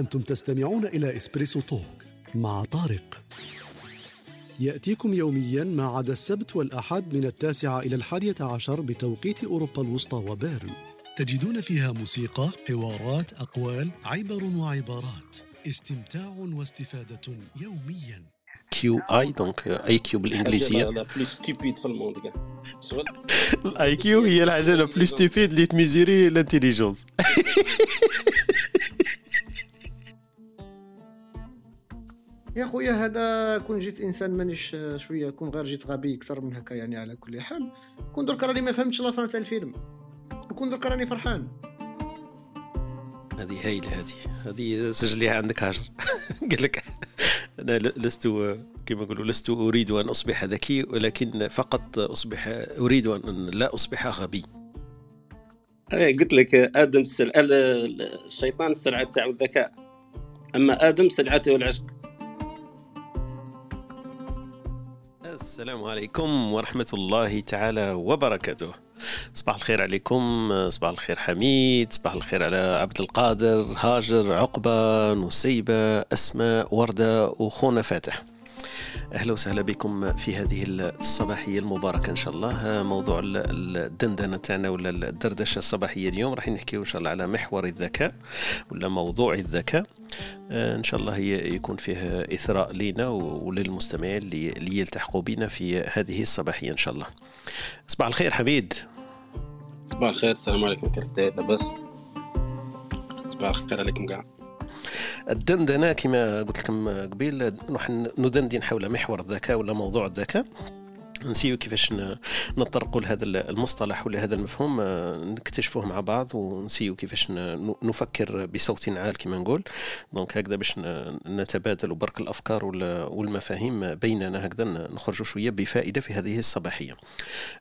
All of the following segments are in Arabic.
أنتم تستمعون إلى Espresso Talk مع طارق. يأتيكم يوميا ما عدا السبت والأحد من التاسعة إلى الحادية عشر بتوقيت أوروبا الوسطى وبيرن. تجدون فيها موسيقى، حوارات، أقوال، عبر وعبارات. استمتاع واستفادة يوميا. QI donc IQ بالإنجليزية. la plus stupide في ال monde كاع ال IQ هي الحاجة la plus stupide اللي ت mesurer l'intelligence خويا هذا كون جيت إنسان مانيش شوية كون غير جيت غبي أكثر من هكا يعني على كل حال. كون درك راني ما فهمتش لافان تاع الفيلم. وكون درك راني فرحان. هذه هايله هذه. هذه سجليها عندك هاجر. قال لك أنا لست كما نقولوا لست أريد أن أصبح ذكي ولكن فقط أصبح أريد أن لا أصبح غبي. أي قلت لك آدم السل... الشيطان السرعه تاعو الذكاء. أما آدم سرعته العشق. السلام عليكم ورحمة الله تعالى وبركاته. صباح الخير عليكم صباح الخير حميد صباح الخير على عبد القادر هاجر عقبة نسيبة أسماء وردة وخونا فاتح. أهلا وسهلا بكم في هذه الصباحية المباركة إن شاء الله. موضوع الدندنة تاعنا ولا الدردشة الصباحية اليوم راح نحكيو إن شاء الله على محور الذكاء ولا موضوع الذكاء. آه، إن شاء الله يكون فيه إثراء لنا وللمستمعين اللي يلتحقوا بنا في هذه الصباحية إن شاء الله. صباح الخير حميد. صباح الخير السلام عليكم كرتي لاباس صباح الخير عليكم كاع الدندنة كما قلت لكم قبيل نروح ندندن حول محور الذكاء ولا موضوع الذكاء نسيو كيفاش نطرقوا لهذا المصطلح ولا هذا المفهوم آه، نكتشفوه مع بعض ونسيو كيفاش نفكر بصوت عال كما نقول. دونك هكذا باش نتبادل برك الأفكار والمفاهيم بيننا هكذا نخرجوا شوية بفائدة في هذه الصباحية.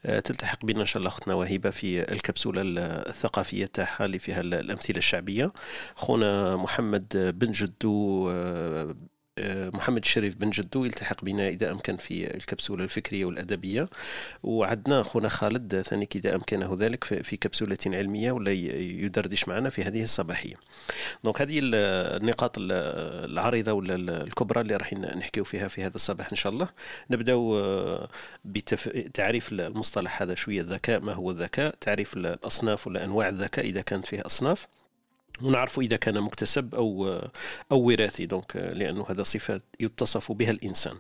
آه، تلتحق بنا إن شاء الله أختنا وهبه في الكبسولة الثقافية تاعها اللي فيها الأمثلة الشعبية. خونا محمد بن جدو آه، محمد الشريف بن جدو يلتحق بنا إذا أمكن في الكبسولة الفكرية والأدبية. وعندنا أخونا خالد ثاني إذا أمكنه ذلك في كبسولة علمية ولا يدردش معنا في هذه الصباحية. donc هذه النقاط العريضة ولا الكبرى اللي راح نحكيو فيها في هذا الصباح إن شاء الله. نبدأ آه، بتعريف المصطلح هذا شوية الذكاء. ما هو الذكاء؟ تعريف الأصناف ولا أنواع الذكاء إذا كانت فيه أصناف. ونعرف إذا كان مكتسب أو أو وراثي. donc لأنه هذا صفة يتصف بها الإنسان.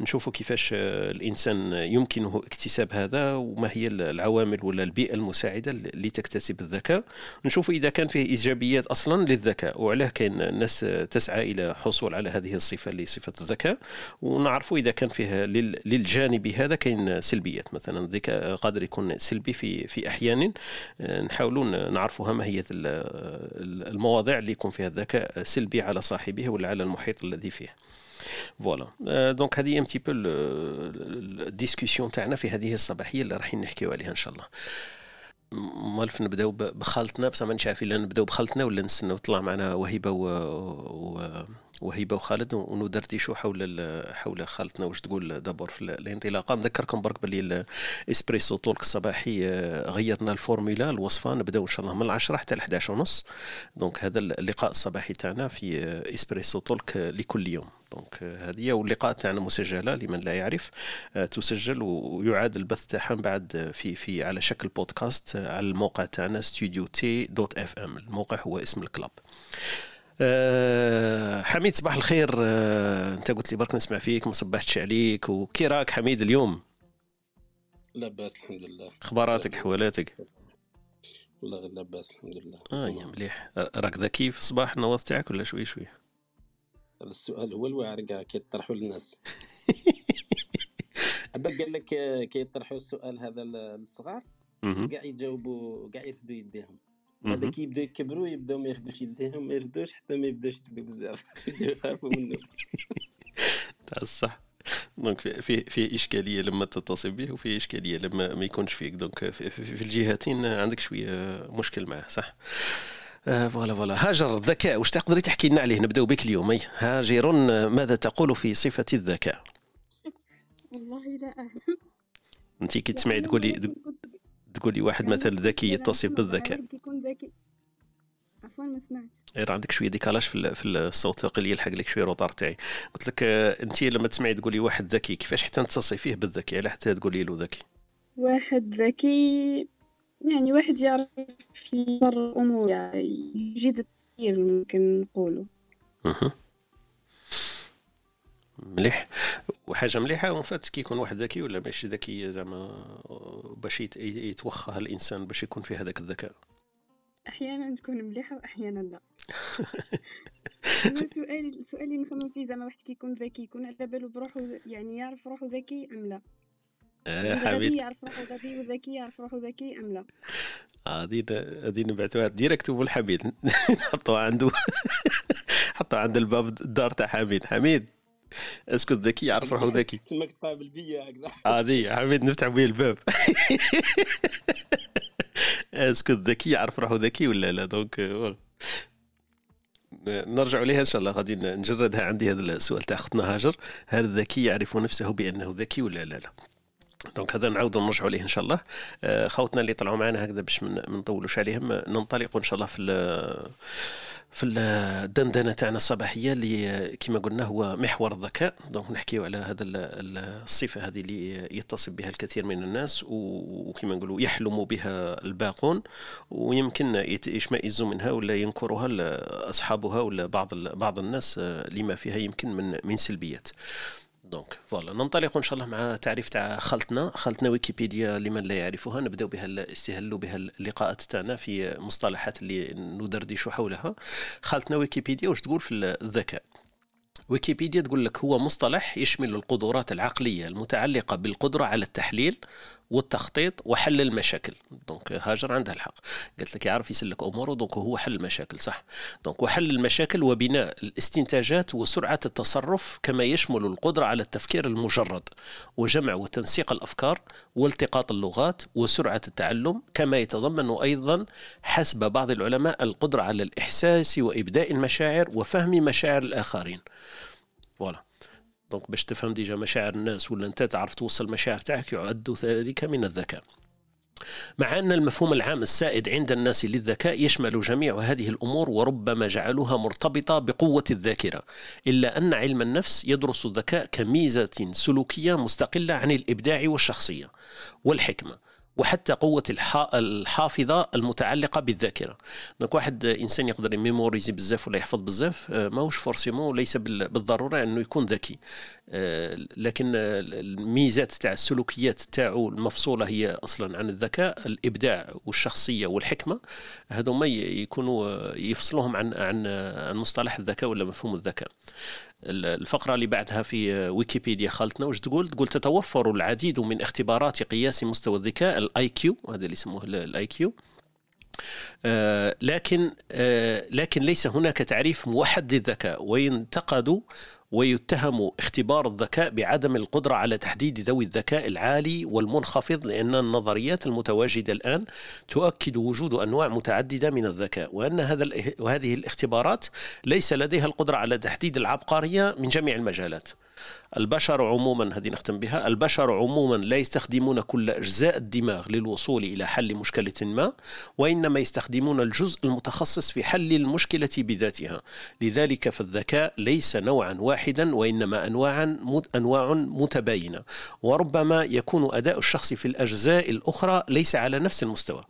نشوف كيفاش الإنسان يمكنه اكتساب هذا وما هي العوامل ولا البيئة المساعدة اللي تكتسب الذكاء. نشوف إذا كان فيه إيجابيات أصلا للذكاء. وعلاه كاين الناس تسعى إلى حصول على هذه الصفة اللي صفة الذكاء. ونعرف إذا كان فيه للجانب هذا كاين سلبيات. مثلا الذكاء قادر يكون سلبي في في أحيان نحاولون نعرفها ما هي المواضيع اللي يكون فيها الذكاء سلبي على صاحبه ولا على المحيط الذي فيه. voilà donc هذه un petit peu ال discussion تاعنا في هذه الصباحية اللي راح نحكيو عليها إن شاء الله. مالف نبداو بخالتنا بصح مانيش عارف الا نبداو بخالتنا ولا نستناو تطلع معنا وهبه و... و... وهبه وخالد وندردشوا حول حول خالتنا. واش تقول d'abord في الانطلاقة؟ نذكركم برك باللي ال Espresso Talk الصباحي آه، غيرنا الفورمولا الوصفة نبداو إن شاء الله من العشرة حتى ل 11 ونص. donc هذا اللقاء الصباحي تاعنا في آه، Espresso Talk لكل يوم. donc آه، هذه واللقاء تاعنا مسجلة لمن لا يعرف. تسجل ويعاد البث تاعها بعد في في على شكل بودكاست على الموقع تاعنا ستوديو تي dot FM الموقع هو اسم ال club. أه حميد صباح الخير. أه انت قلت لي برك نسمع فيك ما صبحتش عليك. وكي راك حميد اليوم؟ لاباس الحمد لله. اخباراتك حوالاتك؟ والله غير لاباس الحمد لله. آه يا مليح. راك ذكي في الصباح النواض تاعك ولا شوي شوي؟ هذا السؤال هو الواعر كاع كيطرحوا للناس. عباك قال لك كيطرحوا السؤال هذا للصغار كاع يجاوبوا كاع يرفدوا يديهم. هذا كي يبداو يكبروا يبداو ما ياخذوش يديهم ما يردوش حتى ما يبداوش يكذبوا بزاف. يخافوا منه تاع الصح. donc فيه فيه إشكالية لما تتصل به وفيه إشكالية لما ما يكونش فيك. donc في, في, في الجهتين عندك شوية مشكل معه صح؟ voilà voilà. هاجر الذكاء. واش تقدري تحكي لنا عليه؟ نبداو بك اليوم. هاجر ماذا تقول في صفة الذكاء؟ والله لا أعلم. أنت كي تسمعي تقولي تقولي واحد مثلا ذكي يتصف بالذكاء. يكون ذكي؟ عفوا ما سمعت. غير عندك شوية décalage في, في الصوت قليل يلحق لك شوية retard تاعي. قلت لك آه، أنت لما تسمعي تقولي واحد ذكي كيفاش حتى تصفيه بالذكي على حتى تقولي له ذكي. واحد ذكي يعني واحد يعرف يصر الأمور يعني يجيد التفكير ممكن نقولوا مليح. وحاجة مليحة ومن فات كي يكون واحد ذكي ولا ماشي ذكي زعما باش يتوخى الإنسان باش يكون في هذاك الذكاء؟ أحيانا تكون مليحة وأحيانا لا. سؤالي سؤالي نخمم فيه زعما واحد كيكون ذكي يكون على بالو بروحو يعني يعرف روحو ذكي أم لا؟ حبيبي يعرف روحو غبي وذكي يعرف روحو ذكي أم لا؟ هذه هذه نبعثوها ديريكت أبو الحميد. حطوها عنده حطوها عند الباب الدار تاع حميد. حميد اسكت ذكي يعرف روحه ذكي. تماك تقابل بيا هكذا. هذه حميد نفتح بيه الباب. اسكت ذكي يعرف روحه ذكي ولا لا؟ دونك نرجع لها إن شاء الله. غادي نجردها عندي هذا السؤال تاع أختنا هاجر. هل الذكي يعرف نفسه بأنه ذكي ولا لا؟ لا. donc هذا نعاودوا نرجعوا ليه إن شاء الله. آه، خوتنا اللي طلعوا معنا هكذا باش ما نطولوش عليهم ننطلقوا إن شاء الله في في الدندنة تاعنا الصباحية اللي كما قلنا هو محور الذكاء. donc نحكيو على هذا الصفة هذه اللي يتصف بها الكثير من الناس وكما نقولوا يحلم بها الباقون ويمكن يشمئزوا منها ولا ينكرها أصحابها ولا بعض بعض الناس لما فيها يمكن من من سلبيات. donc voilà ننطلق إن شاء الله مع تعريف تاع خالتنا. خالتنا ويكيبيديا لمن لا يعرفها. نبداو بها استهلوا بها اللقاءات تاعنا في مصطلحات اللي ندردش حولها. خالتنا ويكيبيديا واش تقول في الذكاء؟ ويكيبيديا تقول لك هو مصطلح يشمل القدرات العقلية المتعلقة بالقدرة على التحليل والتخطيط وحل المشاكل. donc هاجر عندها الحق. قالت لك يعرف يسلك أموره donc هو حل المشاكل صح. donc وحل المشاكل وبناء الاستنتاجات وسرعة التصرف كما يشمل القدرة على التفكير المجرد وجمع وتنسيق الأفكار والتقاط اللغات وسرعة التعلم كما يتضمن أيضا حسب بعض العلماء القدرة على الإحساس وإبداء المشاعر وفهم مشاعر الآخرين. voilà donc باش تفهم déjà مشاعر الناس ولا انت تعرف توصل المشاعر تاعك يعد ذلك من الذكاء. مع أن المفهوم العام السائد عند الناس للذكاء يشمل جميع هذه الأمور وربما جعلوها مرتبطة بقوة الذاكرة إلا أن علم النفس يدرس الذكاء كميزة سلوكية مستقلة عن الإبداع والشخصية. والحكمة وحتى قوة الحافظة المتعلقة بالذاكرة. donc واحد إنسان يقدر ي mémoriser بزاف ولا يحفظ بزاف آه، ماهوش forcément ليس بالضرورة أنه يكون ذكي. آه، لكن الميزات تاع السلوكيات تاعو المفصولة هي أصلا عن الذكاء الإبداع والشخصية والحكمة. هذوما يكونوا يفصلوهم عن عن مصطلح الذكاء ولا مفهوم الذكاء. الفقرة اللي بعدها في ويكيبيديا خالتنا واش تقول؟ تقول تتوفر العديد من اختبارات قياس مستوى الذكاء ال IQ هذا اللي يسموه ال IQ آه لكن آه لكن ليس هناك تعريف موحد للذكاء وينتقد ويتهم اختبار الذكاء بعدم القدرة على تحديد ذوي الذكاء العالي والمنخفض لأن النظريات المتواجدة الآن تؤكد وجود أنواع متعددة من الذكاء وأن هذا وهذه الاختبارات ليس لديها القدرة على تحديد العبقرية من جميع المجالات. البشر عموما هذه نختم بها البشر عموما لا يستخدمون كل أجزاء الدماغ للوصول إلى حل مشكلة ما وإنما يستخدمون الجزء المتخصص في حل المشكلة بذاتها. لذلك فالذكاء ليس نوعا واحدا وإنما أنواعا أنواع متباينة. وربما يكون أداء الشخص في الأجزاء الأخرى ليس على نفس المستوى.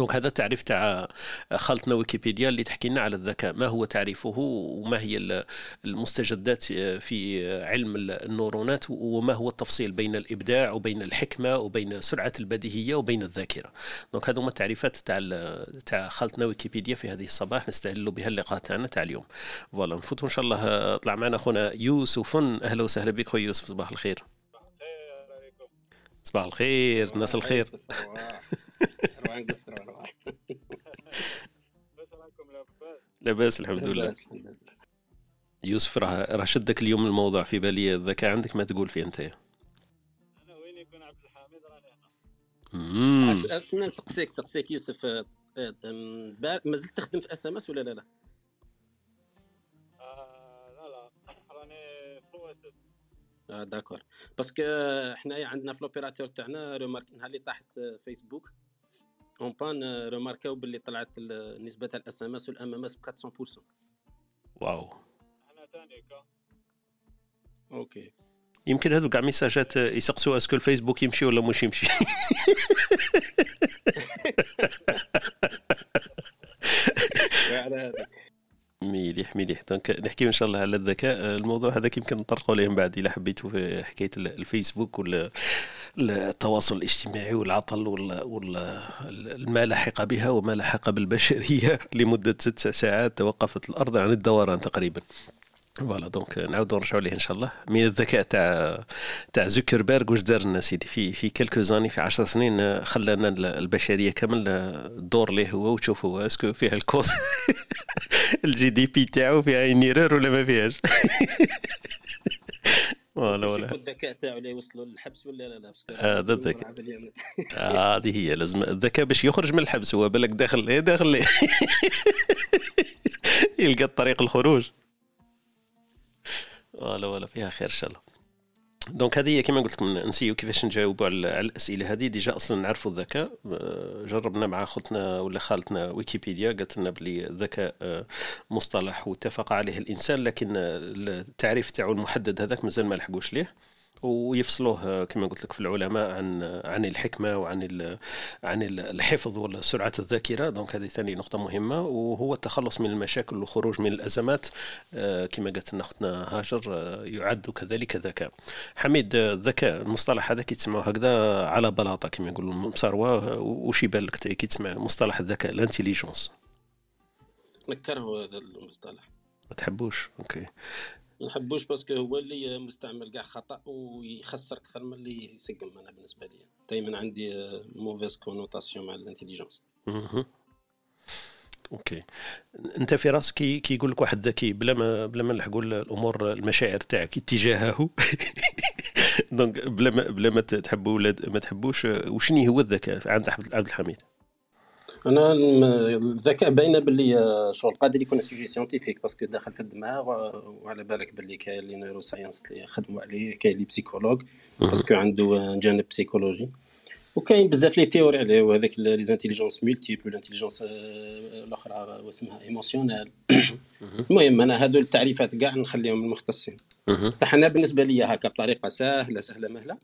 donc هذا التعريف تاع خالتنا ويكيبيديا اللي تحكي لنا على الذكاء. ما هو تعريفه وما هي المستجدات في علم النورونات وما هو التفصيل بين الإبداع وبين الحكمة وبين سرعة البديهية وبين الذاكرة. donc هذوما التعريفات تاع تاع خالتنا ويكيبيديا في هذه الصباح. نستهل بها اللقاء تاعنا تاع اليوم. voilà نفوتوا إن شاء الله. طلع معنا اخونا يوسف. أهلا وسهلا بك خويا يوسف. صباح الخير. صباح الخير الناس الخير. أروح نقصر لاباس. الحمد لله. يوسف راه راه شدك اليوم الموضوع في بالي. الذكاء عندك ما تقول فيه أنت؟ أنا وين يكون عبد الحميد؟ راني أنا سقسيك سقسيك يوسف. آه، آه، ما زلت تخدم في SMS ولا لا؟ لا؟ آه لا لا. راني في آه d'accord. parce que حنايا عندنا في l'opérateur تاعنا remarque نهار اللي طاحت فيسبوك en panne رماركاو باللي طلعت نسبه ال SMS وال MMS ب 400% واو إحنا ثاني كا OK يمكن هذو كاع ميساجات يسقسوا est-ce que الفيسبوك يمشي ولا مش يمشي؟ مليح مليح. donc نحكيو إن شاء الله على الذكاء. الموضوع هذا يمكن نطرقوا عليه من بعد اذا حبيتوا في حكاية الفيسبوك ولا التواصل الاجتماعي والعطل وما لحق بها وما لحق بالبشرية لمدة ست ساعات توقفت الأرض عن الدوران تقريبا. voilà donc نعاودو نرجعوا ليه إن شاء الله. من الذكاء تاع تاع زوكربيرغ واش دار لنا سيدي؟ في في quelques années في 10 سنين خلانا البشرية كامل الدور ليه هو وتشوفوا est-ce que فيها ال cause. ال GDP تاعو فيها erreur ولا ما فيهاش؟ ولا ولا الذكاء تاعو اللي يوصلوا للحبس ولا لا لا هذا الذكاء. هذه هي لازم الذكاء باش يخرج من الحبس هو بالك داخل إيه داخل. ليه يلقى طريق الخروج. ولا ولا فيها خير إن شاء الله. donc هذه كما قلت لكم نسيو كيفاش نجاوبوا على الأسئلة هذه. déjà أصلا نعرفوا الذكاء. آه، جربنا مع خوتنا ولا خالتنا ويكيبيديا قالت لنا بلي الذكاء آه، مصطلح واتفق عليه الإنسان لكن التعريف تاعو المحدد هذاك مازال ما لحقوش ليه. ويفصلوه كما قلت لك في العلماء عن عن الحكمة وعن عن الحفظ ولا سرعه الذاكرة. donc هذه ثاني نقطة مهمة. وهو التخلص من المشاكل والخروج من الأزمات آه، كما قالت لنا أختنا هاجر آه، يعد كذلك ذكاء. حميد الذكاء المصطلح هذا كي تسمعوه هكذا على بلاطة كما يقولوا مصاروه وش يبان لك كي تسمع مصطلح الذكاء l'intelligence. نكره هذا المصطلح. ما تحبوش؟ OK. ما نحبوش parce que هو اللي مستعمل كاع خطأ ويخسر أكثر من اللي يسقم أنا بالنسبة لي دائما عندي mauvaise connotation مع l'intelligence OK. أنت في رأسك كي كي يقول لك واحد ذكي بلا ما بلا ما نلحقوا الأمور المشاعر تاعك اتجاهه. donc بلا ما بلا ما تحبوا ولا ما تحبوش وشني هو الذكاء؟ عند عبد الحميد. أنا الذكاء باينه باللي آه، شغل قادر يكون sujet scientifique parce que داخل في الدماغ وعلى بالك باللي كاين les neurosciences اللي يخدموا عليه كاين les psychologues parce que عنده جانب بسيكولوجي وكاين بزاف les théories عليه وهذاك les intelligences multiples l'intelligence الأخرى واسمها émotionnelle المهم أنا هادو التعريفات كاع نخليهم المختصين فحنا بالنسبة لي هكا بطريقة سهلة سهلة مهلة.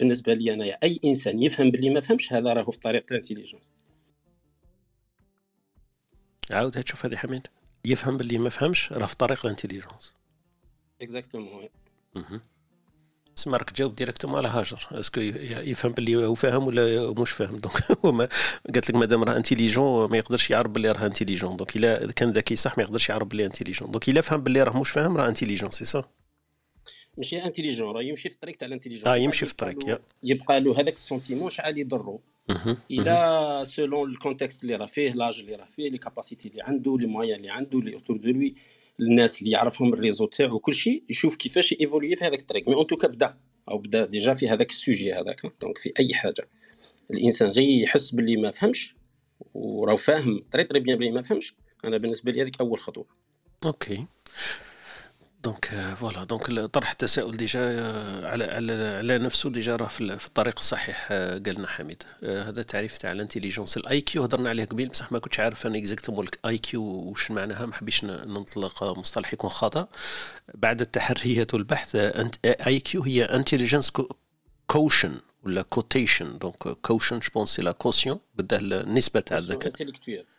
بالنسبة لي أنا أي إنسان يفهم باللي ما فهمش هذا راهو في طريق الانتيليجونس عاود تشوف هذه حميد. يفهم باللي ما فهمش راه في طريق الانتيليجونس اكزاكتومون سما راك تجاوب directement على هاجر. est-ce que يفهم باللي هو فاهم ولا مش فاهم؟ donc هو ما قالت لك مادام راه intelligent ما يقدرش يعرف باللي راه intelligent. donc إلا كان ذكي صح ما يقدرش يعرف باللي intelligent. donc إلا فهم باللي راه مش فاهم راه intelligent c'est ça ماشي intelligent راه يمشي في الطريق تاع الانتيليجون. آه يمشي في الطريق يبقى له هذاك le sentiment شحال يضرو. إلى selon le contexte اللي راه فيه l'âge اللي راه فيه les capacités اللي عنده les moyens اللي عنده les autour de lui الناس اللي يعرفهم le réseau تاعو كل شيء يشوف كيفاش évoluer في هذاك الطريق. mais en tout cas بدا أو بدا déjà في هذاك le sujet هذاك. donc في أي حاجة. الإنسان غير يحس باللي ما فهمش وراه فاهم très très bien بلي ما فهمش. أنا بالنسبة لي هذيك أول خطوة. OK donc voilà donc طرح التساؤل déjà على على على نفسه déjà راه في الطريق الصحيح قالنا حميد. هذا تعريف تاع l'intelligence ال IQ هضرنا عليه قبيل. بصح ما كنتش عارف أنا exactement ال IQ واش معناها. ما حبيش نطلق مصطلح يكون خطا بعد التحريات والبحث IQ هي intelligence quotient ولا quotient donc quotient je pense c'est le quotient بالده النسبة تاع الذكاء.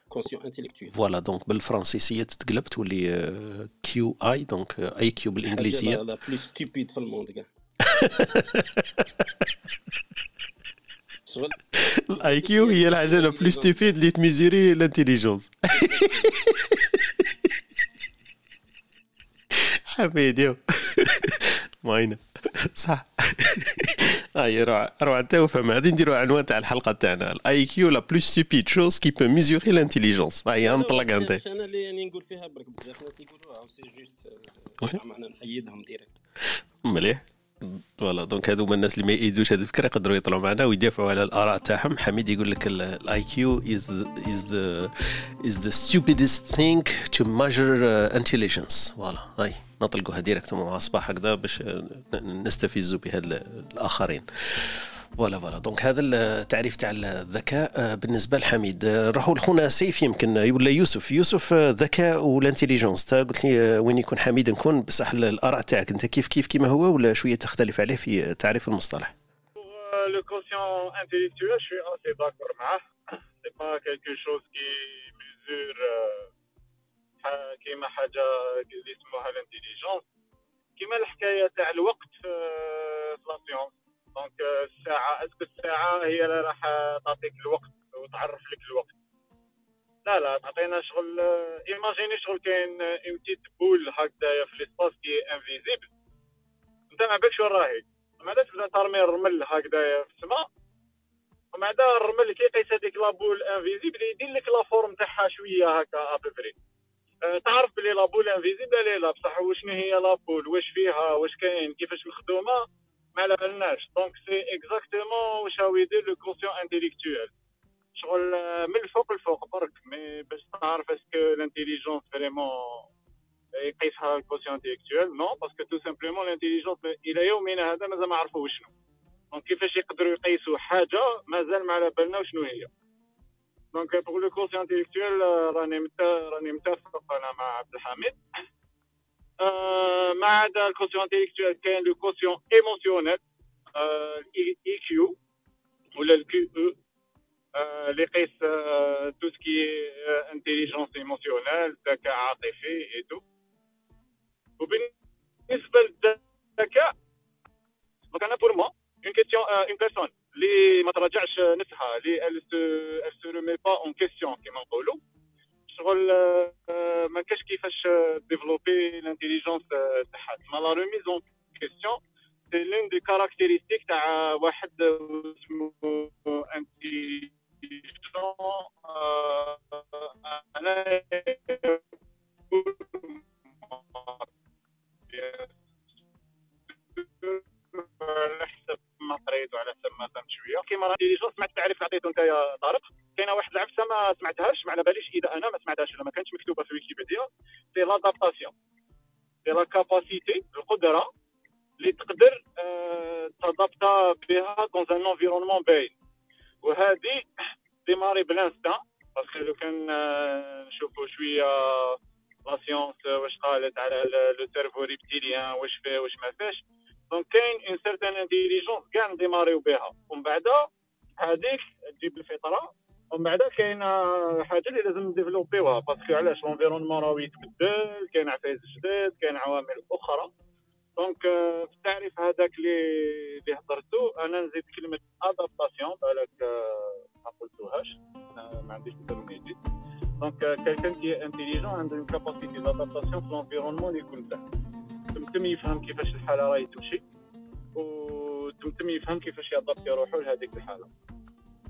كونسيون انتيليكتويل فوالا دونك بالفرنسيسيه تتقلب تولي QI donc IQ بالانجليزيه لا plus stupide في le monde كاع ال IQ هي الحاجة la plus stupide اللي تميزوري l'intelligence حميد يو ماينه صح هاي روعه روعه انت وفهم غادي نديروا عنوان تاع الحلقة تاعنا. ال IQ la plus stupide chose qui peut mesurer l'intelligence هاي نطلق أنت. أنا اللي يعني نقول فيها برك بزاف. ناس يقولوها c'est juste معنا نأيدهم direct مليح. voilà. donc هذو هما الناس اللي ما يأيدوش هذه الفكرة يقدروا يطلعوا معنا ويدافعوا على الآراء تاعهم. حميد يقول لك ال IQ is is the is the thing to measure uh, intelligence. voilà. هاي. نطلقوها direct مع صباح هكذا باش نستفزوا بها الآخرين. voilà voilà donc هذا التعريف تاع الذكاء. آه، بالنسبة لحميد نروحوا لخونا سيف يمكن ولا يوسف. يوسف الذكاء و l'intelligence تا قلت لي وين يكون حميد نكون؟ بصح الآراء تاعك. أنت كيف كيف كيما هو ولا شوية تختلف عليه في تعريف المصطلح؟ le quotient intellectuel je suis assez d'accord معاه. c'est pas quelque chose qui mesure كيما حاجة اللي يسموها ال intelligence. كيما الحكاية تاع الوقت في la science. donc الساعة est-ce que الساعة هي اللي راح تعطيك الوقت وتعرف لك الوقت. لا لا تعطينا شغل imaginez شغل كاين une petite boule هكذايا في l'espace qui est invisible أنت ما بالكش وين راهي. ومن بعد تبدا ترمي الرمل هكذايا في السماء. ومن بعد الرمل كي يقيس هذيك la boule invisible يدير لك la forme تاعها شوية هكا à peu près أه تعرف بلي la boule invisible لا بصح وشنو هي la boule واش فيها؟ واش كاين؟ كيفاش مخدومه ما على بالناش. donc c'est exactement واش هو يدير le quotient intellectuel شغل من الفوق الفوق برك mais باش تعرف est-ce que l'intelligence vraiment يقيسها ال quotient intellectuel non parce que tout simplement l'intelligence إلى يومنا هذا مازال ما عرفوا شنو. donc كيفاش يقدروا يقيسوا حاجة؟ مازال ما على بالنا شنو هي. donc pour le quotient intellectuel راني راني متفق أنا مع عبد الحميد ما عدا ال quotient intellectuel كاين le quotient émotionnel EQ ولا ال QE اللي يقيس tout ce qui est intelligence émotionnelle ذكاء عاطفي et tout وبالنسبه للذكاء donc أنا pour moi en question une personne اللي ما تراجعش نفسها اللي elle se remet pas en question كيما نقولوا شغل ما كاش كيفاش développer l'intelligence تاعها ما la remise en question c'est l'une des caractéristiques تاع واحد اسمه intelligent أنا على حسب ما قريت وعلى حسب ما فهمت شوية. كيما راني déjà سمعت التعريف عطيته أنت يا طارق. كاينة واحد العفسه ما سمعتهاش ما على باليش إذا أنا ما سمعتهاش ولا ما كانتش مكتوبة في ويكيبيديا. c'est l'adaptation c'est la capacité القدره اللي تقدر آه تadapta بها dans un environnement ben وهذه démarre بـ l'instinct parce que لو كان آه نشوفوا شوية la science واش قالت على le cerveau reptilien واش فيه واش ما فيهش. donc كاين une certaine intelligence كاع نdémarrيو بها ومن بعد هذيك تجيب الفطره ومن بعد كاين حاجة اللي لازم نdéveloppيوها parce que علاش l'environnement راهو يتبدل كاين عفايس جداد كاين عوامل أخرى donc في التعريف هذاك اللي اللي هضرتو أنا نزيد كلمه adaptation بالك ما قلتوهاش ما عنديش ال terminité donc quelqu'un qui est intelligent عنده capacité d'adaptation في l'environnement اللي يكون له تمتم يفهم كيفاش الحالة راهي تمشي. وتمتم يفهم كيفاش يضبط روحو لهذيك الحالة.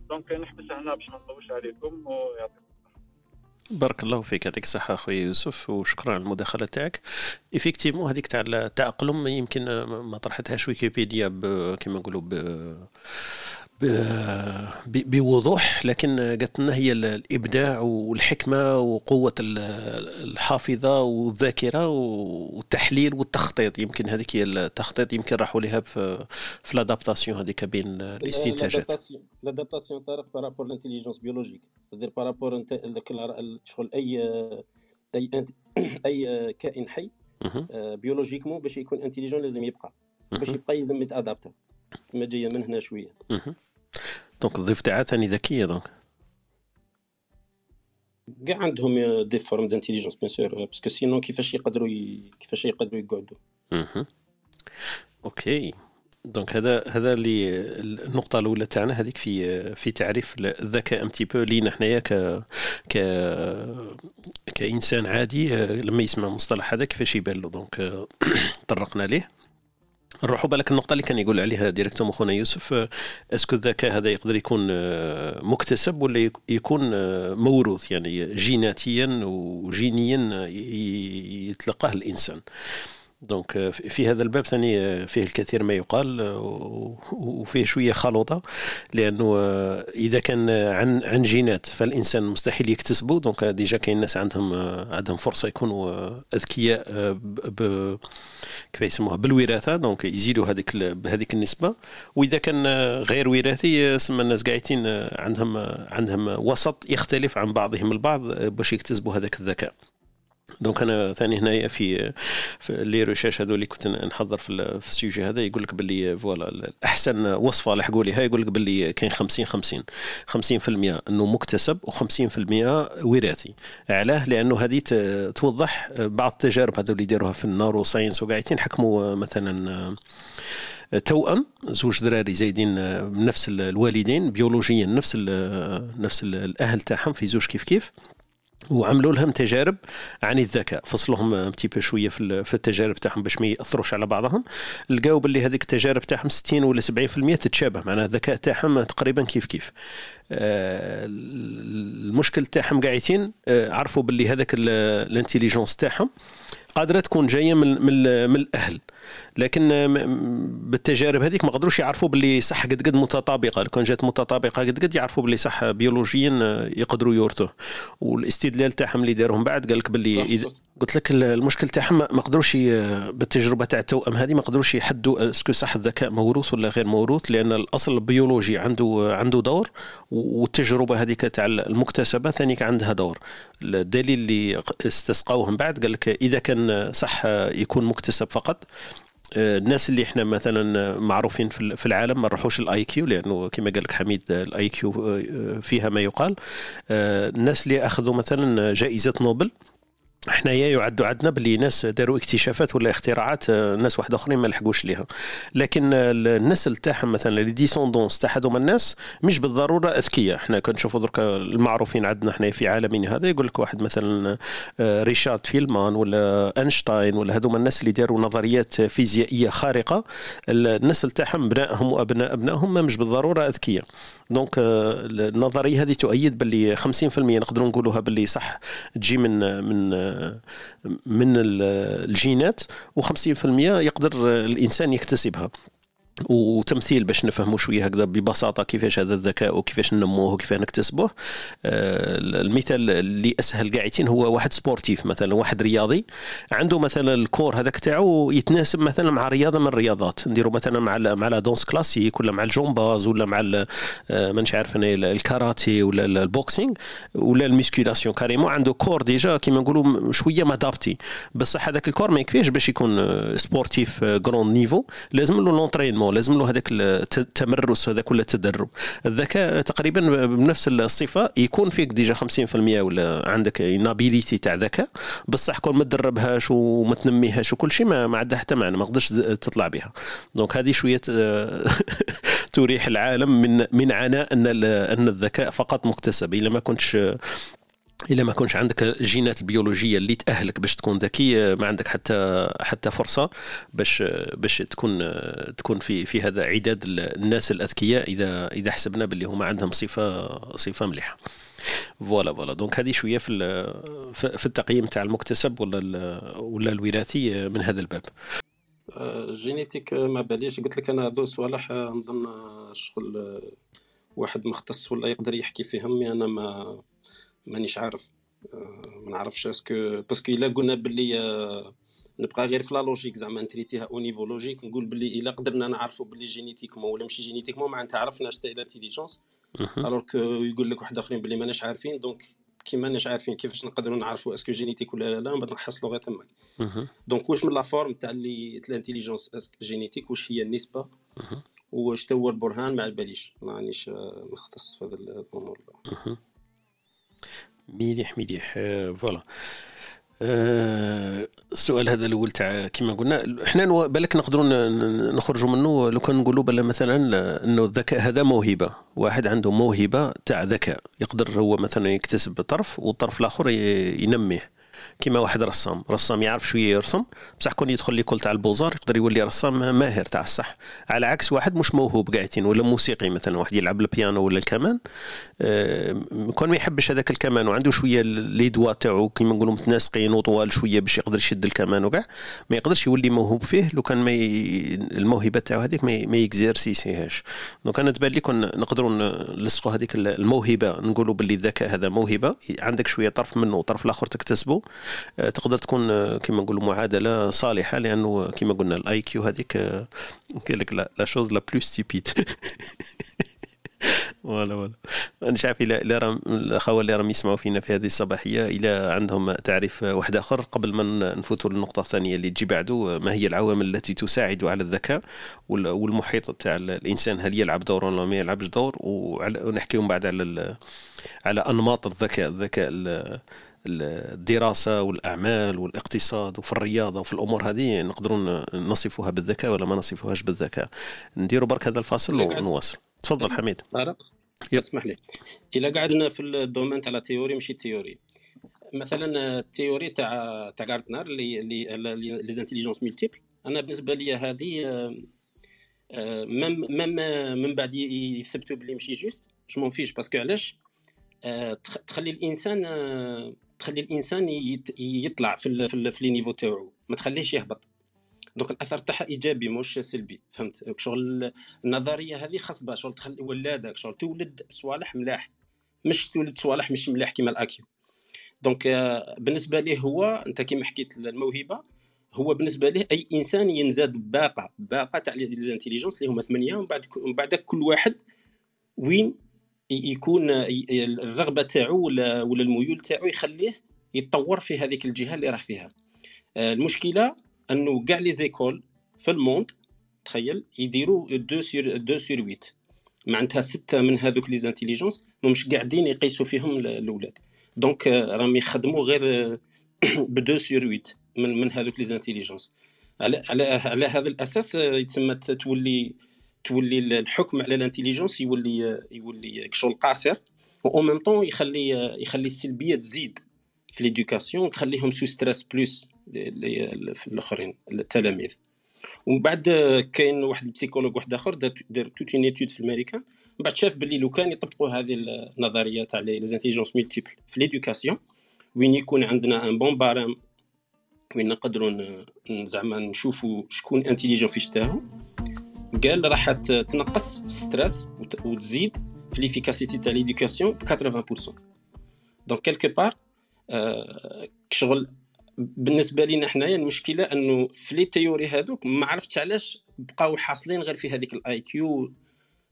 donc نحبس هنا باش ما نطولش عليكم ويعطيكم بارك الله فيك يعطيك الصحة أخويا يوسف وشكرا على المداخلة تاعك. effectivement هذيك تاع التأقلم يمكن ما طرحتهاش ويكيبيديا كما نقولوا بوضوح لكن قالت لنا هي الإبداع والحكمة وقوة الحافظة والذاكرة والتحليل والتخطيط. يمكن هذيك هي التخطيط يمكن راحوا لها في في l'adaptation هذيك بين الاستنتاجات. l'adaptation طارق par rapport l'intelligence biologique c'est-à-dire par rapport انت شغل أي أي أي كائن حي biologiquement باش يكون intelligent لازم يبقى. باش يبقى يلزم يتadapta ما جاية من هنا شوية. donc تضيف تاعها ثاني ذكية donc. كاع عندهم des formes d'intelligence bien sûr parce que sinon كيفاش يقدروا ي... كيفاش يقدروا يقعدوا؟ OK. donc هذا هذا اللي النقطة الأولى تاعنا هذيك في في تعريف الذكاء un petit peu لينا حنايا ك ك كإنسان عادي لما يسمع المصطلح هذا كيفاش يبان له؟ donc طرقنا ليه. نروحوا بالك النقطة اللي كان يقول عليها directement اخونا يوسف est-ce que الذكاء هذا يقدر يكون مكتسب ولا يكون موروث يعني جيناتيا وجينيا يتلقاه الإنسان. donc في هذا الباب ثاني فيه الكثير ما يقال وفيه شوية خلوطة لأنه إذا كان عن عن جينات فالإنسان مستحيل يكتسبه. donc déjà كاين ناس عندهم عندهم فرصة يكونوا أذكياء ب كيف يسموها بالوراثة. donc يزيدوا هذيك بهذيك النسبة. وإذا كان غير وراثي سما الناس قاعدين عندهم عندهم وسط يختلف عن بعضهم البعض باش يكتسبوا هذاك الذكاء. donc أنا ثاني هنايا في, في les recherches هذو اللي كنت نحضر في, ال sujet هذا يقول لك باللي voilà احسن وصفة لحقوا ليها يقول لك باللي كاين 50 50 50% إنه مكتسب و50% وراثي. علاه لأنه هذه توضح بعض التجارب هذو اللي يديروها في ال neuroscience وقاعدين حكموا مثلا توأم زوج دراري زايدين نفس الوالدين بيولوجيا نفس نفس الأهل تاعهم في زوج كيف كيف. وعملوا لهم تجارب عن الذكاء. فصلوهم petit peu شوية في التجارب تاعهم باش ما يأثروش على بعضهم. لقاو باللي هذيك التجارب تاعهم 60 ولا 70% تتشابه معناها الذكاء تاعهم تقريبا كيف كيف. آه، المشكل تاعهم قاعدين آه، عرفوا باللي هذاك ال intelligence تاعهم قادرة تكون جاية من من, من الأهل. لكن بالتجارب هذيك ما قدروش يعرفوا باللي صح قد قد متطابقة. لو كان جات متطابقة قد قد يعرفوا باللي صح بيولوجيا يقدروا يورثوه والاستدلال تاعهم اللي دارهم بعد قال لك باللي إذا قلت لك المشكل تاعهم ما قدروش بالتجربة تاع التوأم هذه ما قدروش يحدوا est-ce que صح الذكاء موروث ولا غير موروث لأن الأصل البيولوجي عنده عنده دور والتجربة هذيك تاع المكتسبة ثاني عندها دور. الدليل اللي استسقوهم بعد قال لك إذا كان صح يكون مكتسب فقط. الناس اللي إحنا مثلا معروفين في العالم ما نروحوش ال IQ لأنه كما قال لك حميد ال IQ فيها ما يقال. الناس اللي أخذوا مثلا جائزة نوبل حنايا يعدوا عندنا باللي ناس داروا اكتشافات ولا اختراعات آه، ناس واحد آخرين ما لحقوش ليها. لكن النسل تاعهم مثلا les descendances تاع هذوما الناس مش بالضرورة أذكياء. إحنا كنشوفوا درك المعروفين عندنا إحنا في عالمنا هذا يقول لك واحد مثلا آه، ريشارد فاينمان ولا أينشتاين ولا هذوما الناس اللي داروا نظريات فيزيائية خارقة النسل تاعهم ابنائهم وابناء أبنائهم مش بالضرورة أذكياء. donc آه، النظرية هذه تؤيد باللي 50% نقدروا نقولوها باللي صح تجي من من آه، من الجينات و50% يقدر الإنسان يكتسبها. وتمثيل باش نفهموا شوية هكذا ببساطة كيفاش هذا الذكاء وكيفاش ننموه وكيفاش نكتسبوه. آه، المثال اللي أسهل قاعدين هو واحد sportif مثلا واحد رياضي عنده مثلا ال corps هذاك تاعو يتناسب مثلا مع رياضة من الرياضات. نديروا مثلا مع مع la danse classique ولا مع الجمباز ولا مع آه، مانيش عارف أنا الكاراتي ولا ال boxing ولا ال musculation carrément عنده corps déjà كيما نقولوا شوية م adapté. بصح هذاك ال corps ما يكفيش باش يكون sportif grand niveau لازم له l'entraînement لازم له هذاك التمرس هذاك ولا التدرب. الذكاء تقريبا بنفس الصفة يكون فيك déjà 50% ولا عندك une habilité تاع ذكاء بصح كون ما تدربهاش وما تنميهاش وكل شيء ما, ما عندها حتى معنى ما تقدرش تطلع بها. donc هذه شوية تريح العالم من من عناء أن أن الذكاء فقط مكتسب. إلا ما كنتش إلا ما كنش عندك الجينات البيولوجية اللي تأهلك باش تكون ذكي ما عندك حتى حتى فرصة باش باش تكون تكون في في هذا عداد الناس الأذكياء إذا إذا حسبنا باللي هما عندهم صفة صفة مليحة. voilà voilà donc هذه شوية في في التقييم تاع المكتسب ولا ولا الوراثي من هذا الباب. ال génétique ما باليش. قلت لك أنا هذو صوالح نظن شغل واحد مختص ولا يقدر يحكي فيهم أنا ما مانيش عارف. آه، ما نعرفش est-ce que parce que إلا قلنا باللي آه، نبقى غير في la logique زعما ن traiter يها au niveau logique نقول باللي إلا قدرنا نعرفوا باللي génétiquement ولا ماشي génétiquement معناتها عرفنا اش ال intelligence alors que يقول لك واحد آخرين باللي ماناش عارفين donc كي ماناش عارفين كيفاش نقدروا نعرفوا est-ce que génétique ولا لا من بعد نحصلوا غير تماك. donc واش من la forme تاع اللي ال intelligence génétique واش هي النسبة؟ واش هو البرهان؟ ما على باليش. مانيش مختص في هذا الأمور. مليح مليح. آه، voilà. أه السؤال هذا الأول تاع كما قلنا إحنا بالك نقدروا نخرجوا منه لو كان نقولوا بلا مثلا إنه الذكاء هذا موهبة. واحد عنده موهبة تاع ذكاء. يقدر هو مثلا يكتسب طرف والطرف الآخر ينميه. كيما واحد رسام رسام يعرف شوية يرسم بصح كون يدخل l'école تاع ال beaux-arts يقدر يولي رسام ماهر تاع الصح. على عكس واحد مش موهوب قاعدين ولا موسيقي مثلا واحد يلعب البيانو ولا الكمان آه، كون ما يحبش هذاك الكمان وعنده شوية لي دوا تاعو كيما نقولوا متناسقين وطوال شوية باش يقدر يشد الكمان وكاع ما يقدرش يولي موهوب فيه لو كان ما ي... الموهبة تاعو هذيك ما ي exercer يهاش. donc أنا تبان لي كون نقدروا نلصقوا هذيك الموهبة نقولوا باللي الذكاء هذا موهبة عندك شوية طرف منه وطرف الآخر تكتسبه. تقدر تكون آه، كما نقولوا معادلة صالحة لأنه كما قلنا ال IQ هذيك آه، قال لك la chose la plus stupide ولا ولا أنا شايف إلى إلى الأخوة اللي راهم يسمعوا فينا في هذه الصباحية إلى عندهم تعريف واحد آخر قبل ما نفوتوا للنقطة الثانية اللي تجي بعده ما هي العوامل التي تساعد على الذكاء والمحيط تاع الإنسان؟ هل يلعب دور ولا ما يلعبش دور؟ ونحكيهم بعد على على أنماط الذكاء الذكاء الدراسة والأعمال والاقتصاد وفي الرياضة وفي الأمور هذه نقدروا نصفها بالذكاء ولا ما نصفوهاش بالذكاء. نديروا برك هذا الفاصل ونواصل. تفضل حميد. طارق اسمح لي. الا قعدنا في ال domaine تاع ال théorie ماشي ال théorie مثلا ال théorie تاع تاع غاردنر اللي اللي les intelligences multiples أنا بالنسبة لي هذه même même من بعد يثبتوا بلي ماشي juste je m'en fiche parce que علاش؟ تخلي الإنسان تخلي الإنسان يطلع في في les niveaux تاعو ما تخليهش يهبط. donc الأثر تاعها إيجابي مش سلبي فهمت؟ شغل النظرية هذه خاص شغل تخلي ولادك شغل تولد صوالح ملاح. مش تولد صوالح مش ملاح كيما ال IQ donc آه، بالنسبة ليه هو أنت كيما حكيت الموهبة هو بالنسبة ليه أي إنسان ينزاد باقة باقة تاع les intelligences اللي هما ثمانية ومن بعد من بعد كل واحد وين يكون الرغبة تاعو ولا الميول تاعو يخليه يتطور في هذيك الجهة اللي راه فيها. آه، المشكلة أنه كاع les écoles في ال monde تخيل يديروا 2 sur 2 sur 8 معناتها ستة من هذوك les intelligences مش قاعدين يقيسوا فيهم الأولاد. donc راهم يخدموا غير ب 2 sur 8 من من هذوك les intelligences. على على على هذا الأساس يتسمى تولي تولي الحكم على ال intelligence يولي يولي شغل قاصر و même temps يخلي يخلي السلبية تزيد في l'éducation تخليهم ce stress plus في الآخرين التلاميذ. ومن بعد كاين واحد ال psychologue واحد آخر دار toute une étude في الأمريكان. من بعد شاف باللي لو كان يطبقوا هذه النظريه تاع les intelligences multiples في l'éducation وين يكون عندنا un bon param وين نقدروا زعما نشوفوا شكون intelligent في شتاهو قال راح تنقص stress وتزيد في l'efficacité تاع l'éducation ب 80% donc quelque part شغل بالنسبة لنا حنايا المشكلة إنه في les théories هذوك ما عرفتش علاش بقاو حاصلين غير في هذيك ال IQ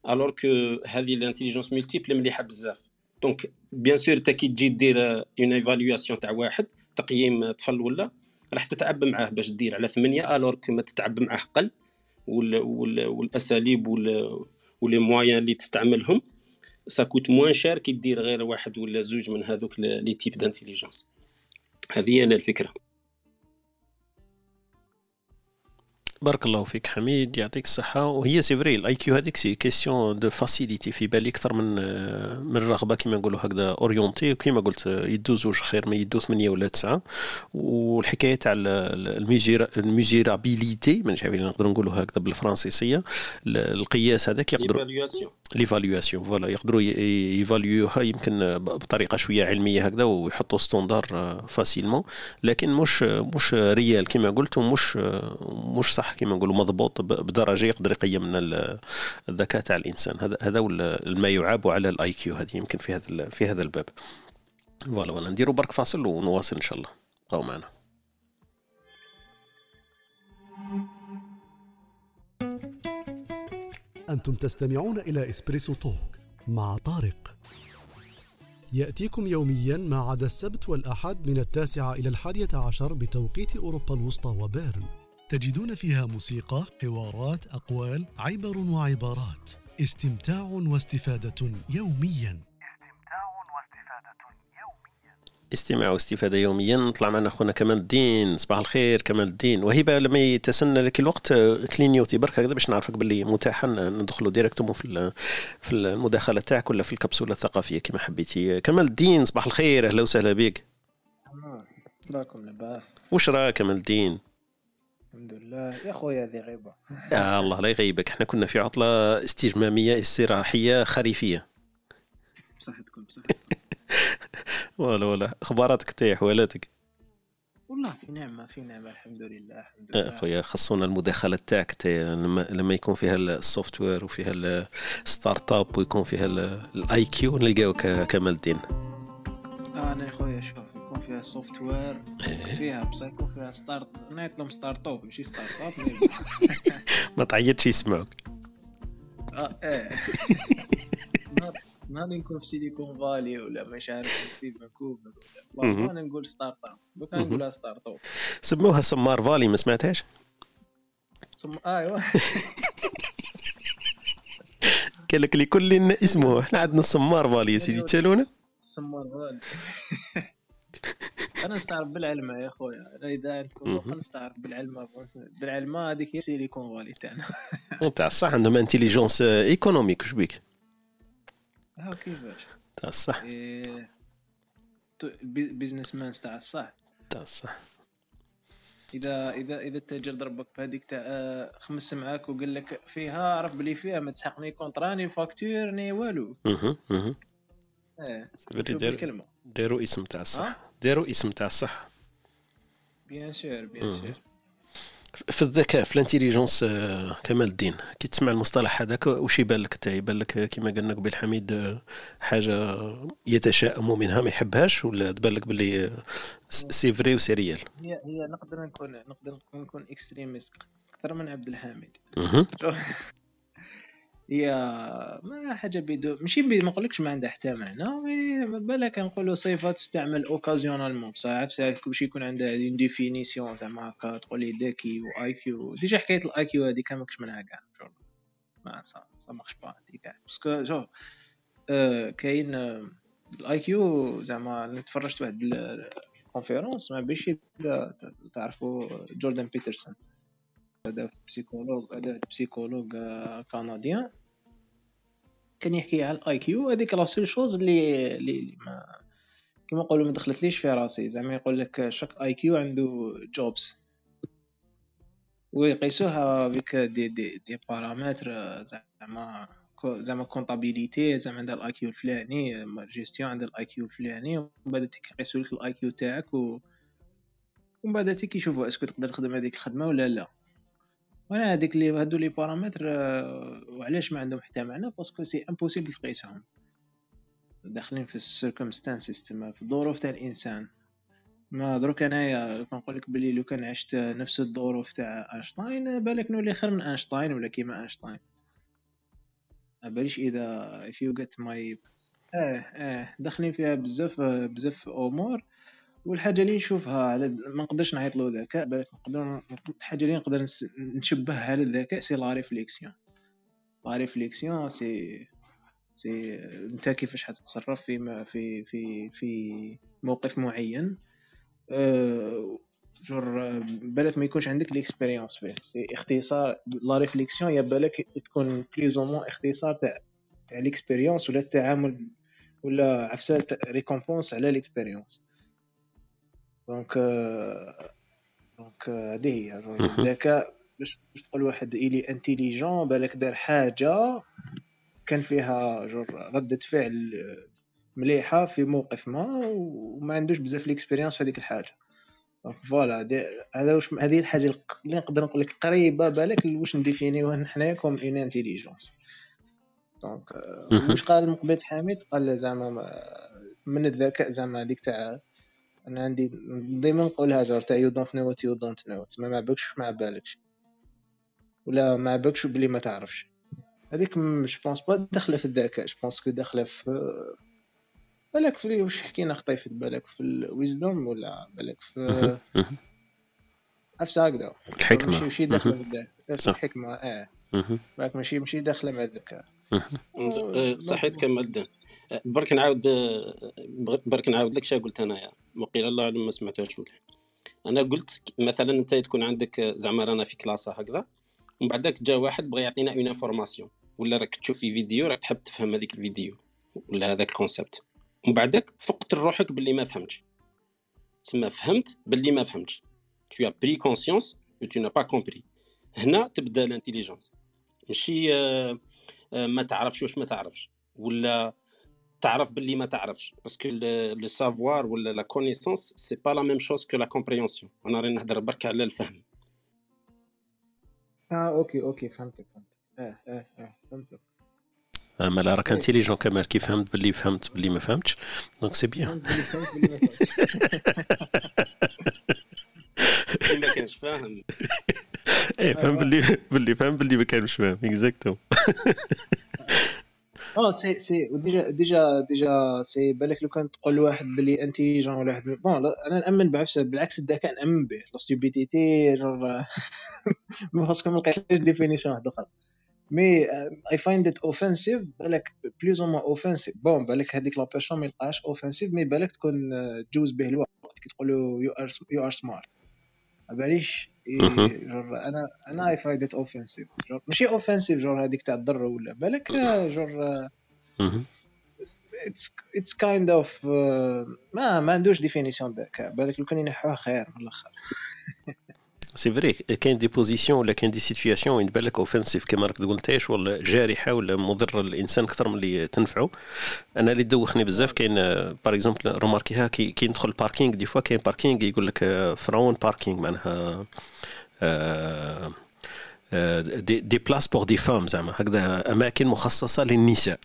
alors que هذه ال intelligences multiples مليحة بزاف. donc bien sûr انت كي تجي دير une évaluation تاع واحد تقييم طفل ولا راح تتعب معاه باش دير على ثمانية alors que ما تتعب معاه قل. والأساليب و les moyens اللي تستعملهم. ça coûte moins cher كي دير غير واحد ولا زوج من هذوك les types d'intelligence هذه هي الفكرة. بارك الله فيك حميد يعطيك الصحة. وهي c'est vrai ال IQ هذيك c'est question de facilité في بالي أكثر من من الرغبة كيما نقولوا هكذا orienté كيما قلت يدو زوج خير ما يدو ثمانية ولا تسعة. والحكاية تاع ال mesurabilité مانيش عارف نقدروا نقولوا هكذا بالفرنسية. القياس هذاك يقدروا l'évaluation voilà يقدروا يفاليوها يمكن بطريقة شوية علمية هكذا ويحطوا standard facilement لكن مش مش réel كيما قلت ومش مش صح. كما نقولوا مضبوط بدرجة يقدر يقيم من الذكاء تاع الإنسان. هذا هذا ما يعاب على ال IQ هذه يمكن في هذا في هذا الباب. voilà voilà نديروا برك فاصل ونواصل إن شاء الله. بقاو معنا. أنتم تستمعون إلى Espresso Talk مع طارق. يأتيكم يوميا ما عدا السبت والأحد من التاسعة إلى الحادية عشر بتوقيت أوروبا الوسطى وبيرن. تجدون فيها موسيقى حوارات أقوال عبر وعبارات. استمتاع واستفادة يوميا. استماع واستفادة يوميا. نطلع معنا أخونا كمال الدين. صباح الخير كمال الدين. وهبة لما يتسنى لك الوقت clignoter برك هكذا باش نعرفك باللي متاحا. ندخلوا directement في في المداخلة تاعك ولا في الكبسولة الثقافية كما حبيتي. كمال الدين صباح الخير. أهلا وسهلا بك راكم لاباس. واش راك كمال الدين؟ الحمد لله. يا خويا هذه غيبة. آه الله لا يغيبك. إحنا كنا في عطلة استجمامية استراحية خريفية. بصحتكم بصحتكم. ولا ولا. أخباراتك تاع حوالاتك والله في نعمة في نعمة الحمد لله الحمد لله. خويا خصونا المداخلة تاعك تا- لما لما يكون فيها ال software وفيها ال start-up ويكون فيها ال IQ نلقاوك كمال الدين. آه أنا يا خويا شوف. يكون فيها software فيها بصح يكون فيها start نعيط لهم start-up ماشي start-up ما تعيطش يسمعوك آه إيه. نهار- نكون في Silicon Valley ولا مش عارف في فانكوفر ولا. أنا نقول start-up دوكا نقولها start-up سموها سمار Valley ما سمعتهاش؟ ثم ايوا قال لك لكل اسمه إحنا عندنا سمار Valley يا سيدي تسألونا؟ سمار Valley. أنا نستعرف بالعلمة يا خويا أنا إذا عندكم وقت مهم. نستعرف بالعلمة بالعلمة هذيك هي Silicon Valley تاعنا. تاع الصح عندهم intelligence économique وش بيك؟ ها كيفاش. تاع الصح businessman تاع الصح تاع الصح اذا اذا إذا التاجر ضربك بهذيك تاع آه، خمس معاك وقال لك فيها عرف بلي فيها ما تسحقني كونطراني فاكتور ني والو. إيه. الكلمة. داروا اسم تاع الصح. ها؟ داروا اسم تاع الصح. بيان سور بيان. سور في الذكاء في الانتيليجونس آه، كمال الدين. كي تسمع المصطلح هذاك وش يبان لك أنت؟ يبان لك كما قلنا قبيل حميد آه، حاجة يتشائم منها ما يحبهاش ولا تبان لك باللي c'est vrai و c'est réel هي هي نقدر نكون نقدر نكون نكون extrémiste أكثر من عبد الحميد. هي ما حاجة بدو ماشي ما نقولكش ما عندها حتى معنى بالك نقولوا صفه تستعمل occasionnellement بصح؟ بصح باش يكون عندها une définition زعما هكا تقول لي ذكي و IQ déjà حكاية ال IQ هذيك ماكش منها كاع. ما صا صا ماكش با هذيك كاع. parce que آه، كاين ال IQ زعما تفرجت واحد ال conférence ما بيش تعرفوا جوردن بيترسون هذا psychologue هذا psychologue canadien. كان يحكي على ال IQ هذيك la seule chose اللي اللي ما كيما نقولوا ما دخلتليش في راسي. زعما يقول لك chaque IQ عنده jobs ويقيسوها بك des des des paramètres زعما زعما comptabilité زعما عندها ال IQ الفلاني جيستيون عندها ال IQ الفلاني. ومن بعد تيقيسوا لك ال IQ تاعك و ومن بعد تيك يشوفوا est-ce que تقدر تخدم هذيك الخدمة ولا لا. وأنا هذيك اللي هادو les paramètres آه، وعلاش ما عندهم حتى معنى؟ parce que c'est impossible تقيسهم داخلين في ال circumstances تما في الظروف تاع الإنسان. ما دروك أنايا كنقول لك بلي لو كان عشت نفس الظروف تاع أينشتاين بالك نولي خير من أينشتاين ولا كيما أينشتاين. باليش إذا if you get my آه آه داخلين فيها بزاف بزاف أمور. والحاجة اللي نشوفها على ما نقدرش نعيط له ذكاء بالك نقدر الحاجة اللي نقدر نشبهها على الذكاء c'est la réflexion. la réflexion c'est c'est انت كيفاش حتتصرف في في في في موقف معين. أه جور آه، بالك ما يكونش عندك ليكسبيريونس فيه. سي اختصار لا ريفليكسيون يا بالك تكون بليز أو اختصار تاع تاع ليكسبيريونس ولا التعامل ولا عفسات ريكومبونس على ليكسبيريونس. دونك دونك هذه هي. الذكاء باش باش تقول واحد إلي انتيليجون بالك دار حاجة كان فيها جور ردة فعل مليحة في موقف ما وما عندوش بزاف l'expérience في هذيك الحاجة. donc voilà هذا واش هذه الحاجة الق- اللي نقدر نقول لك قريبة بالك واش نديفينيوها حنايا comme une intelligence donc. واش قال مقبل حميد؟ قال زعما ما- من الذكاء زعما هذيك تاع أنا عندي ديما نقولها جور تاع you don't know what you don't know ما ما بالكش ما بالكش ولا ما بالكش بلي ما تعرفش. هذيك جو بونس با داخلة في الذكاء جو بونس كو داخلة في بالك في واش حكينا خطيفت بالك في الويزدوم ولا بالك في. عفسة هكذا. ماشي الحكمة. ماشي داخلة في الذكاء. الحكمة آه. بالك ماشي ماشي داخلة مع الذكاء صحيت كمال الدين أه، برك نعاود برك نعاود لك شا قلت أنايا. وقيل الله ما سمعتوش مليح أنا قلت مثلا أنت تكون عندك زعما رانا في classe هكذا ومن بعدك جا واحد بغى يعطينا une information ولا راك تشوف في فيديو راك تحب تفهم هذيك الفيديو. ولا هذاك ال concept ومن بعدك فقت روحك باللي ما فهمتش. تسمى فهمت باللي ما فهمتش. Tu as pris conscience que tu n'as pas compris. هنا تبدأ ال intelligence ماشي آه، آه، ما تعرفش واش ما تعرفش. ولا تعرف باللي ما تعرفش. parce que le savoir ولا la connaissance c'est pas la même chose que la compréhension أنا راني نهضر برك على الفهم. آه okay okay فهمتك فهمتك. آه آه آه فهمتك. أما لا راك intelligent كمال كي فهمت باللي فهمت باللي ما فهمتش donc c'est bien ما كانش فاهم. إيه فهم باللي باللي فهم باللي ما كانش فاهم exactement آه c'est c'est déjà déjà déjà c'est بالك لو كان تقول لواحد بلي intelligent ولا واحد bon أنا نأمن بعفسه بالعكس الذكاء نأمن به. la stupidité genre باسكو ما لقيتش ديفينيسيون واحدة أخرى مي اي فايند ات اوفنسيف بالك بلوز أو اوفنسيف بون بالك هذيك لا بيرسون ما يلقاش اوفنسيف مي بالك تكون تجوز به الوقت كي تقول له يو ار يو ار سمارت باليش؟ جور أنا أنا اي فايند ات اوفنسيف جور ماشي اوفنسيف جور هذيك تاع الضر ولا؟ بالك جور اتس اتس كايند اوف ما ما عندوش ديفينيسيون ذاك. بالك لو كان ينحوه خير من الآخر. c'est vrai كاين des positions ولا كاين des situations وين تبان لك offensive كما راك قلتيش ولا جارحة ولا مضرة للإنسان أكثر من اللي تنفعه. أنا اللي دوخني بزاف كاين par exemple روماركيها كي, كي ندخل parking des fois كاين parking يقول لك فرون parking معناها آه des, des places pour des femmes زعما. هكذا أماكن مخصصة للنساء.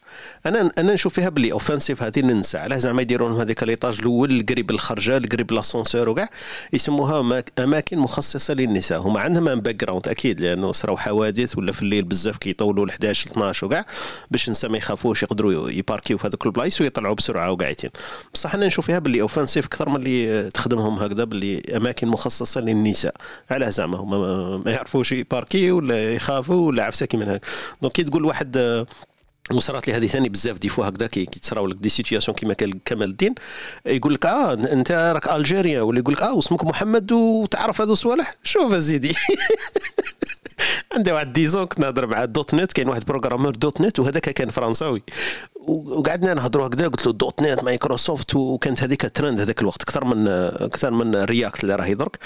أنا أنا نشوف فيها بلي offensive هذه للنساء علاه زعما يديروا لهم هذيك l'étage الأول قريب الخرجه قريب l'ascenseur وكاع. يسموها أماكن مخصصة للنساء. هما عندهم un background أكيد لأنه صراو حوادث ولا في الليل بزاف كيطولوا ل 11 12 وكاع. باش النساء ما يخافوش يقدروا يباركيو في هذوك البلايص ويطلعوا بسرعة وقاعدين. بصح أنا نشوف فيها بلي offensive أكثر من اللي تخدمهم هكذا بلي أماكن مخصصة للنساء. علاه زعما هما ما يعرفوش يباركيو. ولا يخافوا ولا عفسه كيما هكا donc كي تقول واحد وصرات لي هذه ثاني بزاف des fois هكذا كي تصراو لك des situations كيما قال كمال الدين يقول لك آه أنت راك الجيريا ولا يقول لك آه واسمك محمد وتعرف هذو الصوالح شوف أزيدي. عندي واحد ديزون كنت نهضر مع دوت نت كاين واحد بروغرامور دوت نت وهذاك كان فرنساوي. وقعدنا نهضروا هكذا قلت له دوت نت مايكروسوفت وكانت هذيك ترند هذاك الوقت أكثر من أكثر من رياكت اللي راهي درك.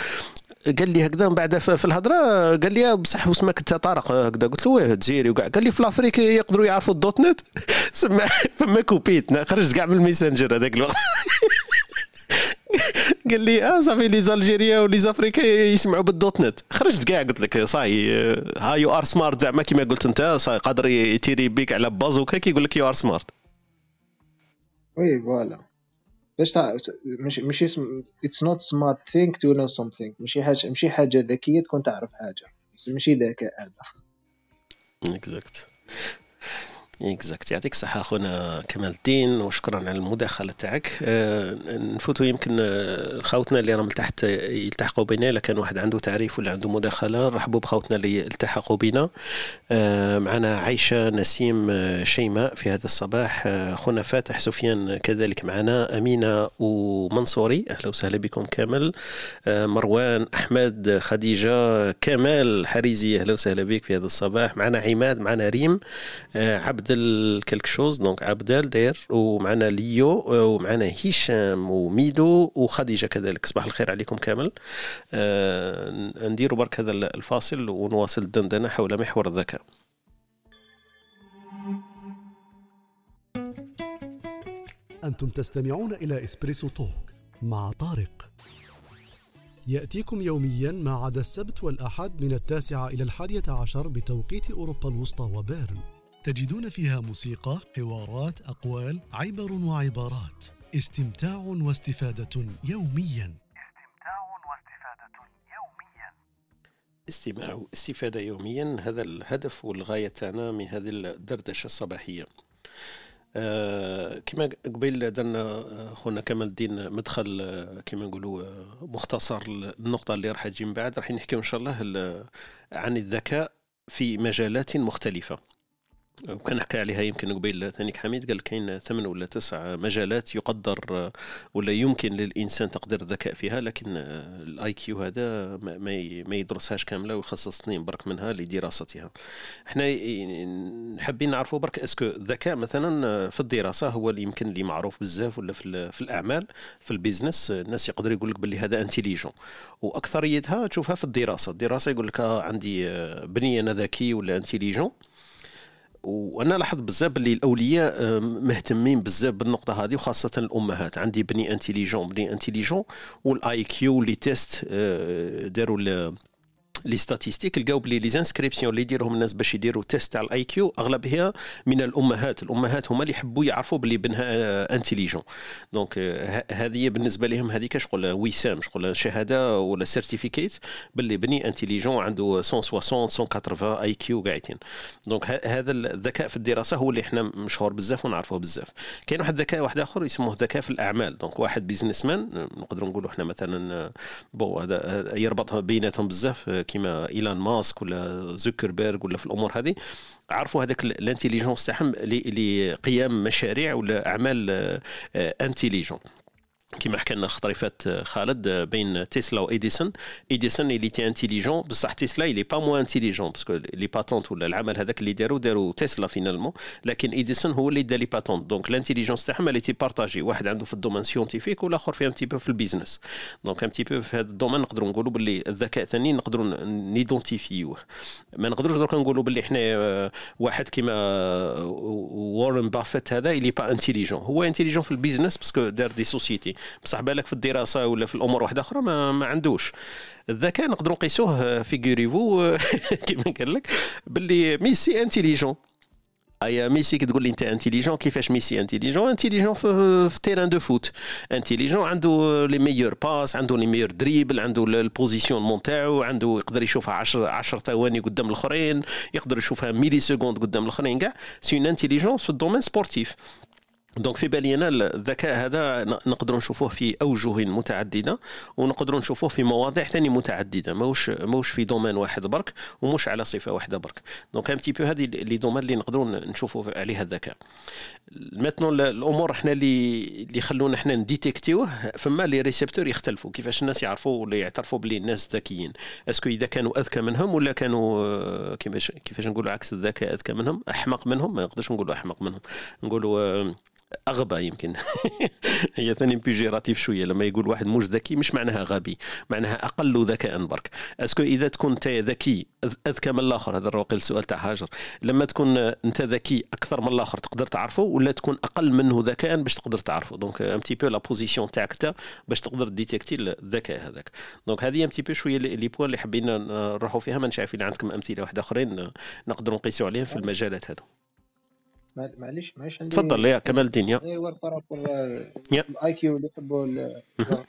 قال لي هكذا من بعد في الهضرة قال لي بصح واسمك انت طارق هكذا. قلت له واه تجيري وكاع قال لي في لافريك يقدروا يعرفوا الدوت نت؟ سما فما كوبيت. خرجت كاع من الميسنجر هذاك الوقت. قال لي آه صافي لي زالجيريا ولي زافريكا يسمعوا بالدوت نت. خرجت كاع قلت لك صاي ها يو ار سمارت زعما كيما قلت انت صاي قادر يتيري بيك على بازوكا كيقول لك يو ار سمارت وي فوالا. باش ماشي ماشي اسم اتس نوت سمارت ثينك تو نو سمثينغ ماشي حاجة ماشي حاجة ذكية تكون تعرف حاجة. بس ماشي ذكاء هذا. exact exact يعطيك الصحة أخونا كمال الدين وشكرا على المداخلة تاعك. أه نفوتوا يمكن خوتنا اللي راهم تحت يلتحقوا بنا إلا كان واحد عنده تعريف ولا عنده مداخلة رحبوا بخوتنا اللي التحقوا بنا. معنا عايشة نسيم شيماء في هذا الصباح. أخونا فاتح سفيان كذلك معنا. أمينة ومنصوري أهلا وسهلا بكم كامل مروان أحمد خديجة كمال حريزي أهلا وسهلا بك في هذا الصباح. معنا عماد معنا ريم. عبد عبدل quelque chose donc عبدل داير ومعنا ليو ومعنا هشام وميدو وخديجة كذلك. صباح الخير عليكم كامل. آه نديروا برك هذا الفاصل ونواصل الدندنة حول محور الذكاء. أنتم تستمعون إلى إسبريسو توك مع طارق. يأتيكم يوميا ما عدا السبت والأحد من التاسعة إلى الحادية عشر بتوقيت أوروبا الوسطى وبيرن. تجدون فيها موسيقى، حوارات، أقوال، عبر وعبارات. استمتاع واستفادة يوميا. استمتاع واستفادة يوميا استماع واستفادة يوميا هذا الهدف والغاية تاعنا من هذه الدردشة الصباحية. آه كما قبيل درنا خونا كمال الدين مدخل كما نقولوا مختصر النقطة اللي راح تجي من بعد. راح نحكي إن شاء الله عن الذكاء في مجالات مختلفة. وكان حكى عليها يمكن قبيل ثانيك حميد قال كاين ثمان ولا تسع مجالات يقدر ولا يمكن للإنسان تقدير الذكاء فيها لكن ال IQ هذا ما يدرسهاش كاملة ويخصص اثنين برك منها لدراستها. إحنا حابين نعرفوا برك est-ce que الذكاء مثلا في الدراسة هو اللي يمكن اللي معروف بزاف ولا في, في الأعمال في ال business الناس يقدر يقول لك باللي هذا intelligent. وأكثريتها تشوفها في الدراسة. الدراسة يقول لك آه، عندي بني أنا ذكي ولا intelligent. وأنا لاحظت بزاف باللي الاولياء آه، مهتمين بزاف بالنقطة هذه وخاصة الامهات. عندي بني intelligent بني intelligent وال IQ les tests آه، داروا les statistiques لقاو بلي les inscriptions اللي يديرهم الناس باش يديروا test تاع ال IQ أغلبها من الأمهات. الأمهات هما اللي يحبوا يعرفوا بلي بنها intelligent donc هذه بالنسبة لهم هذيك شغل وسام شغل شهادة ولا certificat باللي بني intelligent عنده 160 180 IQ قاعدين. donc هذا الذكاء في الدراسة هو اللي إحنا مشهور بزاف ونعرفوه بزاف. كاين واحد الذكاء واحد آخر يسموه ذكاء في الأعمال. donc واحد businessman نقدروا نقولوا إحنا مثلا bon هذا يربط بيناتهم بزاف كيما إيلان ماسك ولا زوكربيرغ ولا في الأمور هذه عرفوا هذاك ال intelligence تاعهم لقيام مشاريع ولا أعمال intelligent آه، كما حكى لنا خطري فات خالد بين تسلا وإيديسون. إيديسون il était intelligent بصح تسلا il est pas moins intelligent parce que les patentes ولا العمل هذاك اللي داروا داروا تسلا finalement لكن إيديسون هو اللي دا les patentes donc ال intelligence تاعهم elle était partagée واحد عنده في ال domaine scientifique والاخر في petit peu في ال business donc un petit peu في هذا ال domaine نقدروا نقولوا باللي الذكاء الثاني نقدروا ن identifi يوه ما نقدروش درك نقولوا باللي إحنا آه، واحد كيما وارن بافيت هذا il est pas intelligent هو intelligent في ال business parce que دار des sociétés بصح بالك في الدراسة ولا في الأمور واحدة أخرى ما, ما عندوش. الذكاء نقدروا نقيسوه فيغوريفو كيما قال لك باللي ميسي intelligent أيا ميسي كي تقول لي أنت intelligent كيفاش ميسي intelligent intelligent في, في terrain de foot intelligent عنده les meilleures passes عنده les meilleurs dribbles عنده ال position تاعو عنده يقدر يشوفها 10 10 ثواني قدام الآخرين يقدر يشوفها millisecondes قدام الآخرين كاع. c'est une intelligence في ال domaine sportif donc في بالي أنا الذكاء هذا نقدروا نشوفوه في أوجه متعددة ونقدروا نشوفوه في مواضيع ثاني متعددة ماهوش ماهوش في domaine واحد برك ومش على صفة واحدة برك. donc un peu هذه les domaines اللي نقدروا نشوفوا عليها الذكاء. maintenant الأمور إحنا اللي اللي خلونا إحنا ن détecti وه فما les récepteurs يختلفوا كيفاش الناس يعرفوا ولا يعترفوا بلي الناس ذكيين. est-ce que إذا كانوا أذكى منهم ولا كانوا كيفاش كيفاش نقولوا عكس الذكاء أذكى منهم أحمق منهم؟ ما نقدرش نقولوا أحمق منهم. نقولوا أغبى يمكن. هي ثاني péjoratif شوية لما يقول واحد مش ذكي مش معناها غبي معناها أقل ذكاء برك. est-ce que إذا تكون أنت ذكي أذكى من الآخر؟ هذا الواقع السؤال تاع هاجر لما تكون أنت ذكي أكثر من الآخر تقدر تعرفه ولا تكون أقل منه ذكاء باش تقدر تعرفه؟ donc un petit peu la position تاعك أنت باش تقدر détecter الذكاء هذاك. donc هذه un petit peu شوية les points اللي حبينا نروحوا فيها ما نعرف إذا عندكم أمثلة واحدة أخرين نقدروا نقيسوا عليهم في المجالات هذو. معليش معليش عندي تفضل يا كمال الدين يا. ايوا par rapport ال IQ اللي يحبوا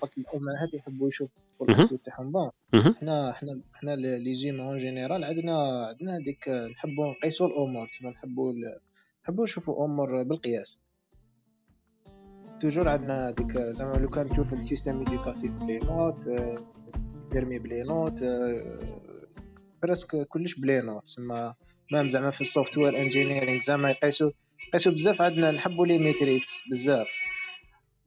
قلت الامهات يحبوا يشوفوا ال IQ تاعهم. bon حنا حنا حنا les humains en général عندنا عندنا هذيك نحبوا نقيسوا الأمور تسمى نحبوا نحبوا نشوفوا الأمور بالقياس. toujours عندنا هذيك زعما لو كان تشوف السيستم ايديوكاتيف بلي نوت بيرمي بلي نوت برسك كلش بلي نوت تسمى même زعما في ال software engineering زعما يقيسوا يقيسوا بزاف. عندنا نحبوا les metrics بزاف.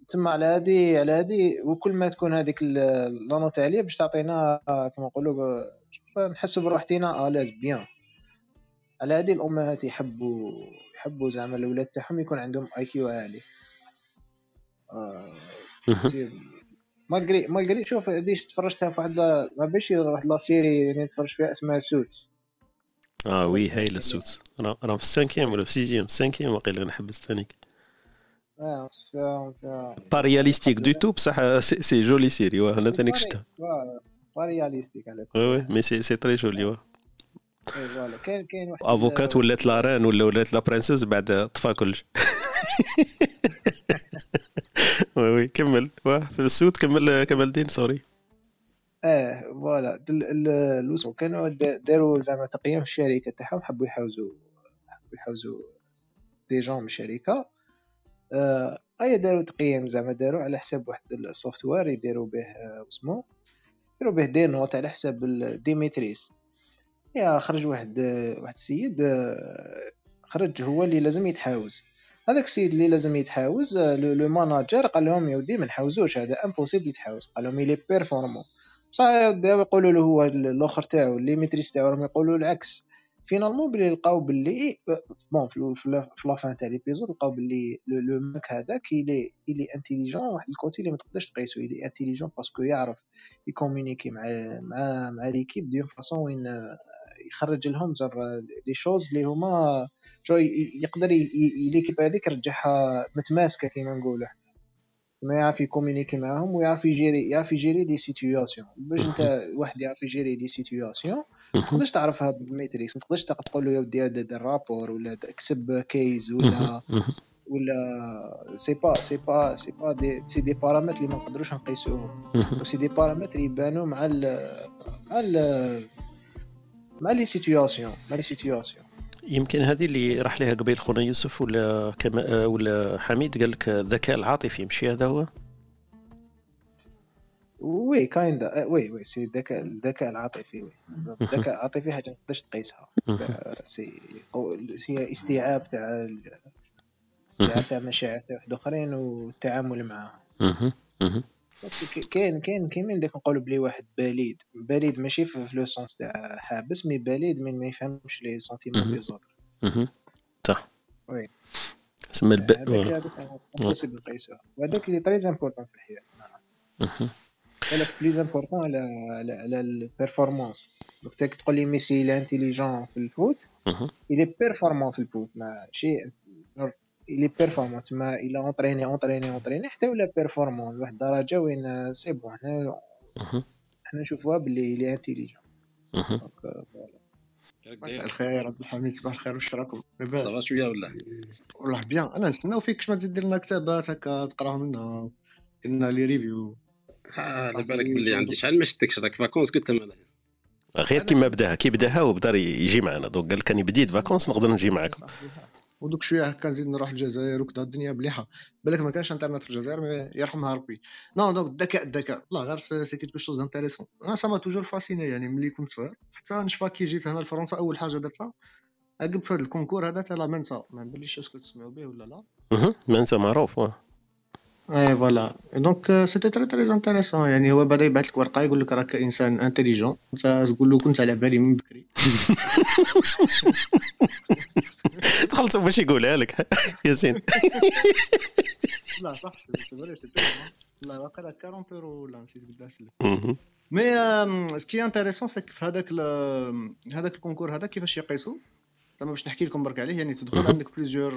تما على هادي على هادي وكل ما تكون هذيك la note عاليه باش تعطينا كما نقولوا نحسوا بروحتينا à l'aise bien على هادي الأمهات يحبوا يحبوا زعما الأولاد تاعهم يكون عندهم IQ عالي. آه malgré malgré شوف ديش تفرجتها في واحد ما باش واحد la série اللي نتفرج فيها اسمها Suits. آه ouais هايل ال Suits راهم في ال cinquième ولا في ال sixième ال cinquième واقيلا أنا حبيت ثانيك pas réalistique du tout بصح c'est jolie série واه أنا ثاني شفتها pas réalistique على ouais ouais mais c'est c'est très joli واه كاين كاين واحد avocat ولات la reine ولا ولات la princesse بعد طفى كلش وي وي كمل. واه في ال Suits كمل كمل الدين سوري آه voilà. الوسو كانوا داروا زعما تقييم الشركة تاعهم حبوا يحوزوا حبوا يحوزوا des gens من الشركة. آه اي داروا تقييم زعما داروا على حساب واحد ال software يديروا به آه واسمو يديروا به des notes على حساب des metrics يا خرج واحد واحد السيد خرج هو اللي لازم يتحاوز. هذاك السيد اللي لازم يتحاوز le manager قال لهم يا ودي ما نحاوزوش هذا impossible يتحاوز. قال لهم il est performant بصح يقولوا له هو الآخر تاعو les metrics تاعو راهم يقولوا العكس. finalement بلي لقاو بلي bon في la fin تاع l'épisode لقاو بلي le mec هذاك il est il est intelligent واحد ال côté اللي ما تقدرش تقيسو il est intelligent parce que يعرف ي communiquer مع مع مع l'équipe d'une façon وين يخرج لهم زر les choses اللي هما يقدر l'équipe هذيك يرجعها متماسكة كيما نقولوا. ما يعرف ي communiquer معاهم ويعرف ي gérer يعرف ي gérer les situations باش انت واحد يعرف ي gérer les situations ما تقدرش تعرفها بال metrics ما تقدرش تقول له يا ودي هذا ال rapport ولا اكسب كيز ولا ولا c'est pas c'est pas c'est pas des c'est des paramètres اللي ما نقدروش نقيسوهم. c'est des paramètres يبانوا مع ال مع ال مع les situations مع les situations يمكن هذه اللي راح لها قبيل خونا يوسف ولا كما ولا حميد؟ قال لك الذكاء العاطفي مشي هذا هو؟ ouais kinda ouais ouais c'est الذكاء الذكاء العاطفي وي. الذكاء العاطفي حاجة ما تقدرش تقيسها. سي سي استيعاب تاع استيعاب تاع مشاعر تاع واحد آخرين والتعامل معاهم. كاين كاين كاين داك نقولوا بلي واحد بليد بليد ماشي في le sens تاع حابس mais بليد من ما يفهمش les sentiments des autres صح. وي. تسمى الب وهذاك اللي très important في الحياة. ولا plus important على على على ال performance donc تقول لي ميسي il est intelligent في ال foot. il est performant في ال foot. ماشي il est performant تما il est entraîné entraîné entraîné حتى ولا performant لواحد الدرجة وين c'est bon حنا حنا نشوفوها باللي il est intelligent مساء الخير عبد الحميد صباح الخير واش راكم ça va شوية ولا؟ والله bien. أنا نستناو فيك باش ما تزيد لنا كتابات هكا تقراهم لنا قلنا les reviews على بالك باللي عندي. شحال ما شفتكش راك؟ vacances قلت لهم غير كيما بداها. كي بداها وبدا يجي معنا. donc قال لك راني بديت vacances نقدر نجي معاكم. ودوك شوية هكا نزيد نروح الجزائر وكذا الدنيا مليحة. بالك ما كانش انترنت في الجزائر يرحمها ربي non donc الذكاء الذكاء لا غير c'est quelque chose intéressant أنا ça m'a toujours fasciné يعني ملي كنت صغير. حتى نشفى كي جيت هنا لفرنسا أول حاجة درتها عقب في هذا ال concours هذا تاع la Mensa. ما نبليش est-ce que تسمعوا به ولا لا. Mensa معروف et voilà donc c'était très très intéressant يعني هو بدا يبعث لك ورقه يقول لك راك انسان intelligent انت تقول له كنت على بالي من بكري دخلت باش يقولها لك ياسين لا صح لا واقيلا 40 اورو ولا نسيت قداش mais ce qui est intéressant c'est في هذاك هذاك ال concours هذا كيفاش يقيسوا زعما باش نحكي لكم برك عليه يعني تدخل عندك plusieurs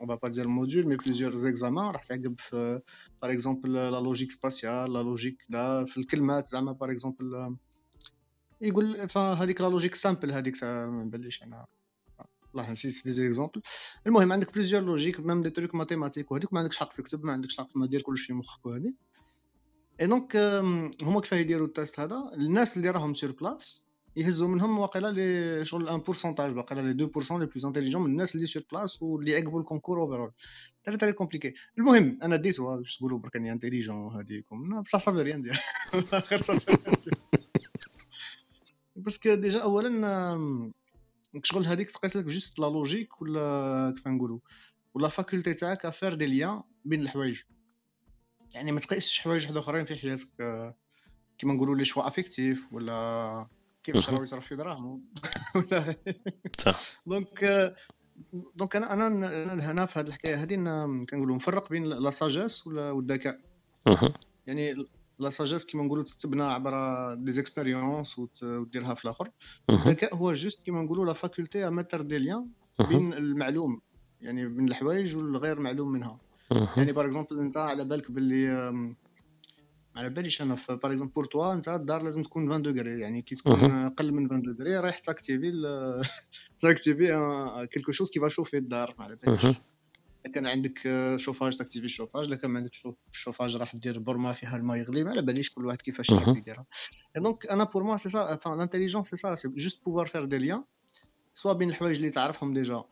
on va pas dire modules mais plusieurs examens راح تعقب في par exemple la logique spatiale la logique دا في الكلمات زعما par exemple يقول فهذيك la logique simple هذيك ما نبليش أنا. والله نسيت des exemples المهم عندك plusieurs logiques même des trucs mathématiques وهذيك ما عندكش حق تكتب ما عندكش حق ما دير كلشي في مخك وهذه et donc هما كيفاه يديروا ال test هذا؟ الناس اللي راهم sur place يهزوا منهم واقيلا les شغل un pourcentage واقيلا les 2% les plus intelligents من الناس اللي sur place واللي عقبوا ال concours overall très très compliqué المهم أنا ديتها باش تقولوا برك إني intelligent هذيكم بصح ça veut rien dire خير صافي parce que déjà اولا شغل هذيك تقيس لك juste la logique ولا كيف نقولوا؟ ولا faculté تاعك à faire des liens بين الحوايج. يعني ما تقيسش حوايج واحد اخرين في حياتك كيما نقولوا les choix affectifs ولا كيفاش راهو يصرف في دراهمو ولا donc donc أنا أنا هنا في هذه الحكاية هذه كنقولوا نفرق بين la sagesse والذكاء. يعني la sagesse كيما نقولوا تتبنى عبر des expériences وديرها في الآخر. الذكاء هو juste كيما نقولوا la faculté à mettre des liens بين المعلوم يعني بين الحوايج والغير معلوم منها. يعني par exemple أنت على بالك باللي على باليش أنا par exemple pour toi انت الدار لازم تكون 20 degrés يعني كي تكون أقل من 20 degrés رايح ت activer ت activer quelque chose qui chauffe الدار على باليش. كان عندك chauffage t'activer الـ chauffage الا كان ما عندكش الشوفاج راح دير برمه فيها الماء يغلي ما على باليش كل واحد كيفاش يحب يديرها. donc أنا pour moi c'est ça l'intelligence c'est ça c'est juste pouvoir faire des liens soit بين الحوايج اللي تعرفهم déjà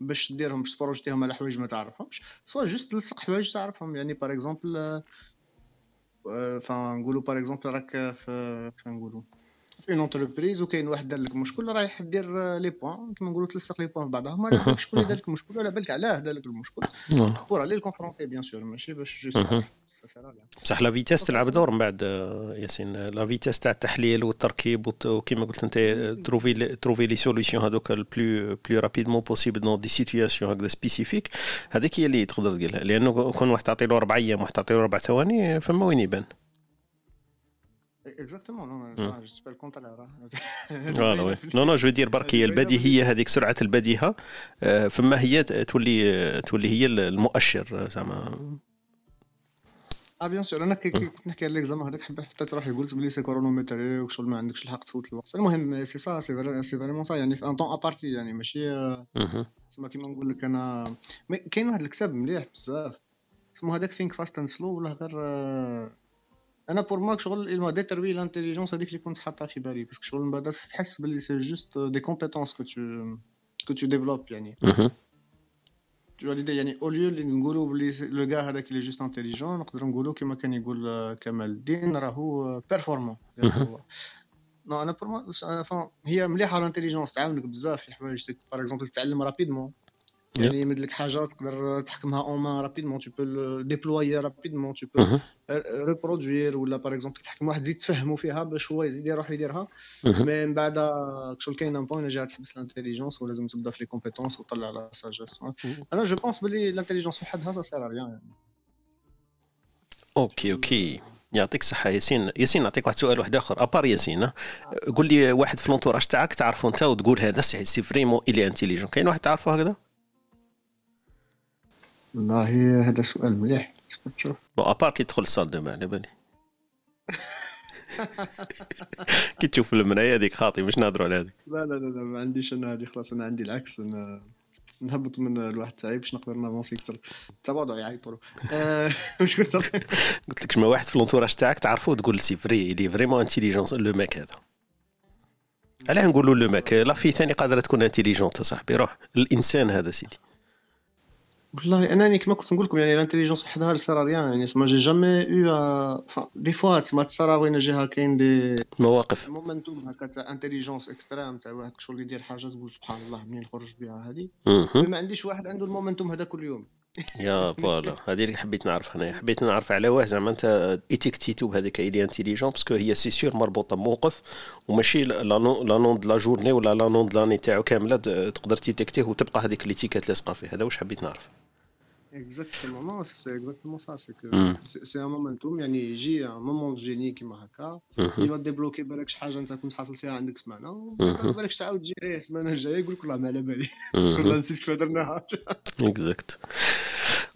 باش ديرهم باش ت projeter هم على حوايج ما تعرفهمش soit juste تلصق حوايج تعرفهم. يعني par exemple فنقولوا par exemple راك في كيف نقولوا une entreprise وكاين واحد دار لك مشكل رايح دير les points. كيما نقولوا تلصق les points في بعضها ما على شكون اللي دار لك المشكل على بالك علاه دار لك المشكل pour عليه الـ confronter bien sûr ماشي باش juste بصح la vitesse تلعب دور من بعد آه، ياسين. la vitesse تاع التحليل والتركيب وكيما قلت انت trouver trouver les solutions هذوك الـ plus plus rapidement possible dans des situations هكذا spécifiques هذيك هي اللي تقدر تقولها. لأنه كون واحد تعطي له أربع أيام واحد تعطي له أربع ثواني فما وين يبان. exactement non au contraire voilà oui non non je dirais برك هي البديهيه هذيك سرعه البديهه فما هي تولي تولي هي المؤشر زعما آه bien sûr أنا كي كنت نحكي على l'examen هذاك حبيت حطيت روحي قلت بلي c'est chronométré وشغل ما عندكش الحق تفوت الوقت المهم c'est ça c'est c'est vraiment ça يعني في un temps imparti يعني ماشي تسمى كيما نقول لك أنا كاين واحد الكتاب مليح بزاف اسمه هذاك Think Fast and Slow ولا غير أنا pour ماك شغل الـ mot détruit l'intelligence هذيك اللي كنت حاطها في بالي. parce que شغل من بعد تحس بلي c'est juste des compétences que tu que tu développes يعني. toute l'idée يعني au lieu اللي نقولوا بلي لو كاع هذاك اللي juste intelligent نقدروا نقولوا كما كان يقول كمال الدين راهو performant non أنا pour هي مليحة الـ intelligence تعاونك بزاف في حوايج par exemple تتعلم rapidement يعني يمد لك حاجة تقدر تحكمها en main rapidement tu peux déployer rapidement tu peux reproduire ولا par exemple تحكم واحد تزيد تفهمو فيها باش هو يزيد يروح يديرها. mais من بعد شغل كاين un point جا تحبس الـ intelligence ولازم تبدا في les compétences وتطلع على ساجيس أنا je pense بلي الـ intelligence وحدها ça sert à rien يعني OK OK يعطيك الصحة. ياسين ياسين نعطيك واحد سؤال واحد آخر. à part ياسين قول لي واحد في l'entourage تاعك تعرفه أنت وتقول هذا c'est vraiment il est intelligent كاين واحد تعرفه هكذا؟ والله هذا سؤال مليح. شوف. bon à part كي تدخل الـ salle de bain على بالي كي تشوف المرايه هذيك خاطي مش نهضروا على هذيك لا لا لا ما عنديش أنا هذه خلاص أنا عندي العكس. أنا نهبط من الواحد تاعي باش نقدر نافونسي أكثر. تباضع يعيطوا له. آه، واش قلت؟ قلت لك شما واحد في لونتوراج تاعك تعرفه تقول سي فري لي فريمون انتيليجونس لو ماك هذا. علاه نقولوا لو ماك لا في ثاني قادرة تكون انتيليجونت صاحبي روح. الإنسان هذا سيدي. والله انني كما كنت نقول لكم يعني الانتيليجونس وحدها لسرا ريان يعني ما جي جامي أو دي فوا تسمى تصرا وين جهة كاين دي مواقف. مومنتوم هكا تاع انتيليجونس اكستريم تاع واحد شغل يدير حاجة تقول سبحان الله منين نخرج بها هذه؟ ما عنديش واحد عنده الـ momentum هذا كل يوم. يا voilà. هذه اللي حبيت نعرف أنا حبيت نعرف على واه زعما انت étiqueté تو بهذيك il est intelligent parce que هي c'est sûr مربوطة بموقف وماشي la ligne de la journée ولا la ligne de l'année تاعو كاملة تقدر ت étiqueter ه وتبقى هذيك l'étiquette لاصقه فيه هذا واش حبيت نعرف؟ exactement c'est exactement ça c'est que c'est un momentum يعني يجي un moment génie كيما هكا يبا débloquer بالك شي حاجة انت كنت حاصل فيها عندك سمانه وبالك تعاود تجي السمانه الجاية. يقول لك والله ما على بالي. والله نسيت كيف درناها exact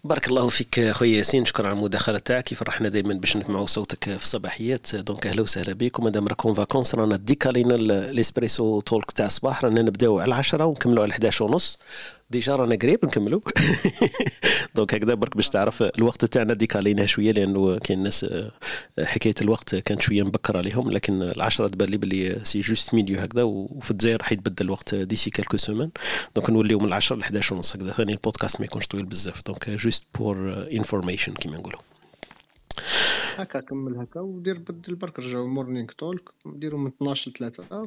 بارك الله فيك خويا ياسين. شكرا على المداخلة تاعك. يفرحنا دائما باش نسمعوا صوتك في الصباحيات؟ donc أهلا وسهلا بك ومادام راكم vacances رانا décaler نا الـ Espresso Talk تاع الصباح. رانا نبداو على 10 ونكملوا على 11 ونص. déjà رانا قريب نكملوا donc هكذا برك باش تعرف الوقت تاعنا décaler ناه شوية لأنه كاين ناس حكاية الوقت كانت شوية مبكر عليهم لكن العشرة تبان لي بلي c'est juste milieu هكذا وفي الجزائر راح يتبدل الوقت d'ici quelques semaines donc نوليو من 10 ل 11 ونص هكذا. ثاني البودكاست ما يكونش طويل بزاف donc juste pour information كيما نقولوا هكا كمل هكا ودير بدل برك رجعوا Morning Talk نديرو من 12 ل 3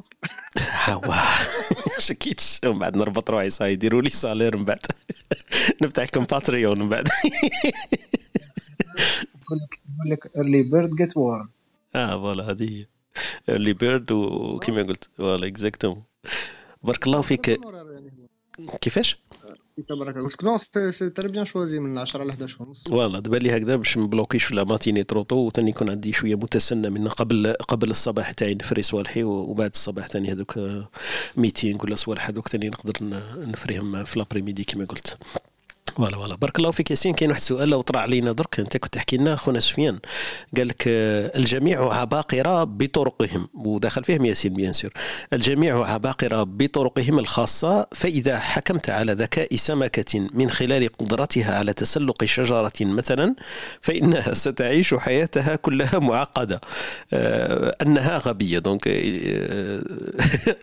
هوا شكيتش ومن بعد نربط روحي صاي يديروا les salaires من بعد. نفتح لكم Patreon من بعد. يقول لك early bird get worm آه voilà هذه هي. early bird وكيما قلت voilà exactement بارك الله فيك. كيفاش؟ تبارك الله. non c'est très bien choisi من 10 ل 11 ونص. voilà دابا لي هكذا باش ن bloquer ش في la matinée trop tôt وثاني يكون عندي شوية متسنى من قبل قبل الصباح تاعي نفري صوالحي وبعد الصباح ثاني هذوك meeting ولا صوالح هذوك ثاني نقدر نفريهم في l'après-midi كما قلت. voilà voilà. بارك الله فيك ياسين. كاين واحد السؤال لو طرا علينا درك. انت كنت تحكي لنا خونا سفيان قال لك الجميع عباقره بطرقهم. ودخل فيهم ياسين bien sûr. الجميع عباقره بطرقهم الخاصة فإذا حكمت على ذكاء سمكة من خلال قدرتها على تسلق شجرة مثلا فإنها ستعيش حياتها كلها معقدة. آه أنها غبية. donc آه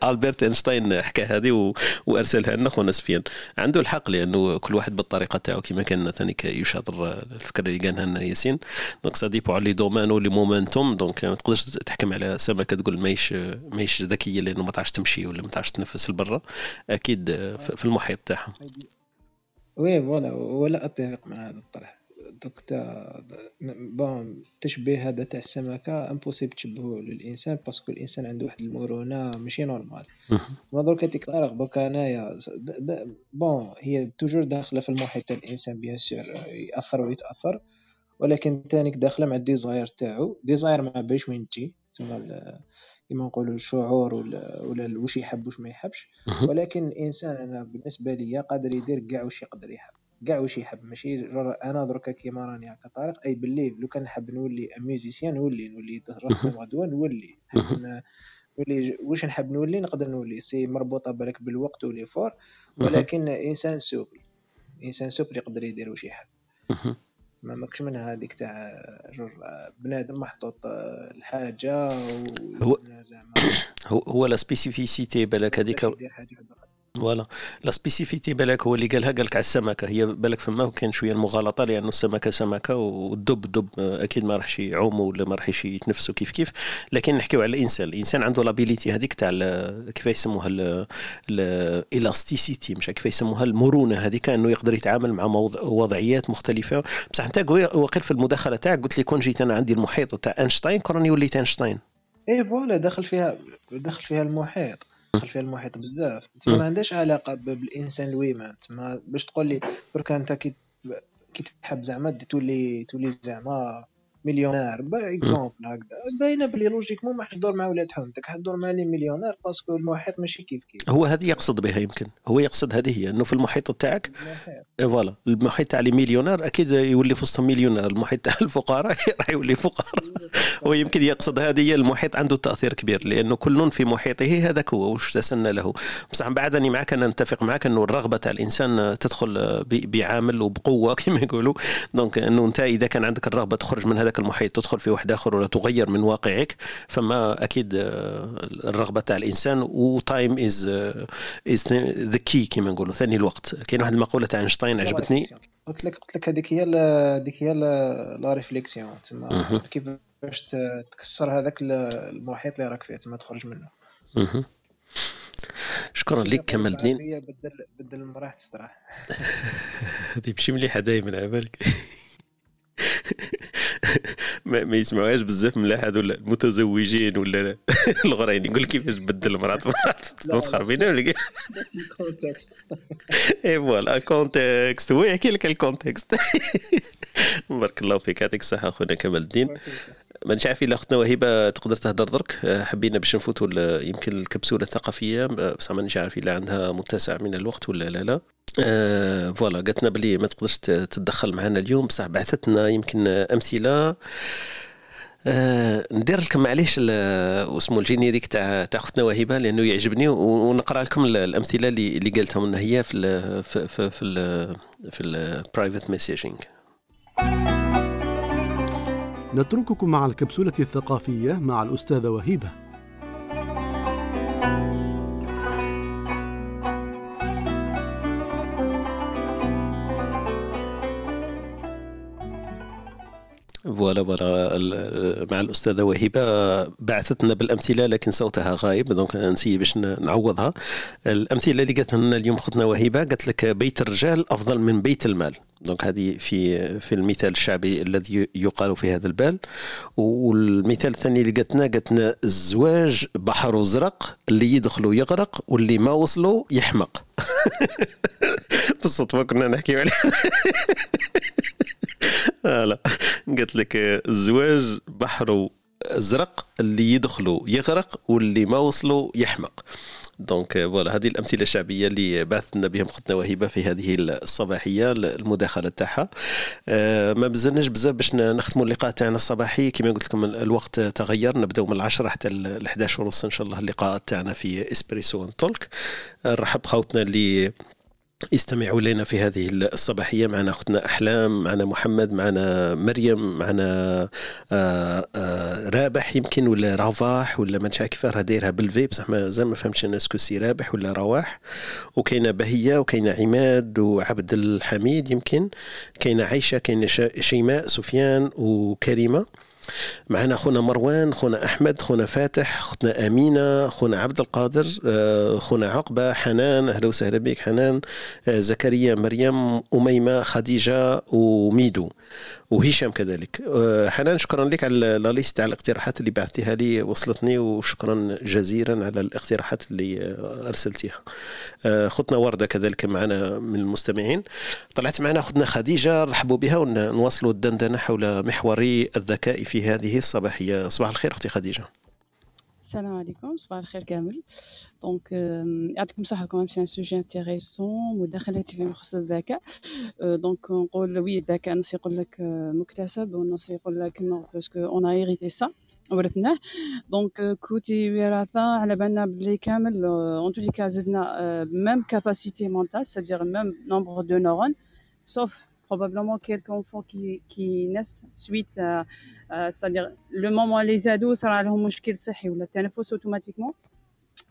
ألبرت إينشتاين حكى هذه وأرسلها لنا خونا سفيان. عنده الحق لأنه كل واحد بالطريقة الطريقة تاعو. كما كان ثاني يشاطر الفكرة اللي قالها لنا ياسين. donc ça dépend على les domaines و les momentums donc ما تقدرش تحكم على سمكه تقول ماهيش ماهيش ذكية لأنه ما تعرفش تمشي ولا ما تعرفش تنفس لبرا. أكيد في المحيط تاعها oui voilà ولا أتفق مع هذا الطرح. donc t'as bon التشبيه هذا تاع السمكة impossible تشبهه للإنسان parce que الإنسان عنده واحد المرونة ماشي normal تسمى دركا تيك دوكا أنايا bon هي toujours داخلة في المحيط تاع الإنسان bien sûr يأثر ويتأثر ولكن تانيك داخلة مع ال desire تاعو. desire ما باش وين تجي تسمى كيما نقولوا الشعور ولا ولا واش يحب واش ما يحبش. ولكن الإنسان أنا بالنسبة ليا قادر يدير كاع واش يقدر يحب. كاع واش يحب ماشي؟ أنا دركا كيما راني هكا طارق. أي باللي لو كان نحب نولي musicien نولي نولي رسام غدوه نولي نولي واش نحب نولي؟ نقدر نولي. c'est مربوطة بالك بالوقت و l'effort ولكن إنسان souple إنسان souple يقدر يدير واش يحب. ما ماكش من هذيك تاع بنادم محطوط الحاجة هو هو la spécificité بالك هذيك voilà. la spécificité بالك هو اللي قالها قال لك على السمكة. هي بالك فما كان شوية المغالطة لأنه السمكة سمكة والدب دب أكيد ما راحش يعوموا ولا ما راحش يتنفسوا كيف كيف. لكن نحكيو على الإنسان. الإنسان عنده l'habilité هذيك تاع كيف يسموها ال élasticité مش كيف يسموها المرونة هذيك أنه يقدر يتعامل مع وضعيات مختلفة. بصح أنت وقيل في المداخلة تاعك قلت لي كون جيت أنا عندي المحيط تاع أينشتاين كون وليت أينشتاين. إيه voilà دخل فيها دخل فيها المحيط. دخل فيها المحيط بزاف. تما ما عندهاش علاقة بالإنسان ال humain تما باش تقول لي درك أنت كي كي تحب زعما تولي تولي زعما مليونير. par exemple هكذا. باينة بلي logiquement ما حدور مع ولاد حومتك حدور مع les millionnaires parce que المحيط ماشي كيف كيف. هو هذه يقصد بها يمكن. هو يقصد هذه هي إنه في المحيط تاعك voilà. المحيط تاع les millionnaires أكيد يولي في وسطهم مليونير. المحيط تاع الفقراء راح يولي فقراء. هو يمكن يقصد هذه هي المحيط عنده تأثير كبير لأنه كل في محيطه هذاك هو واش تسنى له. بصح من بعد اني معك أنا نتفق معك إنه الرغبة تاع الإنسان تدخل بعامل وبقوة كما يقولوا. donc إنه أنت إذا كان عندك الرغبة تخرج من هذاك المحيط تدخل في واحد آخر ولا تغير من واقعك. فما أكيد الرغبة تاع الإنسان و time is is the key كما نقولوا ثاني الوقت. كاين واحد المقولة تاع أينشتاين عجبتني؟ قلت لك قلت لك هذيك هي هذيك هي la réflexion. تما كيفاش تكسر هذاك المحيط اللي راك فيه تما تخرج منه. شكرا لك كمال الدين. بدل بدل المراه تستراح هذه ماشي مليحة دائما على بالك ما, ما يسمعوهاش بزاف من هذو المتزوجين ولا الأخرين. يقول كيفاش بدل المراه تمسخر بينا ولا ال contexte إي voilà. ال contexte هو يحكي لك ال contexte بارك الله فيك. يعطيك الصحة أخونا كمال الدين. ما عارف إلا أختنا وهبه تقدر تهدر درك. حبينا باش نفوتوا يمكن الكبسولة الثقافية. بصح مانيش عارف إلا عندها متسع من الوقت ولا لا لا. آه voilà قالت لنا بلي ما تقدرش تتدخل معنا اليوم بصح بعثت لنا يمكن أمثلة. آه ندير لكم معليش اسمه ال générique تاع تاع أختنا وهبه لأنه يعجبني ونقرأ لكم الأمثلة اللي اللي قالتهم لنا هي في ال في في في, ال في ال private messaging نترككم مع الكبسولة الثقافية مع الأستاذة وهيبة. voilà voilà. مع الأستاذة وهبه بعثت لنا بالأمثلة لكن صوتها غايب donc نسي باش نعوضها. الأمثلة اللي قالت لنا اليوم خدنا وهبه قالت لك بيت الرجال أفضل من بيت المال. donc هذه في في المثال الشعبي الذي يقال في هذا البال. والمثال الثاني اللي قالت لنا الزواج بحر ازرق اللي يدخلوا يغرق واللي ما وصلوا يحمق. بالصدفة كنا نحكي عليه. لا. قالت لك الزواج بحر ازرق اللي يدخلوا يغرق واللي ما وصلوا يحمق. donc voilà هذه الأمثلة الشعبية اللي بعثنا بهم اختنا وهبه في هذه الصباحية المداخلة تاعها. أه ما بزلناش بزاف باش نختموا اللقاء تاعنا الصباحي. كما قلت لكم الوقت تغير. نبداو من العشرة حتى ال 11 ونص إن شاء الله اللقاء تاعنا في Espresso and Talk نرحب خوتنا اللي استمعوا إلينا في هذه الصباحية. معنا أختنا أحلام معنا محمد معنا مريم معنا آه، آه، رابح يمكن ولا رافاح ولا ما نشاء كيف راه دايرها بال V بصح ما زال ما فهمتش أنا est-ce que c'est رابح ولا رواح. وكاينة بهية وكاينة عماد وعبد الحميد يمكن كاينة عائشه كاينة شيماء سفيان وكريمة. معنا خونا مروان خونا أحمد خونا فاتح خونا أمينة خونا عبد القادر آه، خونا عقبة حنان أهلا وسهلا بك حنان آه، زكريا مريم أميمة خديجة وميدو. وهشام كذلك. آه، حنان شكرا لك على لا ليست على الاقتراحات اللي بعثتها لي وصلتني وشكرا جزيلا على الاقتراحات اللي أرسلتيها. خطنا وردة كذلك معنا من المستمعين. طلعت معنا خطنا خديجة رحبوا بها ونواصلوا الدندنة حول محوري الذكاء في هذه الصباحية. صباح الخير أختي خديجة. السلام عليكم صباح الخير كامل donc يعطيكم الصحة كمان c'est un sujet intéressant مداخلتي فيما يخص الذكاء donc نقول oui الذكاء الناس يقول لك مكتسب والناس يقول لك non parce que on hérite ça ورثناه donc côté وراثة على بالنا بلي كامل en tous les cas زدنا même capacité mentale c'est-à-dire même nombre de neurones sauf probablement quelques enfants qui, qui naissent suite à, c'est-à-dire le moment les ados صرا لهم مشكل صحي ولا التنفس automatiquement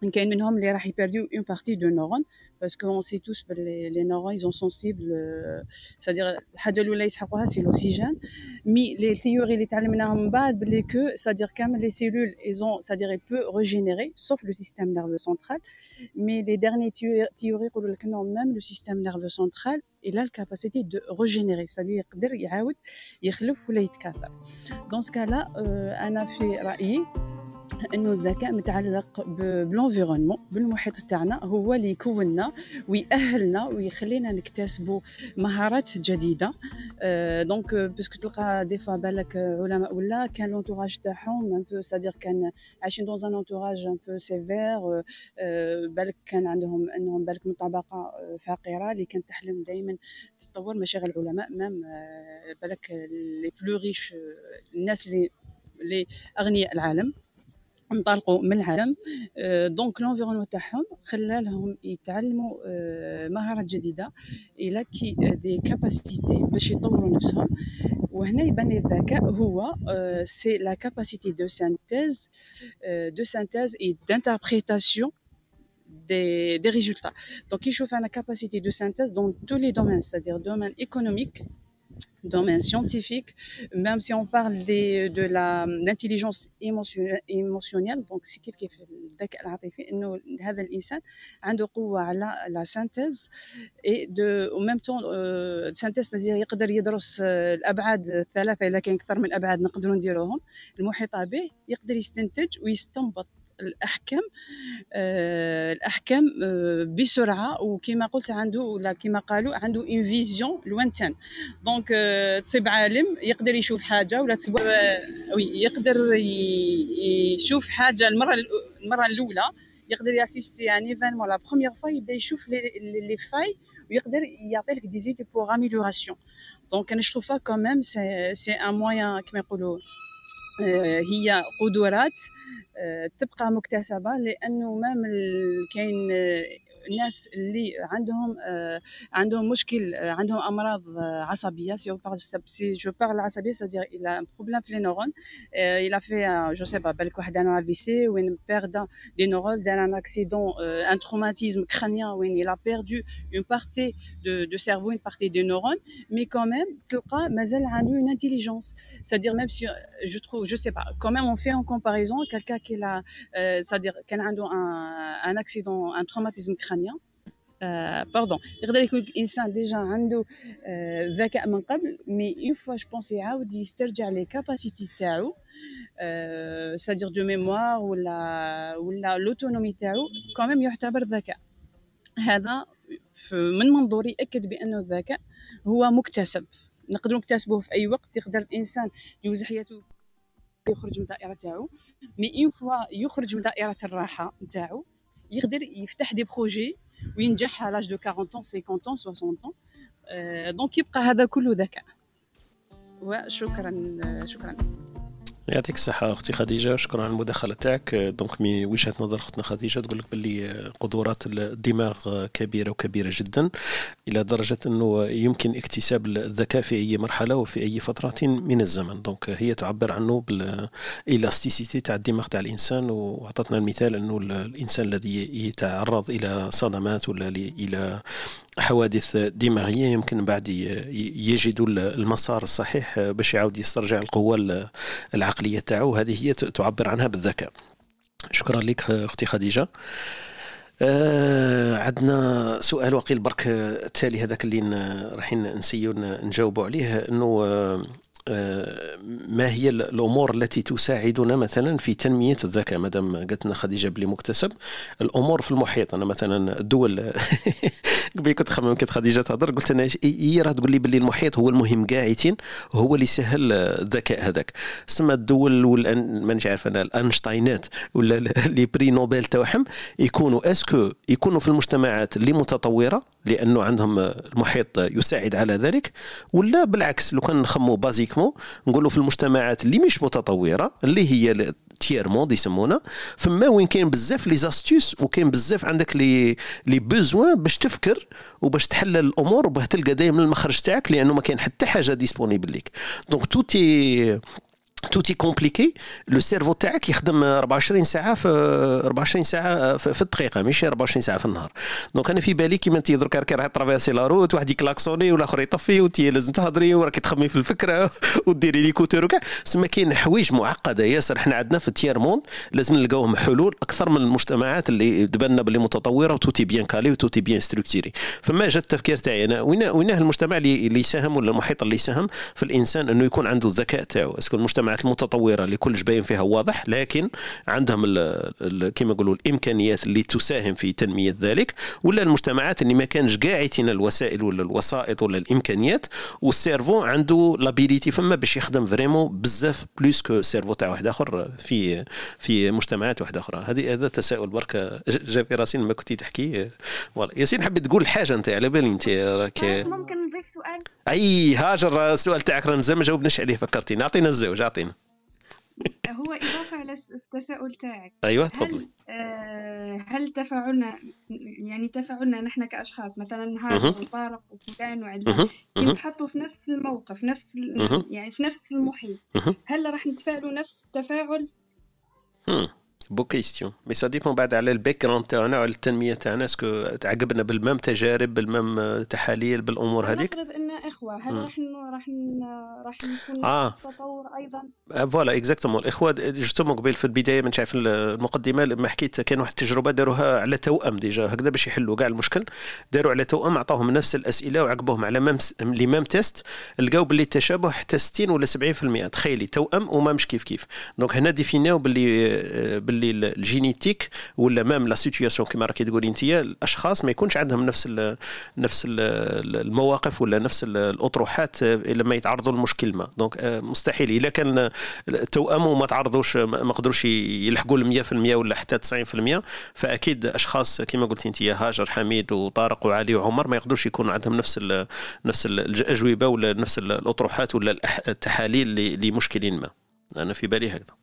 كاين منهم اللي راح يبرديو une partie de neurones parce que on sait tous les neurones ils sont sensibles c'est-à-dire الحاجة الاولى يسحقوها c'est الاكسجين mais les théories اللي تعلمناهم من بعد بلي que c'est-à-dire كامل les cellules ils ont c'est-à-dire peut régénérer sauf le système nerveux central mais les dernières théories يقولوا لك non même le système nerveux central il a la capacité de régénérer c'est-à-dire يقدر يعاود يخلف ولا يتكاثر donc c'est cela أنا في رايي إنه الذكاء متعلق بال environnement بالمحيط تاعنا هو اللي يكوننا ويأهلنا ويخلينا نكتسبوا مهارات جديدة. donc parce que تلقى des fois بالك علماء ولا كان l'entourage تاعهم un peu c'est-à-dire كان عايشين dans un entourage un peu sévère بالك كان عندهم إنهم بالك من طبقة فقيرة اللي كانت تحلم دائما تطور مشاغل العلماء même بالك les plus riches الناس اللي أغنياء العالم. انطلقوا من العالم. donc l'environnement تاعهم خلى لهم يتعلموا مهارات جديدة. il acquiert des capacités باش يطوروا نفسهم. وهنا يبان لي الذكاء هو c'est la capacité de synthèse de synthèse et d'interprétation des, des résultats. Donc, نشوفه une capacité de synthèse dans tous les domaines, c'est-à-dire domaine économique, domaine scientifique, même si on parle des, de l'intelligence émotionnelle, donc c'est كيف كيف الذكاء العاطفي انه هذا الانسان عنده قوه على la synthèse et de même temps synthèse يقدر يدرس الأبعاد الثلاثة اذا كان أكثر من ابعاد نقدروا نديروهم. المحيطة به يقدر يستنتج ويستنبط. الأحكام آه الأحكام آه بسرعة وكما قلت عنده ولا كما قالوا عنده une vision lointaine donc آه تصيب عالم يقدر يشوف حاجة ولا تصيب oui يقدر يشوف حاجة المرة المرة الأولى يقدر ي assister à un événement la première fois يبدأ يشوف les failles ويقدر يعطي لك des idées pour amélioration donc أنا شوفها quand même c'est un moyen كما يقولوا. هي قدرات تبقى مكتسبة لأنه même كاين الناس اللي عندهم عندهم مشكل عندهم أمراض عصبية. c'est si je parle عصبية c'est-à-dire il a un problème في les neurones il a fait je sais pas بالك واحد un AVC وين perd des neurones دار un accident un traumatisme crânien وين il a perdu une partie de de cerveau une partie des neurones mais quand même تلقى مازال عنده une intelligence c'est-à-dire même si je trouve je sais pas quand même on fait une comparaison quelqu'un qui l'a c'est-à-dire كان عنده un accident un traumatisme crânien pardon يقدر يكون الانسان déjà عنده ذكاء من قبل mais une fois je pense يعاود يسترجع les capacités تاعو c'est-à-dire de mémoire ولا ولا l'autonomie تاعو quand même يعتبر ذكاء. هذا من منظوري ياكد بأنه الذكاء هو مكتسب. نقدر نكتسبه في أي وقت. يقدر الإنسان يوزع حياته يخرج من الدائره تاعو mais une fois يخرج من دائرة الراحة نتاعو يقدر يفتح des projets وينجح على l'âge de 40 ans 50 ans 60 ans. donc يبقى هذا كله ذكاء. وشكرا شكرا. يعطيك الصحة أختي خديجة شكرا على المداخلة تاعك. دونك من وجهة نظر أختنا خديجة تقول لك باللي قدرات الدماغ كبيرة وكبيرة جدا إلى درجة أنه يمكن اكتساب الذكاء في أي مرحلة وفي أي فترة من الزمن. دونك هي تعبر عنه بالإلاستيسيتي تاع الدماغ تاع الإنسان وأعطتنا المثال أنه الإنسان الذي يتعرض إلى صدمات ولا إلى حوادث دماغيه يمكن بعد يجد المسار الصحيح باش يعاود يسترجع القوة العقلية تاعو. هذه هي تعبر عنها بالذكاء. شكرا لك أختي خديجة. آه عندنا سؤال وقيل برك التالي هذاك اللي رايحين نسيو نجاوبوا عليه. إنه آه، ما هي الأمور التي تساعدنا مثلا في تنمية الذكاء مادام قالت لنا خديجة بلي مكتسب الأمور في المحيط. أنا مثلا الدول قبل كنت خمم كنت خديجة تهضر قلت أنا هي راه تقول لي بلي المحيط هو المهم قاعدين هو اللي سهل الذكاء هذاك. سما الدول ولا مانيش عارف أنا الانشتاينات ولا les prix Nobel تاعهم يكونوا est-ce que يكونوا في المجتمعات اللي متطورة لأنه عندهم المحيط يساعد على ذلك ولا بالعكس لو كان نخمو basiquement نقولوا في المجتمعات اللي مش متطورة اللي هي tiers monde يسمونا. سما وين كاين بزاف les astuces وكاين بزاف عندك les les besoins باش تفكر وباش تحلل الأمور وباه تلقى دائما المخرج تاعك لأنه ما كاين حتى حاجة disponible ليك. donc tout est tout est compliqué le cerveau تاعك يخدم 24 ساعة في 24 ساعة في الدقيقه ماشي 24 ساعة في النهار. donc أنا في بالي كيما أنت درك راكي راهي la route واحد ي klaxonner والآخر يطفي وأنت لازم تهضري وراكي تخمي في الفكرة وديري les contours وكاع سما كاين حوايج معقدة ياسر إحنا عندنا في ال tiers monde لازم نلقاوهم حلول أكثر من المجتمعات اللي تبان باللي متطورة وتوتي بيان كالي وتوتي بيان ستركتيري سما جا التفكير تاعي أنا وين وين المجتمع اللي يساهم ولا المحيط اللي يساهم في الإنسان إنه يكون عنده الذكاء تاعو؟ est-ce que المجتمع المجتمعات المتطورة اللي كلش باين فيها واضح لكن عندهم كما يقولوا الإمكانيات اللي تساهم في تنمية ذلك ولا المجتمعات اللي ما كانش قاعدين الوسائل ولا الوسائط ولا الإمكانيات وال cerveau عنده l'habilité سما باش يخدم vraiment بزاف plus que cerveau تاع واحد آخر في في مجتمعات واحدة آخرى. هذه هذا تساؤل برك. جا في راسي لما كنتي تحكي. فوالا ياسين حبيت تقول حاجة أنت على بالي أنت راك ممكن نضيف سؤال؟ أي هاجر السؤال تاعك راه مازال ما جاوبناش عليه فكرتيني. أعطينا الزوج اعطينا هو إضافة على التساؤل تاعك. أيوة تفضلي. هل, آه هل تفاعلنا يعني تفاعلنا نحن كأشخاص مثلا هاجر وطارق وفلان وعلان كي نتحطوا في نفس الموقف نفس يعني في نفس المحيط. هل راح نتفاعلوا نفس التفاعل؟ bonne question mais ça dépend بعد على ال background تاعنا وعلى التنمية تاعنا est-ce que تعقبنا بال même تجارب بال même تحاليل بالأمور هذيك؟ نفرض إن إخوة هل راح راح راح يكون آه. تطور أيضا؟ voilà exactement الإخوة justement قبيل في البداية من شايف المقدمة لما حكيت كان واحد التجربة داروها على توأم déjà. هكذا باش يحلوا كاع المشكل داروا على توأم عطاوهم نفس الأسئلة وعقبوهم على même les mêmes tests لقاو باللي التشابه حتى 60 ولا 70% تخيلي توأم وما مش كيف كيف. donc هنا défini و باللي باللي اللي ال génétique ولا même la situation كما راكي تقولي انت الأشخاص ما يكونش عندهم نفس ال نفس ال المواقف ولا نفس الأطروحات لما يتعرضوا لمشكل ما. donc آه، مستحيل. اذا كان التوأم وما تعرضوش ما قدروش يلحقوا ل 100% ولا حتى 90% فأكيد أشخاص كما قلت انت هاجر حميد وطارق وعلي وعمر ما يقدروش يكونوا عندهم نفس ال نفس الأجوبة ولا نفس الأطروحات ولا التحاليل لمشكل ما. أنا في بالي هكذا.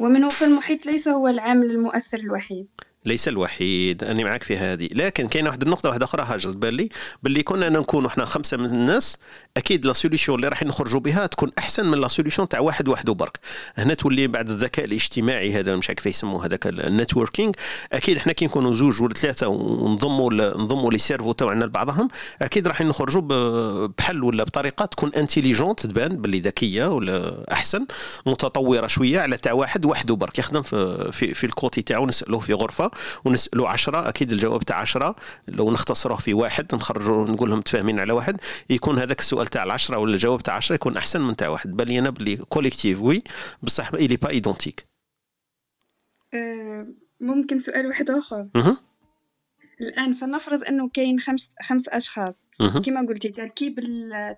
ومنه في المحيط ليس هو العامل المؤثر الوحيد. ليس الوحيد أني معك في هذه. لكن كاين واحد النقطة واحدة أخرى هاجرت بالي باللي كنا نكونوا إحنا خمسة من الناس أكيد la solution اللي راح نخرجوا بها تكون أحسن من la solution تاع واحد وحده برك. هنا تولي بعد الذكاء الاجتماعي هذا مش عارف يسموه هذاك ال networking أكيد إحنا كي نكونوا زوج ولا ثلاثة ونضموا نضموا les cerveaux تاعنا لبعضهم أكيد راح نخرجوا بحل ولا بطريقة تكون intelligente تبان باللي ذكية ولا أحسن متطورة شوية على تاع واحد وحده برك يخدم في في, في ال côté تاعو نسألوه في غرفه ونسألوا عشرة أكيد الجواب تاع عشرة. لو نختصروه في واحد نخرجوا نقول لهم متفاهمين على واحد. يكون هذاك السؤال تاع العشرة ولا الجواب تاع عشرة يكون أحسن من تاع واحد. بالي أنا بلي collectif oui بصح il est pas identique أه ممكن سؤال واحد آخر. الآن فلنفرض أنه كاين خمس خمس أشخاص. كما قلتي تركيب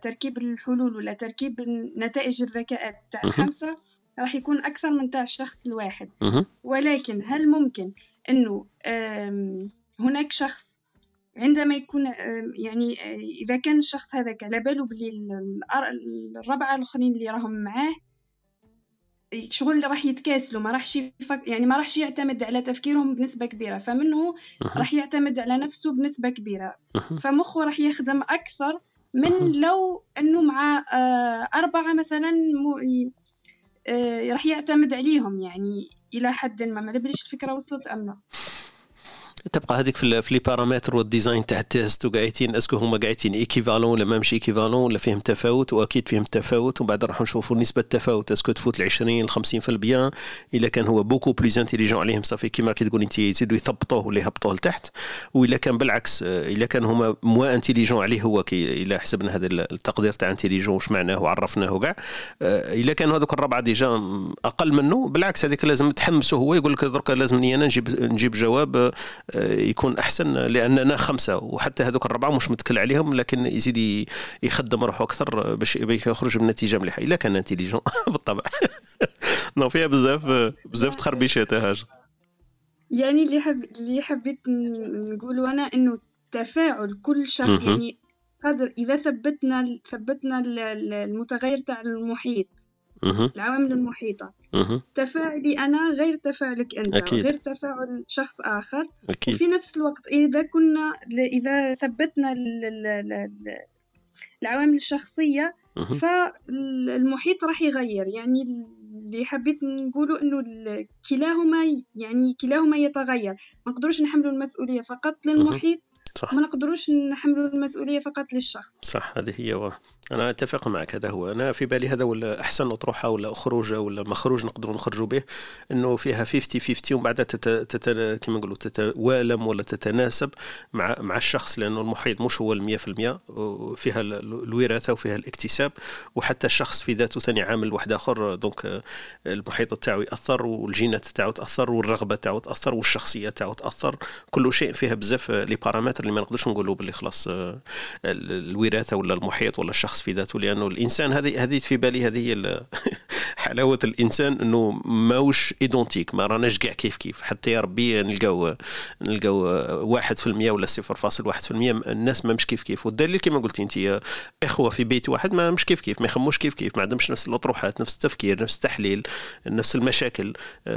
تركيب الحلول ولا تركيب نتائج الذكاء تاع الخمسه راح يكون أكثر من تاع الشخص الواحد. ولكن هل ممكن إنه هناك شخص عندما يكون يعني آه، إذا كان الشخص هذاك على باله بلي الربعة الآخرين اللي راهم معاه شغل راح يتكاسلوا ما راحش يفك... يعني ما راحش يعتمد على تفكيرهم بنسبة كبيرة فمنه راح يعتمد على نفسه بنسبة كبيرة. فمخه راح يخدم أكثر من لو إنه مع آه، أربعة مثلا مو... آه، راح يعتمد عليهم يعني إلى حد ما. ما الفكرة وصلت أم لا؟ تبقى هذيك في les paramètres وال design تاع ال test وقاعدين est-ce que هما قاعدين équivalents ولا ما مش إيكيفالون ولا فيهم تفاوت؟ وأكيد فيهم تفاوت وبعد راح نشوفوا نسبة التفاوت est-ce que تفوت ال 20 ل 50% إلا كان هو beaucoup plus intelligent عليهم صافي كيما كي تقول أنت يزيدوا يثبطوه ولا يهبطوه لتحت. وإلا كان بالعكس إلا كان هما moins intelligents عليه هو كي إلا حسبنا هذا التقدير تاع intelligent واش معناه وعرفناه كاع إلا كانوا هذوك الربعة déjà أقل منه بالعكس هذيك لازم تحمسه هو يقول لك درك لازمني أنا نجيب نجيب جواب يكون أحسن لأننا خمسة وحتى هذوك الربعة مش متكل عليهم لكن يزيد يخدم روحه أكثر باش يخرج بنتيجه مليحة. إلا كان intelligent بالطبع. نو فيها بزاف بزاف تخربيشات هاج. يعني اللي حب اللي حبيت نقوله أنا إنه تفاعل كل شخص يعني قدر إذا ثبتنا ثبتنا المتغير تاع المحيط العوامل المحيطة. تفاعلي أنا غير تفاعلك أنت أكيد. غير تفاعل شخص آخر. أكيد. وفي نفس الوقت إذا كنا إذا ثبتنا العوامل الشخصية فالمحيط راح يغير. يعني اللي حبيت نقوله إنه كلاهما يعني كلاهما يتغير. ما نقدروش نحملوا المسؤولية فقط للمحيط صح. ما نقدروش نحملوا المسؤولية فقط للشخص. صح هذه هي و... أنا أتفق معك هذا هو. أنا في بالي هذا ولا أحسن أطروحة ولا خروجه ولا مخروج نقدروا نخرجوا به إنه فيها 50 50 ومن بعد تت... تت... كما نقولوا تتوالم ولا تتناسب مع مع الشخص لأنه المحيط مش هو ال 100% وفيها الوراثة وفيها الاكتساب وحتى الشخص في ذاته ثاني عامل واحد آخر donc المحيط تاعو يأثر والجينات تاعو تأثر والرغبة تاعو تأثر والشخصية تاعو تأثر كل شيء فيها بزاف les paramètres اللي ما نقدرش نقولوا باللي خلاص الوراثة ولا المحيط ولا الشخص في ذاته لأنه الإنسان هذه هذه في بالي هذه حلاوة الإنسان إنه ماوش identique ما راناش كاع كيف كيف. حتى يا ربي نلقاو نلقاو 1% ولا 0.1% الناس ما مش كيف كيف. والدليل كما قلتي انت إخوة في بيت واحد ما مش كيف كيف ما يخموش كيف كيف ما عندهمش نفس الأطروحات نفس التفكير نفس التحليل نفس المشاكل.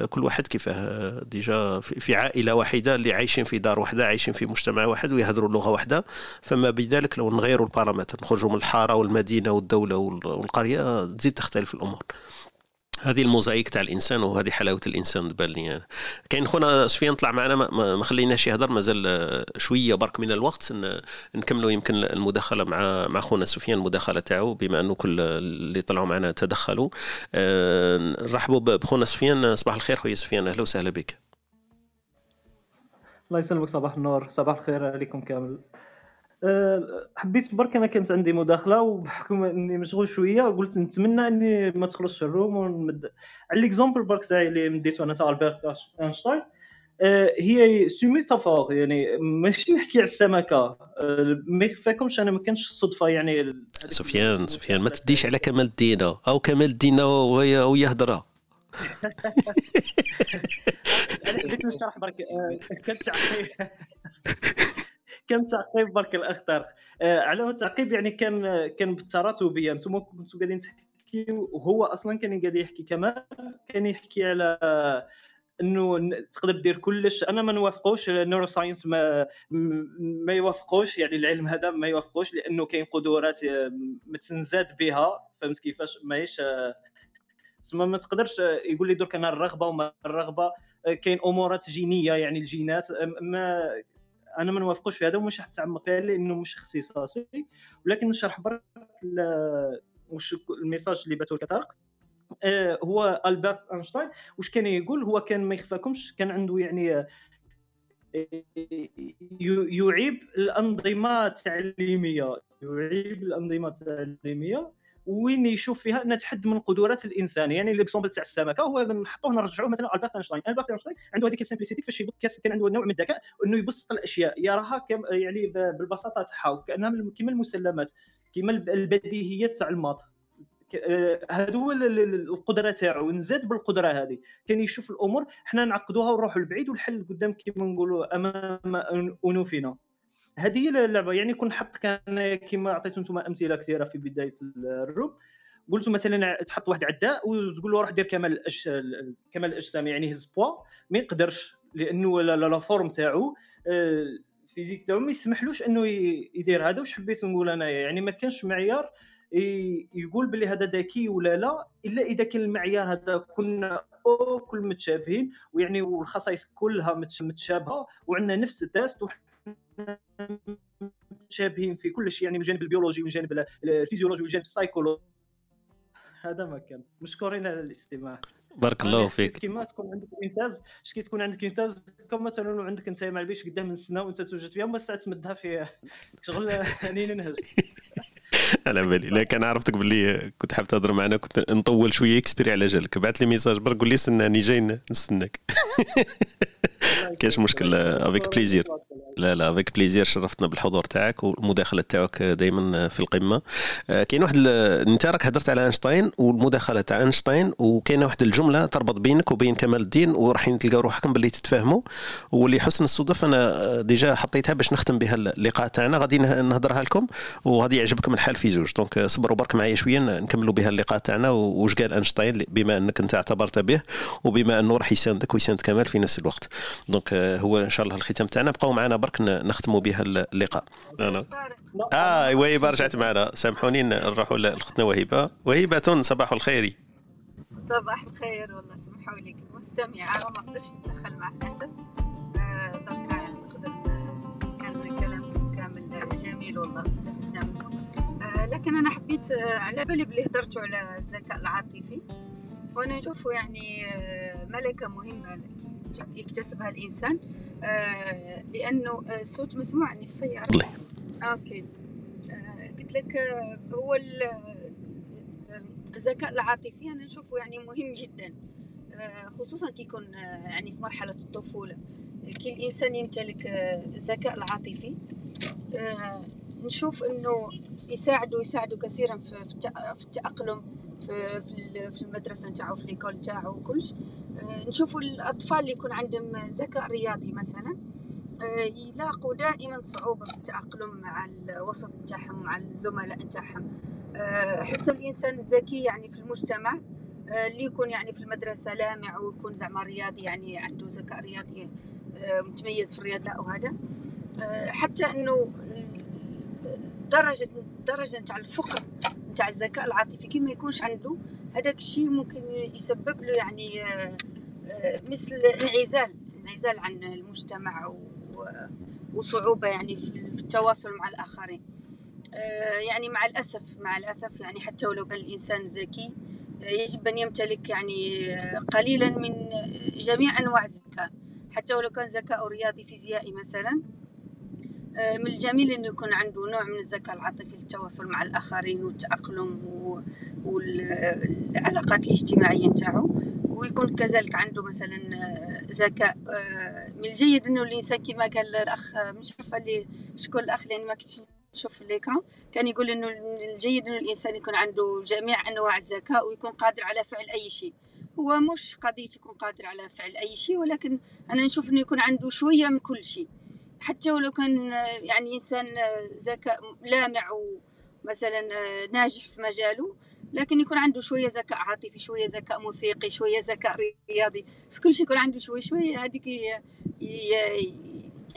كل واحد كيفاه. déjà في عائلة واحدة اللي عايشين في دار واحدة عايشين في مجتمع واحد ويهضروا لغة واحدة فما بالك لو نغيروا ال paramètres نخرجوا من الحارة والمدينة والدولة والقرية تزيد تختلف الأمور. هذه الموزايك تاع الإنسان وهذه حلاوة الإنسان تبان لي. كاين خونا سفيان طلع معنا ما خليناش يهضر مازال شوية برك من الوقت. نكملوا يمكن المداخلة مع مع خونا سفيان المداخلة تاعو بما أنه كل اللي طلعوا معنا تدخلوا. نرحبوا بخونا سفيان صباح الخير خويا سفيان أهلا وسهلا بك. الله يسلمك صباح النور صباح الخير عليكم كامل. حبيت برك أنا كانت عندي مداخلة وبحكم إني مشغول شوية قلت نتمنى إني ما تخلصش ال room ونمد. على l'exemple برك تاعي اللي مديتو أنا تاع ألبرت أينشتاين أه، هي سومي تفاق يعني ماشي نحكي على السمكة. أه، ما يخفاكمش أنا ما كانش صدفه يعني سفيان سفيان ما تديش على كمال الدين أو كمال الدين ويهضر أنا حبيت نشرح برك كنت كان تعقيب برك الاخ طارق آه على التعقيب يعني كان كان بالتراتبيه أنتم كنتوا قاعدين تحكيو وهو أصلا كان قاعد يحكي كمان كان يحكي على إنه تقدر دير كلش. أنا ما نوافقوش ال neuroscience ما ما يوافقوش. يعني العلم هذا ما يوافقوش لأنه كاين قدرات آه، متنزاد بها. فهمت كيفاش؟ ماهيش تسمى ما تقدرش يقول لي درك أنا الرغبة وما الرغبة. آه، كاين أمورات جينية يعني الجينات. ما أنا ما نوافقوش في هذا ومش حتعمق فيها لأنه مش اختصاصي ولكن نشرح برك واش ال message اللي باتو لك آه هو ألبرت أينشتاين. واش كان يقول؟ هو كان ما يخفاكمش كان عنده يعني آه، يعيب الأنظمة التعليمية. يعيب الأنظمة التعليمية. وين يشوف فيها أنها تحد من قدرات الإنسان. يعني l'exemple تاع السمكة هو نحطوه نرجعوه مثلا ألبرت أينشتاين. ألبرت أينشتاين عنده هذيك ال simplicité فاش يبط كان عنده نوع من الذكاء إنه يبسط الأشياء. يراها يعني بالبساطة تاعها كأنها كما المسلمات كما البديهيات تاع ال maths. هذا هو القدرة تاعو نزاد بالقدرة هذه كان يشوف الأمور حنا نعقدوها ونروحوا لبعيد والحل قدام كما نقولوا أمام انوفنا هذه هي اللعبة. يعني كون حط كان كما عطيتو أنتم أمثلة كثيرة في بداية ال room قلت مثلا تحط واحد عداء وتقول له روح دير كمال. كمال الأجسام يعني هز بوا ما يقدرش لأنه la forme تاعو ال physique آه، تاعو ما يسمحلوش إنه يدير هذا. واش حبيت نقول انايا يعني ما كانش معيار يقول بلي هذا ذكي ولا لا إلا إذا كان المعيار هذا كنا كل متشابهين ويعني والخصائص كلها متشابهة وعندنا نفس ال test متشابهين في كل شيء يعني من الجانب البيولوجي من الجانب الفيزيولوجي من الجانب السايكولوجي هذا ما كان. مشكورين على الاستماع. بارك الله فيك. كيما تكون عندك انتاج كي تكون عندك انتاج كما مثلا عندك أنت مع البيش قدام السنة وأنت توجد فيها وما ساعه تمدها في شغل يعني ننهج على بالي. لا كان عرفتك باللي كنت حاب تهضر معنا كنت نطول شوية exprès على جالك. بعث لي message. برك قول لي استناني جاي نستناك. كاش مشكل avec plaisir لا لا avec plaisir شرفتنا بالحضور تاعك والمداخلة تاعك دائما في القمة. آه، كاين واحد انت راك هضرت على أينشتاين والمداخلة تاع أينشتاين وكاينه واحد الجملة تربط بينك وبين كمال الدين وراح تلقاو روحكم باللي تتفاهموا ولحسن الصدف أنا آه، déjà حطيتها باش نختم بها اللقاء تاعنا. غادي نهضرها لكم وغادي يعجبكم الحال في زوج. donc آه، صبروا برك معايا شوية نكملوا بها اللقاء تاعنا واش قال أينشتاين بما أنك أنت اعتبرت به وبما أنه راح يساندك ويساند كمال في نفس الوقت. donc هو إن شاء الله الختام تاعنا. بقاو معنا برك نختموا بها اللقاء. أنا. آه وهبه رجعت معنا. سامحوني نروحوا لختنا وهبه وهبه صباح الخير. صباح الخير والله سمحوا لي كنت مستمعة وما قدرتش نتدخل مع الأسف. آه دركا نقدر كان كلامكم كامل جميل والله استفدنا منه. آه لكن أنا حبيت آه على بالي بلي هدرتوا على الذكاء العاطفي. وأنا نشوفه يعني آه ملكة مهمة يكتسبها الإنسان آه لأنه الصوت مسموع عني في السياره أوكي. آه قلت لك آه هو الذكاء العاطفي أنا نشوفه يعني مهم جدا آه خصوصا كي يكون آه يعني في مرحلة الطفولة. كي الانسان يمتلك آه الذكاء العاطفي. آه نشوف إنه يساعده يساعده كثيرا في التأقلم في المدرسة نتاعو في ليكول نتاعو وكلش. آه، نشوفوا الأطفال اللي يكون عندهم ذكاء رياضي مثلا. آه، يلاقوا دائما صعوبة في التأقلم مع الوسط نتاعهم مع الزملاء نتاعهم. آه، حتى الإنسان الذكي يعني في المجتمع اللي يكون يعني في المدرسة لامع ويكون زعما رياضي يعني عنده ذكاء رياضي متميز في الرياضة وهذا حتى إنه درجة درجة نتاع الفقر نتاع الذكاء العاطفي. كي ما يكونش عنده هذاك الشيء ممكن يسبب له يعني آه، آه، مثل انعزال انعزال عن المجتمع وصعوبة يعني في التواصل مع الآخرين. آه، يعني مع الأسف مع الأسف يعني حتى ولو كان الإنسان ذكي يجب أن يمتلك يعني قليلا من جميع أنواع الذكاء. حتى ولو كان ذكاء رياضي فيزيائي مثلا آه، من الجميل إنه يكون عنده نوع من الذكاء العاطفي للتواصل مع الآخرين والتأقلم والعلاقات الاجتماعية نتاعو. ويكون كذلك عنده مثلا آه، ذكاء آه، من الجيد إنه الانسان كما قال الأخ مش عارفة اللي شكون الأخ لاني ما كنتش نشوف الليكران كان يقول إنه من الجيد إنه الإنسان يكون عنده جميع أنواع الذكاء ويكون قادر على فعل أي شيء. هو مش قضية يكون قادر على فعل أي شيء ولكن أنا نشوف إنه يكون عنده شوية من كل شيء. حتى ولو كان يعني إنسان ذكاء لامع ومثلا ناجح في مجاله لكن يكون عنده شوية ذكاء عاطفي شوية ذكاء موسيقي شوية ذكاء رياضي في كل شيء يكون عنده شوية شوية هذيك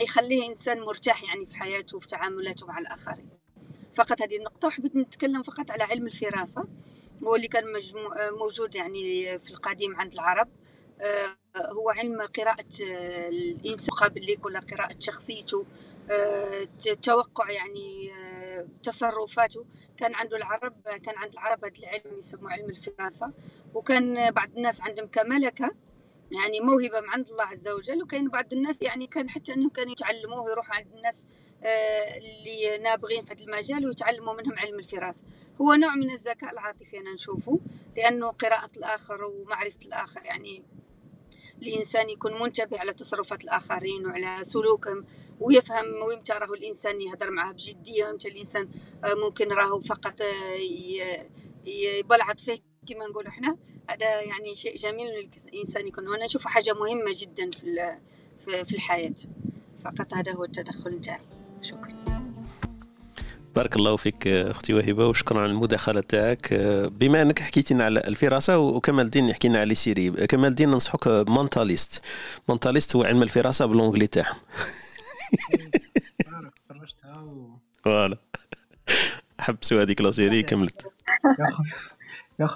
يخليه إنسان مرتاح يعني في حياته وفي تعاملاته مع الآخرين. فقط هذه النقطة وحبيت نتكلم فقط على علم الفراسة هو اللي كان موجود يعني في القديم عند العرب. هو علم قراءة آه، الإنسان قابل ولا قراءة شخصيته آه، توقع يعني تصرفاته. كان عنده العرب كان عند العرب هذا العلم يسموه علم الفراسة وكان بعض الناس عندهم كملكة يعني موهبة من عند الله عز وجل. وكاين بعض الناس يعني كان حتى أنهم كانوا يتعلموه ويروحوا عند الناس اللي نابغين في هذا المجال ويتعلموا منهم علم الفراسة هو نوع من الذكاء العاطفي أنا نشوفه لأنه قراءة الآخر ومعرفة الآخر يعني الإنسان يكون منتبه على تصرفات الآخرين وعلى سلوكهم ويفهم ويمتى راهو الإنسان يهدر معاه بجدية ويمتى الإنسان آه، ممكن راهو فقط آه، يبلعط فيه كما نقولوا إحنا هذا يعني شيء جميل الإنسان يكون. وأنا نشوفه حاجة مهمة جدا في في الحياة. فقط هذا هو التدخل نتاعي. شكرا. بارك الله فيك أختي وهبه وشكرا على المداخلة تاعك. بما أنك حكيتي لنا على الفراسة وكمال الدين يحكي لنا على série. كمال الدين ننصحك Mentalist Mentalist هو علم الفراسة ب l'anglais تاعهم voilà حبسوا هذيك la série كملت. يا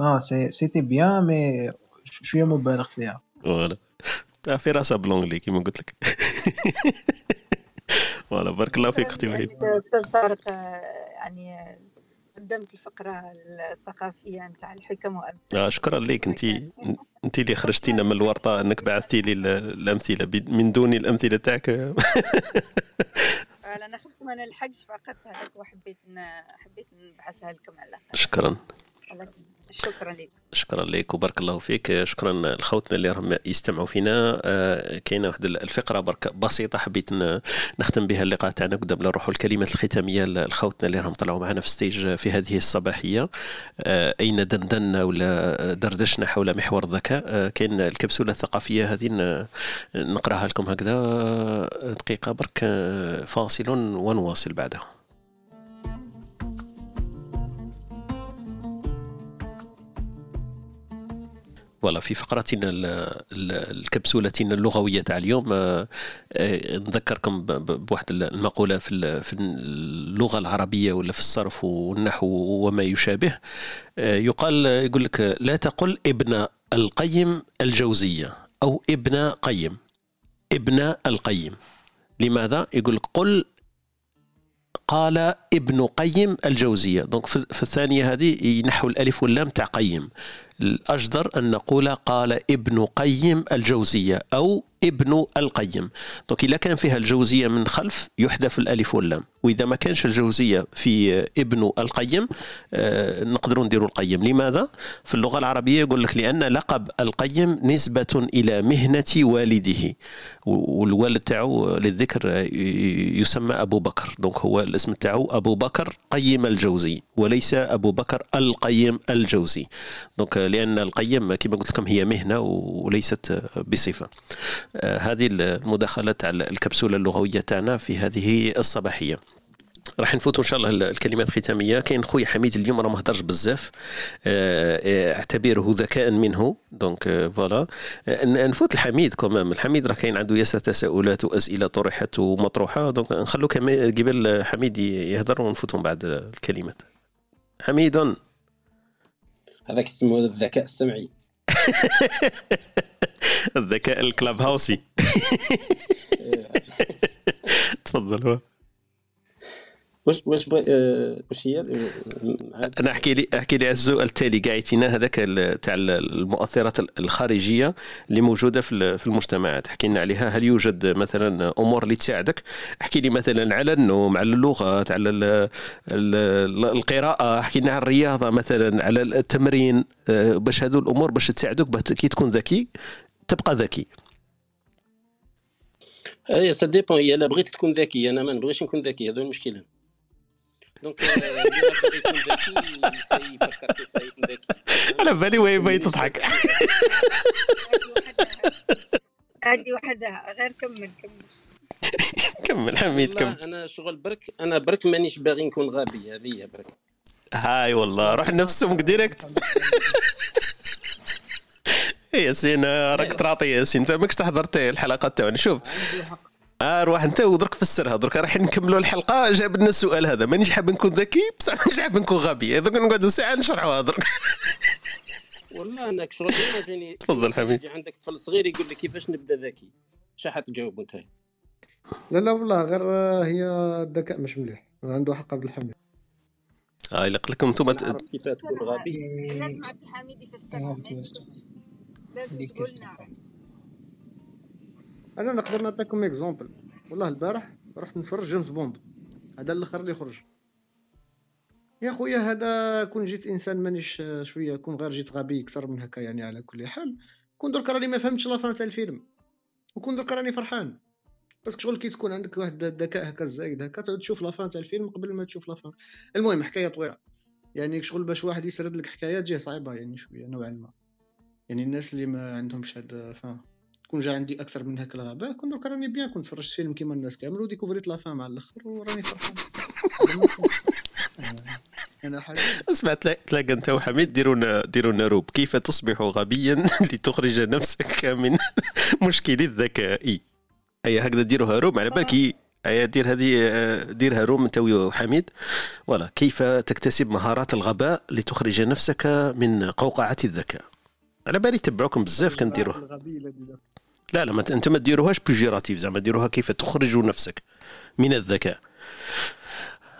آه c'était bien mais شوية مبالغ فيها voilà. في راسها ب l'anglais كيما قلت لك. voilà بارك الله فيك أختي وهيب أستاذ طارق يعني قدمت الفقره الثقافية نتاع الحكم وأمثال. آه شكرا لك انت انت اللي خرجتينا من الورطة أنك بعثتي لي الأمثلة. من دون الأمثلة تاعك. أنا خفت ما نلحقش فقط هذاك وحبيت حبيت نبعثها لكم على شكرا. شكرا لك. شكرا لك وبارك الله فيك. شكرا لخوتنا اللي راهم يستمعوا فينا. آه كاينة واحد الفقرة برك بسيطة حبيت نختم بها اللقاء تاعنا. قدام نروحوا الكلمات الختامية لخوتنا اللي راهم طلعوا معنا في ستيج في هذه الصباحية. آه أين دندنا ولا دردشنا حول محور الذكاء آه كاين الكبسولة الثقافية هذه نقراها لكم هكذا. دقيقة برك. فاصل ونواصل بعدها. voilà في فقرتنا الكبسولتنا اللغوية تاع اليوم آه، آه، نذكركم بواحد المقولة في اللغة العربية ولا في الصرف والنحو وما يشابه آه، يقال يقول لك لا تقل ابن القيم الجوزية أو ابن قيم ابن القيم. لماذا؟ يقول لك قل قال ابن قيم الجوزية. donc في الثانية هذه ينحو الألف واللام تاع قيم. الأجدر أن نقول قال ابن قيم الجوزية أو ابن القيم. donc إذا كان فيها الجوزية من خلف يحذف الألف واللام. وإذا ما كانش الجوزية في ابن القيم آه نقدروا نديروا القيم. لماذا؟ في اللغة العربية يقول لك لأن لقب القيم نسبة إلى مهنة والده. والوالد تاعو للذكر يسمى أبو بكر. donc هو الاسم تاعو أبو بكر قيم الجوزي وليس أبو بكر القيم الجوزي. donc لأن القيم كما قلت لكم هي مهنة وليست بصفة. هذه المداخلة تاع الكبسولة اللغوية تاعنا في هذه الصباحية. راح نفوتوا إن شاء الله الكلمات الختاميه كاين خويا حميد اليوم راه ما بزاف. اعتبره ذكاء منه. donc voilà نفوت الحميد quand même الحميد راه كاين عنده ياسر تساؤلات وأسئلة طرحت ومطروحة. donc نخلو قبل حميد يهدر ونفوتهم بعد الكلمات. حميد. هذاك اسمه الذكاء السمعي. الذكاء الكلاب هاوسي تفضل واش واش آه، واش هي؟ أنا أحكي لي أحكي لي السؤال التالي. قاعدتينا هذاك تاع المؤثرات الخارجية اللي موجودة في في المجتمعات. حكينا عليها. هل يوجد مثلا أمور اللي تساعدك؟ أحكي لي مثلا على النوم على اللغات على القراءة. حكينا على الرياضة مثلا على التمرين. آه، باش هذو الأمور باش تساعدك كي تكون ذكي. تبقى ذكي. هي ça dépend هي أنا بغيت تكون ذكي. أنا ما نبغيش نكون ذكي. هذو المشكلة donc على بالي وهي بغيت تضحك. عندي وحدها غير كمل كمل. كمل حميد كمل. أنا شغل برك أنا برك مانيش باغي نكون غبي. هذه برك. هاي والله روح نفسهم direct ياسين راك تراطي ياسين. انت ماكش تحضر الحلقات تاعنا شوف. آه روح انت ودرك فسرها درك راح نكملوا الحلقة. جاب لنا السؤال هذا. مانيش حاب نكون ذكي. بصح مانيش حاب نكون غبي. درك نقعدوا ساعة نشرحوها درك والله شغل ديما جاني تفضل حبيبي. عندك طفل صغير يقول لك كيفاش نبدأ ذكي؟ شحال تجاوب انت لا لا والله غير هي الذكاء مش مليح. عنده حق عبد الحميد آه إلا قلت لكم أنتم غبي. لازم عبد الحميد يفسرها. لازم تقول نعرف أنا نقدر نعطيكم exemple والله البارح رحت نتفرج جيمس بوند. هذا الأخر اللي خرج يا خويا هذا كون جيت إنسان مانيش شوية كون غير جيت غبي أكثر من هكا يعني على كل حال. كون درك راني ما فهمتش la fin تاع الفيلم. وكون درك راني فرحان. بس شغل كي تكون عندك واحد الذكاء هكا زايد هكا تعود تشوف la fin تاع الفيلم قبل ما تشوف la fin المهم حكاية طويلة. يعني شغل باش واحد يسرد لك حكايات جيه صعيبة يعني شوية نوعا ما. يعني الناس اللي ما عندهمش هاد فاهم كون جا عندي أكثر من هاك الغباء كون درك راني بيان كنت تفرجت فيلم كيما الناس كامل وديكوفريت la fin على الأخر وراني فرحان. أنا حاجة. اسمع تلاقى أنت وحميد ديروا ديروا لنا room كيف تصبح غبيا لتخرج نفسك من مشكل الذكاء؟ أي هكذا ديروها room على بالك أي دير هذه ديرها room أنت وحميد. ولا كيف تكتسب مهارات الغباء لتخرج نفسك من قوقعة الذكاء؟ على بالي تبعوكم بزاف كنديروها لا لا ما أنت ما ديروهاش péjoratif زعما ديروها كيف تخرج نفسك من الذكاء.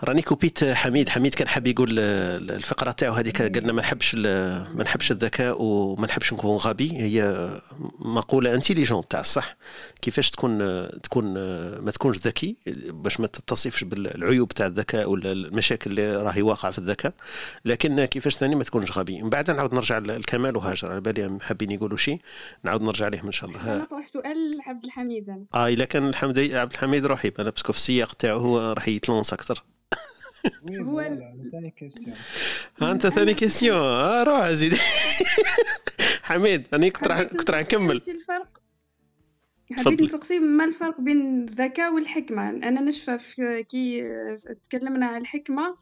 راني كوبيت حميد. حميد كان حاب يقول الفقرة تاعو هذيك قالنا ما نحبش ما نحبش الذكاء وما نحبش نكون غبي. هي مقولة intelligent تاع الصح. كيفاش تكون تكون ما تكونش ذكي باش ما تتصفش بالعيوب تاع الذكاء ولا المشاكل اللي راهي واقعة في الذكاء. لكن كيفاش ثاني ما تكونش غبي. من بعد نعاود نرجع للكمال وهاجر. على بالي حابين يقولوا شيء نعاود نرجع عليهم إن شاء الله. نطرح سؤال عبد الحميد. آه إلا كان الحمد عبد الحميد روحي أنا parce que في السياق تاعو هو راح يتلونس أكثر. هو ثاني كيستيون أنت ثاني question آه روح زيد. حميد أنا كنت راح كنت راح نكمل. الفرق. حبيت نسقسي ما الفرق بين الذكاء والحكمة؟ أنا نشفى كي تكلمنا على الحكمة.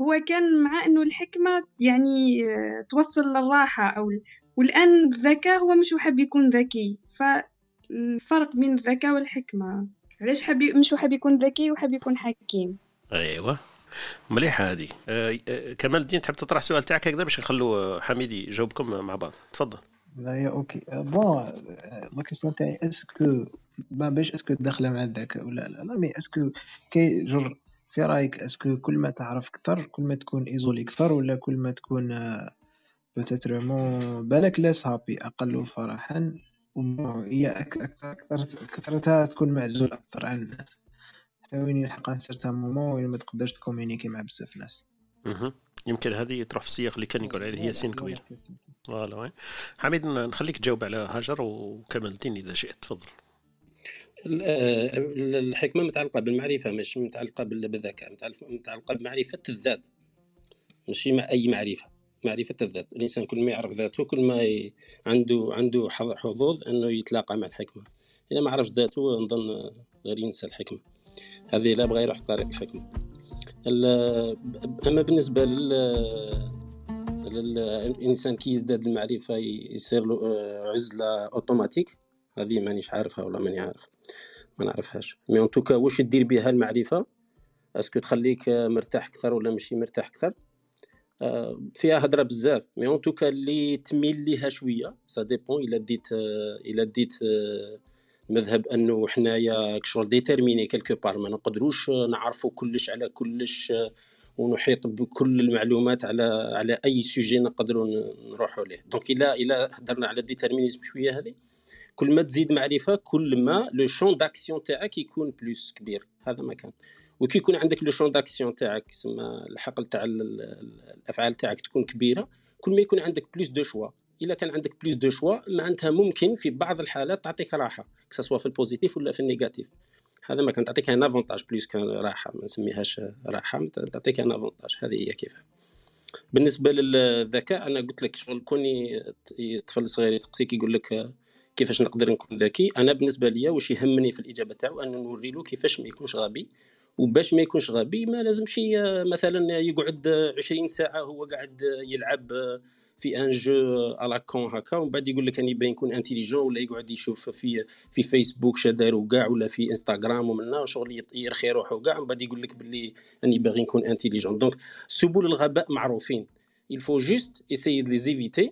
هو كان مع أنه الحكمة يعني توصل للراحة أو والآن الذكاء هو مش حاب يكون ذكي. فالفرق بين الذكاء والحكمة. علاش حاب مش حاب يكون ذكي وحاب يكون حكيم؟ أيوه. مليحة هذه. آه آه كمال الدين تحب تطرح السؤال تاعك هكذا باش نخلو حميد يجاوبكم مع بعض؟ تفضل. لا OK. bon la question تاعي est-ce que ما باش est-ce que داخله مع الذكاء ولا لا لا mais est-ce que كي جر في رأيك est-ce que كل ما تعرف أكثر كل ما تكون isolé أكثر ولا كل ما تكون peut-être مو بالك less happy أقل فرحا هي أكثر كثرتها تكون معزول أكثر عن الناس؟ وين يلحق un certain moment وين ما تقدرش ت communiquer مع بزاف ناس. يمكن هذه تروح في السياق اللي كان يقول عليه هي سين كبير. ف voilà حميد نخليك تجاوب على هاجر وكمال الدين إذا شئت تفضل. الحكمة متعلقة بالمعرفة مش متعلقة بالذكاء متعلقة بمعرفة الذات. ماشي مع أي معرفة. معرفة الذات. الإنسان كل ما يعرف ذاته كل ما عنده عنده حظوظ أنه يتلاقى مع الحكمة. اذا ما عرفش ذاته نظن غير ينسى الحكمة. هذه لا بغى يروح في طريق الحكمة. أما بالنسبة لل الانسان كي يزداد المعرفة يصير له آه، عزلة أوتوماتيك هذه مانيش عارفها ولا ماني عارف. ما نعرفهاش. mais en tout cas واش دير بها المعرفة؟ est-ce que تخليك مرتاح أكثر ولا ماشي مرتاح أكثر؟ آه، فيها هضرة بزاف. mais en tout cas اللي تميل ليها شوية ça dépend إلا ديت آه، إلا ديت مذهب أنه حنايا كشغل déterminés quelque part ما نقدروش نعرفوا كلش على كلش ونحيط بكل المعلومات على على أي sujet نقدروا نروحوا ليه. donc إلا إلا هضرنا على ال déterminisme شوية هذه. كل ما تزيد معرفة كل ما le champ d'action تاعك يكون plus كبير. هذا ما كان. وكي يكون عندك le champ d'action تاعك سما الحقل تاع الأفعال تاعك تكون كبيرة كل ما يكون عندك plus de choix إلا كان عندك plus de choix معناتها ممكن في بعض الحالات تعطيك راحة سواء في ال positif ولا في ال négatif. هذا ما كان تعطيك un avantage plus كان راحة ما نسميهاش راحة تعطيك un avantage هذه هي كيف بالنسبة للذكاء أنا قلت لك شغل كوني طفل صغير يسقسيك يقول لك كيفاش نقدر نكون ذكي أنا بالنسبة ليا واش يهمني في الإجابة تاعو ان نوري له كيفاش ما يكونش غبي. وباش ما يكونش غبي ما لازمش مثلا يقعد 20 ساعة هو قاعد يلعب في un jeu على كون هكا ومن بعد يقول لك اني باين يكون intelligent ولا يقعد يشوف في في فيسبوك شدارو كاع ولا في انستغرام ومنا شغل يرخي روحو كاع ومن بعد يقول لك باللي اني باغي نكون intelligent donc سبل الغباء معروفين il faut juste essayer de les éviter.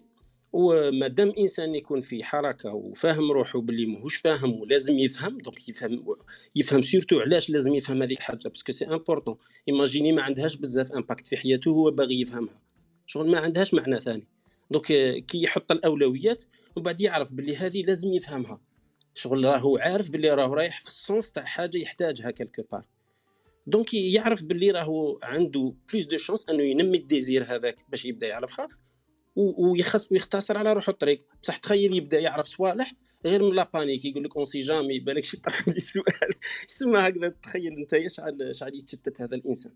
ومادام انسان يكون في حركه وفاهم روحه باللي ماهوش فاهم ولازم يفهم donc يفهم يفهم surtout علاش لازم يفهم هذيك الحاجة parce que c'est important imagine ما عندهاش بزاف impact في حياته هو باغي يفهمها شغل ما عندهاش معنى ثاني donc كي يحط الأولويات ومن بعد يعرف باللي هذه لازم يفهمها. شغل راهو عارف باللي راهو رايح في ال sens تاع حاجة يحتاجها quelque part donc يعرف باللي راهو عنده plus de chance أنه ينمي ال désir هذاك باش يبدأ يعرفها ويخص ويختصر على روحه الطريق. بصح تخيل يبدأ يعرف صوالح غير من la panique يقول لك on sait jamais بالك شي طرح لي سؤال. يسمى هكذا تخيل أنت شحال شحال يتشتت هذا الإنسان.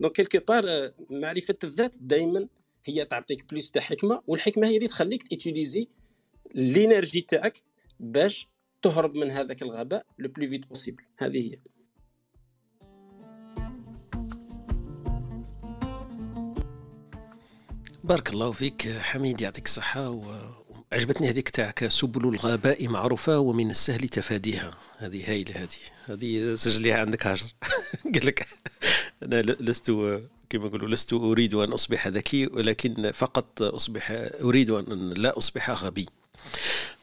donc quelque part معرفة الذات دائما هي تعطيك plus تاع حكمة والحكمة هي اللي تخليك ت utiliser l'énergie تاعك باش تهرب من هذاك الغباء le plus vite possible هذه هي. بارك الله فيك حميد يعطيك الصحة وعجبتني هذيك تاعك سبل الغباء معروفة ومن السهل تفاديها. هذه هايلة هذه. هذه سجليها عندك هاجر. قال لك أنا لست كما يقولوا لست أريد أن أصبح ذكي ولكن فقط أصبح أريد أن لا أصبح غبي.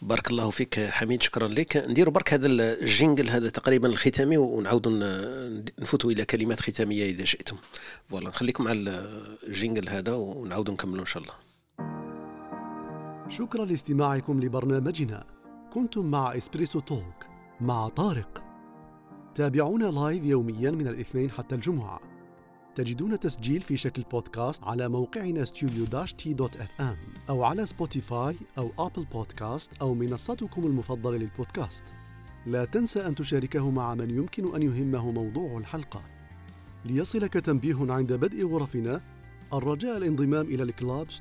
بارك الله فيك حميد شكرا لك. نديروا برك هذا ال jingle هذا تقريبا الختامي ونعاودوا نفوتوا إلى كلمات ختامية إذا شئتم. ف voilà نخليكم مع ال jingle هذا ونعاودوا نكملوا إن شاء الله. شكرا لاستماعكم لبرنامجنا. كنتم مع إسبريسو توك مع طارق. تابعونا live يوميا من الاثنين حتى الجمعة. تجدون تسجيل في شكل بودكاست على موقعنا ام أو على سبوتيفاي أو أبل بودكاست أو منصتكم المفضلة للبودكاست. لا تنسى أن تشاركه مع من يمكن أن يهمه موضوع الحلقة. ليصلك تنبيه عند بدء غرفنا الرجاء الانضمام إلى ال club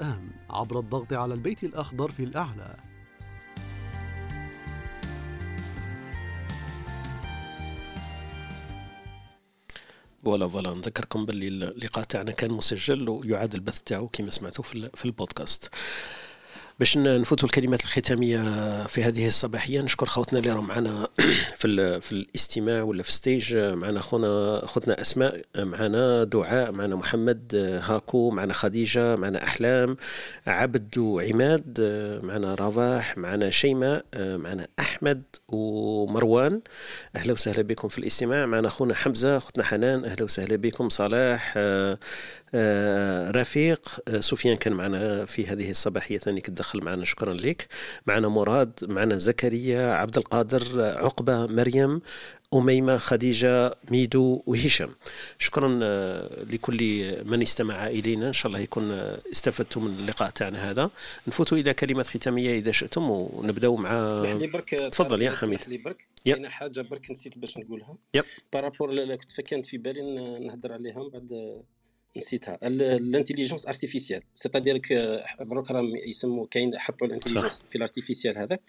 ام عبر الضغط على البيت الأخضر في الأعلى. فوالا فوالا نذكركم باللي اللقاء تاعنا كان مسجل ويعاد البث تاعو كما سمعتوا في البودكاست. باش نفوتوا الكلمات الختامية في هذه الصباحية. نشكر خوتنا اللي راهم معنا في في الاستماع ولا في stage معنا خونا خوتنا أسماء معنا دعاء معنا محمد هاكو معنا خديجة معنا أحلام عبد وعماد معنا رواح معنا شيماء معنا أحمد ومروان. أهلا وسهلا بكم في الاستماع. معنا خونا حمزة اختنا حنان أهلا وسهلا بكم. صلاح رفيق. آه، سفيان كان معنا في هذه الصباحية ثاني كتدخل معنا. شكرا لك. معنا مراد معنا زكريا عبد القادر عقبة مريم أميمة خديجة ميدو وهشام. شكرا آه، لكل من استمع إلينا. إن شاء الله يكون استفدتم من اللقاء تاعنا هذا. نفوتوا إلى كلمات ختامية إذا شئتم ونبداو مع تفضل يا حميد. لي برك. كاينة حاجة برك نسيت باش نقولها. إيه par rapport كنت فكانت في بالي نهضر عليها من بعد نسيتها. ال intelligence artificielle c'est-à-dire دروك راهم يسموا كاين حطوا ال intelligence في ال artificielle هذاك.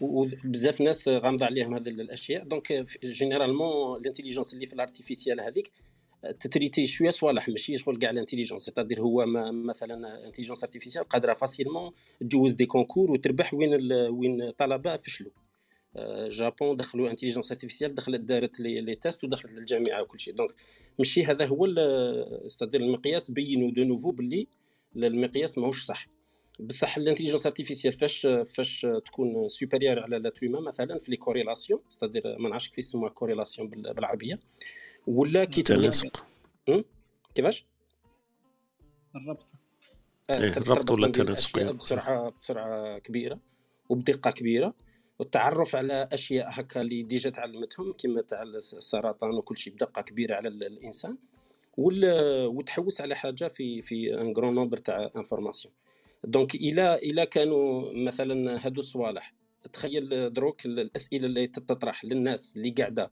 وبزاف ناس غامضة عليهم هذه الأشياء. دونك جينيرالمون الانتيليجنس اللي في الارتيفيسيال هذيك تتريتي شوية صوالح ماشي شغل كاع ال intelligence c'est-à-dire هو مثلا intelligence artificielle قادرة facilement تجوز des concours وتربح وين وين طلبة فشلوا جابون دخلوا intelligence artificielle دخلت دارت les tests ودخلت للجامعة وكل شيء. donc ماشي هذا هو c'est-à-dire المقياس بينوا de nouveau باللي المقياس ماهوش صح. بصح ال intelligence artificielle فاش فاش تكون supérieure على l'autre مثلا في les corrélations c'est-à-dire ما نعرفش كيف يسموها corrélation بالعربية. ولا كي تناسق كيفاش؟ الربط. آه الربط ولا التناسق بسرعة بسرعة كبيرة وبدقة كبيرة. والتعرف على أشياء هكا اللي déjà تعلمتهم كما تاع السرطان وكل شيء بدقة كبيرة على الإنسان وتحوس على حاجة في في un grand nombre تاع informations donc إلى إلى كانوا مثلا هادو الصوالح تخيل دروك الأسئلة اللي تطرح للناس اللي قاعدة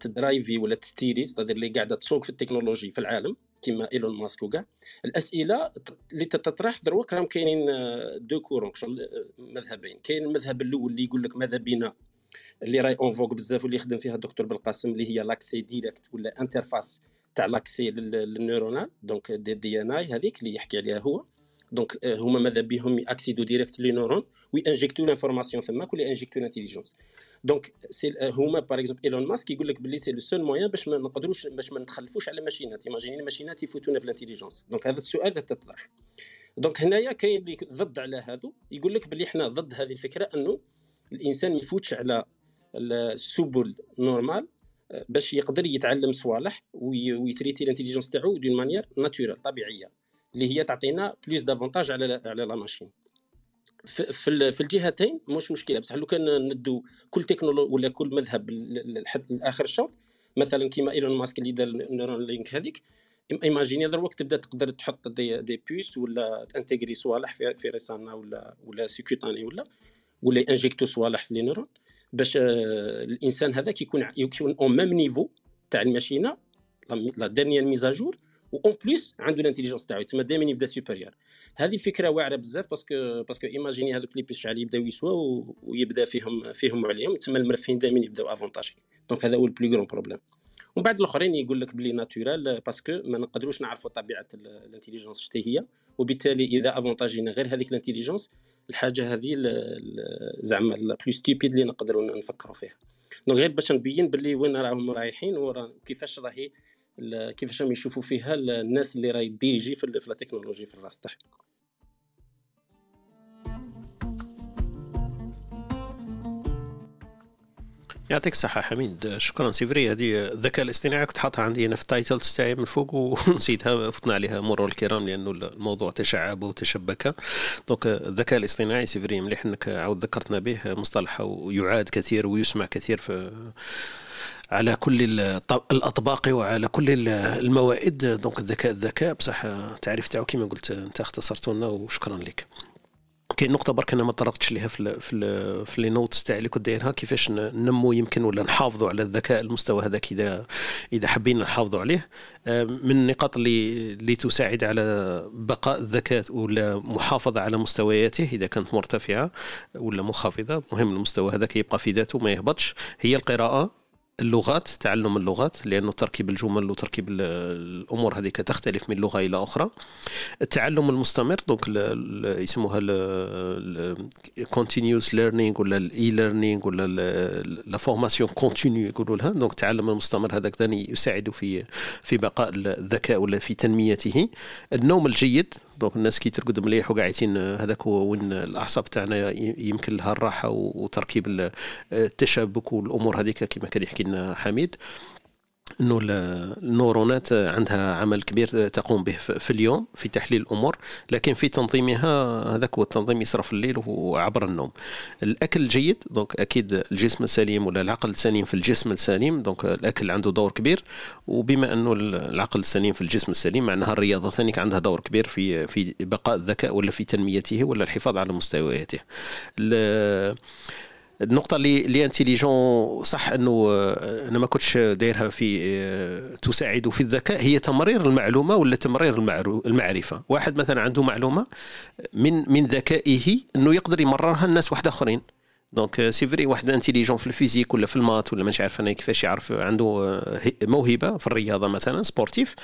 تدرايفي ولا تستيري اللي قاعدة تسوق في التكنولوجي في العالم كيما إيلون ماسك وكاع. الأسئلة اللي تطرح دروك راهم كاينين دو آه، كورون آه، مذهبين. كاين المذهب الأول اللي يقول لك ماذا بينا اللي راي اون فوق بزاف واللي يخدم فيها الدكتور بالقاسم اللي هي لاكسي ديريكت ولا انترفاس تاع لاكسي للنيورونال دونك دي دي ان اي هذيك اللي يحكي عليها هو. دونك euh, هما ماذا بهم ياكسيدو ديريكت لي نورون وينجيكتو لانفورماسيون تماك ولا انجيكتو لانتيليجونس donc c'est هما par exemple ايلون ماسك يقول لك بلي c'est le seul moyen باش ما نقدروش باش ما نتخلفوش على machine ات imaginez ال machine ات يفوتونا في ال intelligence donc هذا السؤال تطرح donc هنايا كاين اللي ضد على هذا يقول لك بلي إحنا ضد هذه الفكرة انه الانسان ما يفوتش على السبل normal باش يقدر يتعلم صوالح وي traiter ال intelligence تاعو d'une manière naturelle طبيعيه اللي هي تعطينا plus d'avantages على على la machine في, في الجهتين مش مشكلة بصح لو كان ندو كل تكنولوجي ولا كل مذهب لاخر الشوط مثلا كيما إيلون ماسك اللي دار النيورون لينك هذيك ايماجيني دروك تبدا تقدر تحط دي, دي بيس ولا تانتيغري صوالح في, في ريسانا ولا ولا سيكوتاني ولا ولا انجيكتو صوالح في لي نيرون باش آه، الإنسان هذاك يكون يكون اون ميم نيفو تاع الماشينة لا ديرنيير ميزاجور اون بليس عنده الانتيليجونس تاعو تما دائما يبدا سوبيريور هذه الفكرة واعرة بزاف parce que parce que imaginez هذوك les puces يبداو يسوا ويبدا فيهم فيهم عليهم. تما المرفهين دائما يبداو avantagés donc هذا هو ال plus grand problème ومن بعد الأخرين يقول لك بلي naturel parce que ما نقدروش نعرفوا طبيعة ال intelligence شتي هي. وبالتالي إذا avantager نا غير هذيك ال intelligence الحاجة هذه زعما plus stupide اللي نقدروا نفكروا فيها. donc غير باش نبين باللي وين راهم رايحين وكيفاش راهي كيفاش راهم يشوفوا فيها الناس اللي راهي diriger في la technologie في الراس تاعهم. يعطيك الصحة حميد. شكرا c'est vrai هذه الذكاء الاصطناعي كنت حاطها عندي أنا في ال titles تاعي من فوق ونسيتها فتنا عليها مرور الكرام لأنه الموضوع تشعب وتشبك. donc الذكاء الاصطناعي c'est vrai مليح إنك عاود ذكرتنا به مصطلح ويعاد كثير ويسمع كثير في على كل الأطباق وعلى كل الموائد. donc الذكاء الذكاء بصح التعريف تاعو كما قلت أنت اختصرته لنا وشكرا لك. كاين نقطة برك أنا ما طرقتش ليها في ال في ال في les notes تاعي اللي كنت دايرها كيفاش ننمو يمكن ولا نحافظوا على الذكاء المستوى هذاك إذا إذا حابين نحافظوا عليه. آه، من النقاط اللي اللي تساعد على بقاء الذكاء ولا محافظة على مستوياته إذا كانت مرتفعة ولا منخفضة مهم المستوى هذاك يبقى في ذاته ما يهبطش. هي القراءة. اللغات تعلم اللغات لأنه تركيب الجمل وتركيب الأمور هذيك تختلف من لغة إلى أخرى. التعلم المستمر donc يسموها continuous learning ولا ال e-learning ولا la formation continue يقولوا لها. donc التعلم المستمر هذاك ثاني يساعد في في بقاء الذكاء ولا في تنميته. النوم الجيد donc الناس كي ترقد مليح وقاعدين هذاك هو وين الأعصاب تاعنا يمكن لها الراحة وتركيب التشابك والأمور هذيك كما كان يحكي لنا حميد. إنه ال neurone ات عندها عمل كبير تقوم به في اليوم في تحليل الأمور لكن في تنظيمها هذاك هو التنظيم يصرف الليل وعبر النوم. الأكل الجيد donc أكيد الجسم السليم ولا العقل السليم في الجسم السليم donc الأكل عنده دور كبير. وبما أنه العقل السليم في الجسم السليم معناها الرياضه ثاني عندها دور كبير في في بقاء الذكاء ولا في تنميته ولا الحفاظ على مستوياته. النقطة اللي اللي intelligent صح إنه آه، أنا ما كنتش دايرها في آه، تساعد في الذكاء. هي تمرير المعلومة ولا تمرير المعرفة؟ واحد مثلا عنده معلومة من من ذكائه إنه يقدر يمررها لناس واحد آخرين. donc c'est vrai واحد intelligent في ال physique ولا في ال maths ولا مش عارف أنا كيفاش يعرف عنده آه، موهبة في الرياضة مثلا sportif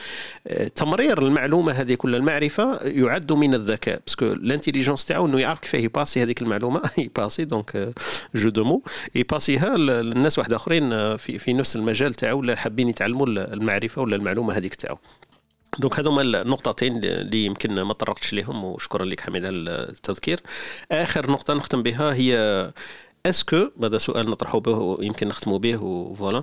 آه، تمرير المعلومة هذه كل المعرفة يعد من الذكاء parce que ال intelligence تاعو إنه يعرف كيف يباسي هذيك المعلومة يباسي donc جو دو مو يباسيها للناس واحد آخرين آه، في في نفس المجال تاعو ولا حابين يتعلموا المعرفة ولا المعلومة هذيك تاعو. donc هذوما النقطتين اللي يمكن ما طرقتش لهم وشكرا لك حميد على التذكير. آخر نقطة نختم بها هي est-ce que هذا سؤال نطرحه به يمكن نختموا به و voilà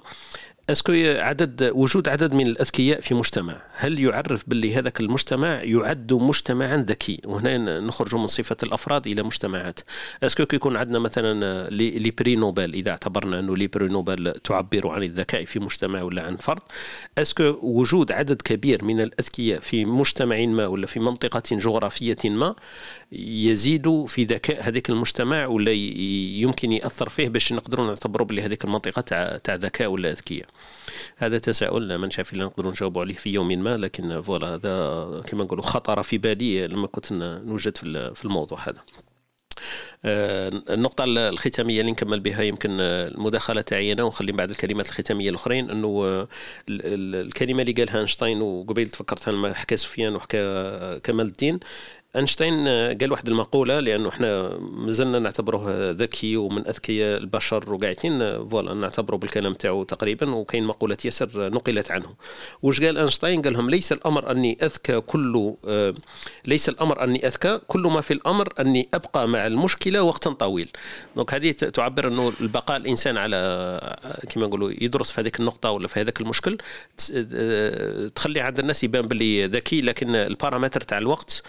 est-ce que عدد وجود عدد من الأذكياء في مجتمع. هل يعرف باللي هذاك المجتمع يعد مجتمعا ذكي؟ وهنا نخرج من صفة الأفراد إلى مجتمعات. est-ce que يكون عندنا مثلا les prix Nobel إذا اعتبرنا أنه les prix Nobel تعبر عن الذكاء في مجتمع ولا عن فرد est-ce que وجود عدد كبير من الأذكياء في مجتمع ما ولا في منطقة جغرافية ما يزيد في ذكاء هذاك المجتمع ولا يمكن يأثر فيه باش نقدروا نعتبروا بلي هذيك المنطقة تاع ذكاء ولا أذكياء. هذا تساؤل ما نعرف الا نقدروا نجاوبوا عليه في يوم ما لكن voilà هذا كما نقولوا خطر في بالي لما كنت نوجد في الموضوع هذا. آه، النقطة الختامية اللي نكمل بها يمكن المداخلة تاعي أنا ونخلي بعد الكلمات الختامية الأخرين أنه الكلمة اللي قالها أينشتاين وقبيل تفكرتها لما حكى سفيان وحكى كمال الدين أينشتاين قال واحد المقولة لأنه إحنا مازلنا نعتبره ذكي ومن أذكياء البشر وقاعدين voilà نعتبره بالكلام تاعو تقريبا وكاين مقولة ياسر نقلت عنه. واش قال أينشتاين؟ قال لهم ليس الأمر أني أذكى كل آه، ليس الأمر أني أذكى كل ما في الأمر أني أبقى مع المشكلة وقتا طويل. donc هذه تعبر إنه البقاء الإنسان على آه، كما نقولوا يدرس في هذيك النقطة ولا في هذاك المشكل آه، تخلي عند الناس يبان باللي ذكي لكن البارامتر تاع الوقت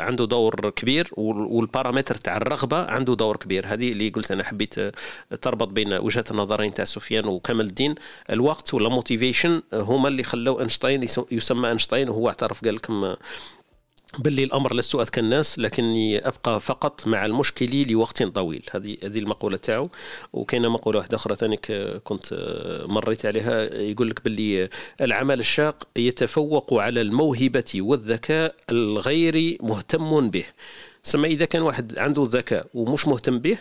عنده دور كبير والبارامتر تاع الرغبة عنده دور كبير. هذه اللي قلت أنا حبيت تربط بين وجهات النظرين تاع سفيان وكمال الدين. الوقت ولا motivation هما اللي خلاو أينشتاين يسمى أينشتاين وهو اعترف قال لكم باللي الأمر لست أذكى الناس لكني أبقى فقط مع المشكل لوقت طويل. هذه هذه المقولة تاعو. وكاينة مقولة واحدة أخرى ثاني كنت مريت عليها. يقول لك باللي العمل الشاق يتفوق على الموهبة والذكاء الغير مهتم به. سما إذا كان واحد عنده ذكاء ومش مهتم به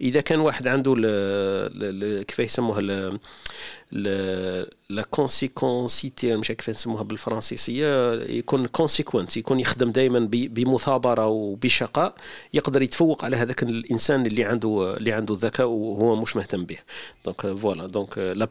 إذا كان واحد عنده كيف يسموها la consistency مش عارف كيف نسموها بالفرنسيسيه يكون consistent يكون يخدم دائما بمثابرة وبشقاء يقدر يتفوق على هذاك الإنسان اللي عنده اللي عنده ذكاء وهو مش مهتم به. donc voilà donc la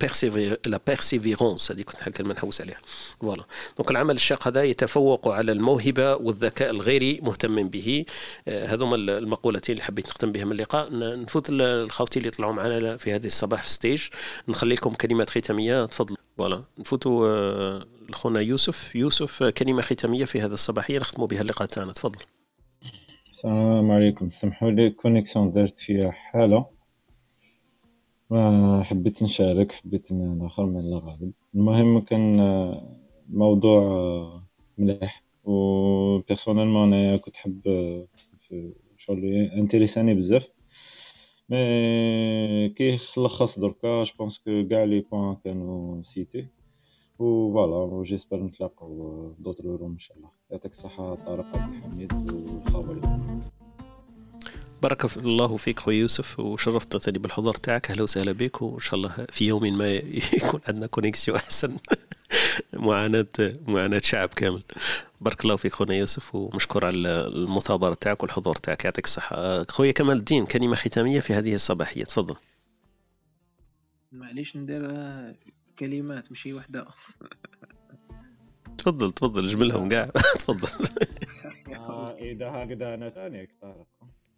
la persévérance هذه كنت كلمه نحوس عليها. voilà donc العمل الشاق هذا يتفوق على الموهبة والذكاء الغير مهتم به. هذوما المقولتين اللي حبيت نختم بهم اللقاء. نفوت الخوتي اللي طلعوا معنا في هذه الصباح في stage نخلي لكم كلمات ختامية. تفضلوا voilà. نفوتوا آه، لخونا يوسف. يوسف آه، كلمة ختامية في هذا الصباحيه نختموا بها اللقاء تاعنا. تفضل. السلام عليكم. سمحوا لي connexion دارت فيها حالة. ما حبيت نشارك حبيت ناخر من الغالب. المهم كان آه، الموضوع مليح. و personnellement انايا كنت حب شغل إنتريساني بزاف. mais كي دركا je pense que كاع les points كانوا cités و voilà j'espère نتلاقاو d'autres rooms ان شاء الله يعطيك الصحة طارق عبد الحميد والخبر بارك الله فيك خويا يوسف وشرفت ثاني بالحضور تاعك أهلا وسهلا بك وان شاء الله في يوم ما يكون عندنا كونيكسيون احسن معاناه معاناة شعب كامل. بارك الله فيك خونا يوسف ومشكور على المثابرة تاعك والحضور تاعك. يعطيك الصحة. خويا كمال الدين كلمة ختامية في هذه الصباحية. تفضل. معليش ندير كلمات ماشي وحدة. تفضل تفضل جملهم كاع. تفضل. آه، إذا هكذا أنا ثاني طارق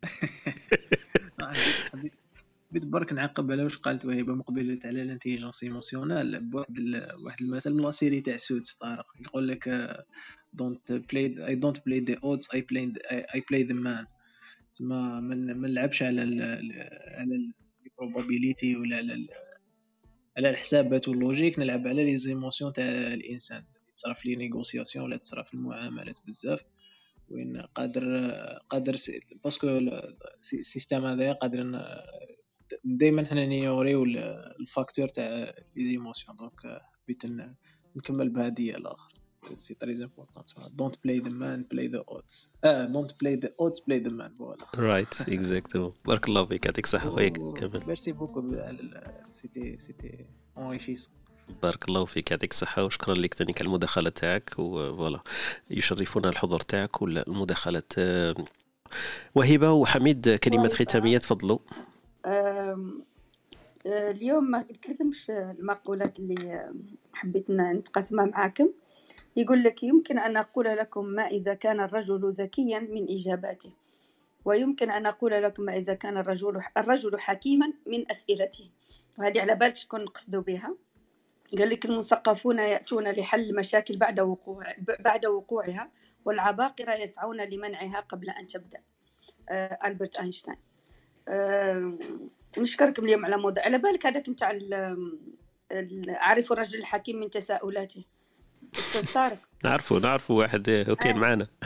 حبيت برك نعقب على واش قالت وهبه مقبله على ال intelligence émotionnelle بواحد واحد المثل من la série تاع Suits طارق. يقول لك don't play I don't play the odds I play I play the man تما ما نلعبش على ال على ال probabilité ولا على على الحسابات وال logique نلعب على les émotions تاع الإنسان. تصرف les négociations ولا تصرف المعاملات بزاف. وين قادر قادر parce que ال système هذايا قادر دائما حنا نيوريو ال facteur تاع les émotions donc حبيت نكمل بهذه الآخر. c'est très important don't play the man play the odds آه don't play the odds play the man voilà right exactement بارك الله فيك يعطيك الصحة خويا. كمل. merci beaucoup c'était c'était enrichissant بارك الله فيك يعطيك الصحة وشكرا لك ثاني على المداخلة تاعك. و voilà يشرفنا الحضور تاعك والمداخلة وهبة وحميد كلمات ختامية تفضلوا. اليوم ما قلت لكمش المقولات اللي حبيت نتقاسمها معاكم. يقول لك يمكن أن أقول لكم ما إذا كان الرجل ذكيا من إجاباته ويمكن أن أقول لكم ما إذا كان الرجل الرجل حكيما من أسئلته. وهذه على بالك شكون نقصدوا بها؟ قال لك المثقفون يأتون لحل المشاكل بعد وقوع بعد وقوعها والعباقرة يسعون لمنعها قبل أن تبدأ. آه ألبرت أينشتاين. آه نشكركم اليوم على موضوع. على بالك هذاك نتاع أعرف الرجل الحكيم من تساؤلاته؟ أستاذ طارق. نعرفه نعرفه واحد أوكي آه. معنا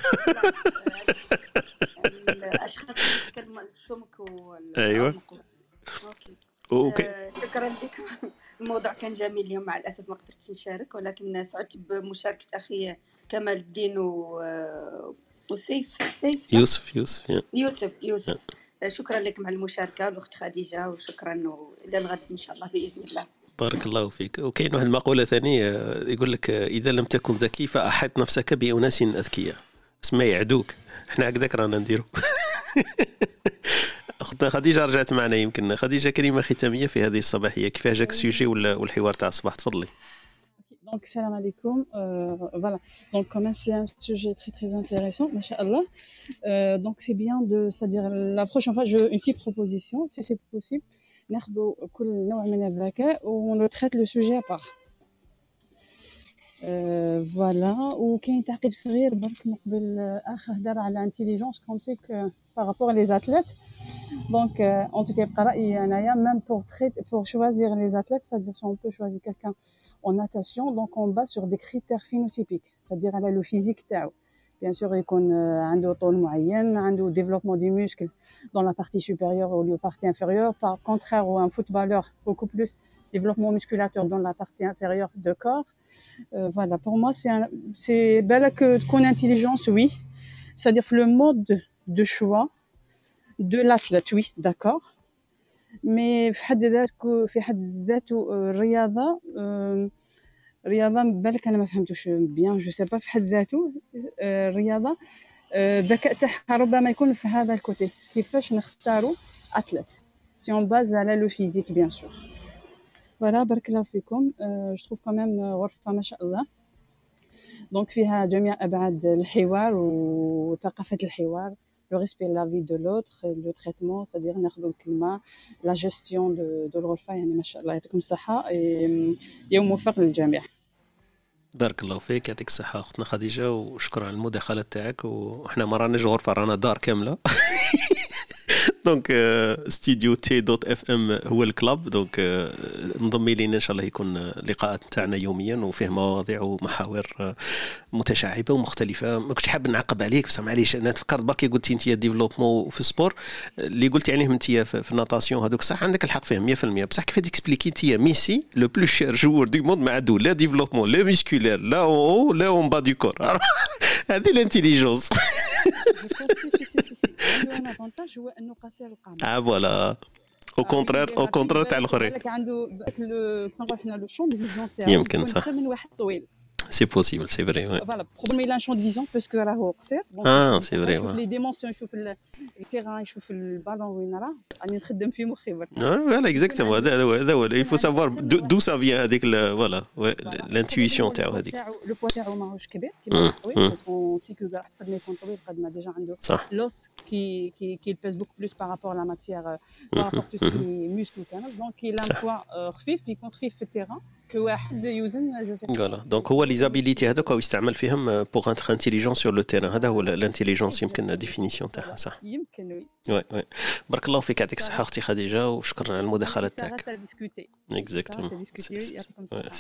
الأشخاص اللي يتكلموا السمك وال أيوه. OK. OK. آه شكرا لكم. الموضوع كان جميل اليوم مع الأسف ما قدرتش نشارك ولكن سعدت بمشاركة أخي كمال الدين و... وسيف سيف يوسف يوسف يوسف يوسف. شكرا لكم على المشاركة والأخت خديجة وشكرا إلى الغد إن شاء الله بإذن الله. بارك الله فيك. وكاين واحد المقولة ثانية يقول لك إذا لم تكن ذكي فأحط نفسك بأناس أذكياء. سما يعدوك. إحنا هكذاك رانا نديرو. اختنا خديجة رجعت معنا يمكن. خديجة كلمة ختامية في هذه الصباحية. كيف جاك ال sujet والحوار تاع الصباح؟ تفضلي. Donc, salam alaikum. Euh, voilà. Donc, quand même, c'est un sujet très, très intéressant, machallah. Euh, donc, c'est bien de, c'est-à-dire, la prochaine fois, je, une petite proposition, si c'est possible. ناخذوا كل نوع من الذكاء ون traite le sujet à part فوالا وكاين تعقيب صغير برك من قبل اخ هدر على انتيليجونس كوم سي كو بارابور لي زاتليت دونك ان توكي يبقى رايي انايا ميم بور تريت بور شوازير لي زاتليت c'est-à-dire si on peut choisir quelqu'un en natation, donc on base sur des critères phénotypiques, c'est-à-dire le physique. Bien sûr, il y a un taux moyen, un développement des muscles dans la partie supérieure au lieu de la partie inférieure. Par contraire, un footballeur, beaucoup plus développement musculateur dans la partie inférieure de corps. Euh, voilà, pour moi, c'est belle que qu'on intelligence, oui. C'est-à-dire le mode de choix de l'athlète, oui, d'accord. Mais في حد ذاته في حد ذاته الرياضه رياضة بالك أنا ما فهمتوش bien je sais pas في حد ذاته الرياضه الذكاء تاعها ربما يكون في هذا ال côté. كيفاش نختاروا athlète؟ Si on base على le physique bien sûr voilà بارك الله فيكم. je trouve quand même غرفه ما شاء الله. donc فيها جميع أبعاد الحوار وثقافه الحوار. Le respect de la vie de l'autre, le traitement, c'est-à-dire la gestion de, de الغرفة يعني ما شاء الله يعطيكم الصحة يوم موفق للجميع. بارك الله فيك يعطيك الصحة أختنا خديجة وشكرا على المداخلة تاعك وإحنا ما راناش غرفة رانا دار كاملة donc studio T dot FM هو ال club. Donc انضمي لينا إن شاء الله يكون اللقاءات تاعنا يوميا وفيه مواضيع ومحاور uh, متشعبة ومختلفة. ما كنتش حاب نعقب عليك بصح معليش أنا تفكرت بركي قلت أنت développement في ال sport اللي قلتي عليهم أنت في ال natation هذوك. صح عندك الحق فيهم 100% بصح كيف ت expliquer أنت ميسي le plus cher joueur du monde ما عنده لا développement لا musculaire لا أو لا en bas du corps هذه ال intelligence آه voilà. Au contraire au contraire تاع الاخرين عنده حنا le champ vision تاعو يمكن صح. من واحد طويل. c'est possible c'est vrai voilà problème il a champ de vision parce que راهو قصير آه c'est vrai يشوف les dimensions يشوف ال terrain يشوف البالون وين راه راني نخدم في مخي برك voilà exactement هذا هو هذا هو il faut savoir d'où ça vient هذيك voilà ال intuition تاعو هذيك le poids تاعو ماهوش كبير كيما طويل parce que c'est que راح قد ما يكون طويل قد ما déjà عنده l'os qui qui qui pèse beaucoup plus par rapport la matière par rapport tout ce qui muscle كامل donc il a un poids خفيف يكون خفيف في ال terrain كواحد يوزن c'est voilà donc هو les habiletés هذوك يستعمل فيهم pour être intelligent sur le terrain هذا هو ال intelligence يمكن définition تاعها صح؟ يمكن oui oui oui بارك الله فيك يعطيك الصحة أختي خديجة وشكرا على المداخلة تاعك. exactement c'est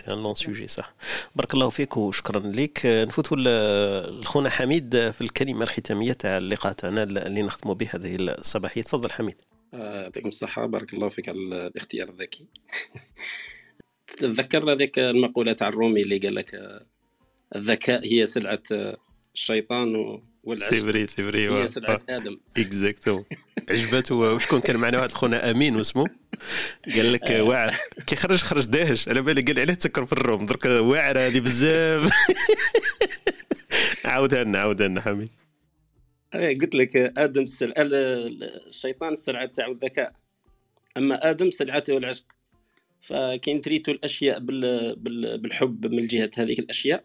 un long sujet صح بارك الله فيك وشكرا لك. نفوتوا لخونا حميد في الكلمة الختامية تاع اللقاء تاعنا اللي نختموا به هذه الصباحية. تفضل حميد. يعطيكم الصحة بارك الله فيك على الاختيار الذكي. تذكرنا ذيك المقولة تاع الرومي اللي قال لك الذكاء هي سلعة الشيطان والعشق c'est vrai c'est vrai هي سلعة آدم. exacto عجبته وشكون كان معنا واحد خونا أمين واسمه؟ قال لك واعر. كي خرج خرج داهش. على بالي قال عليه تسكر في الروم. درك واعر هذه بزاف. عاودها لنا عاودها لنا حميد قلت لك آدم السلعة الشيطان السلعة تاعو الذكاء. أما آدم سلعته العشق فكاين تريتو الاشياء بالحب من جهة هذيك الاشياء.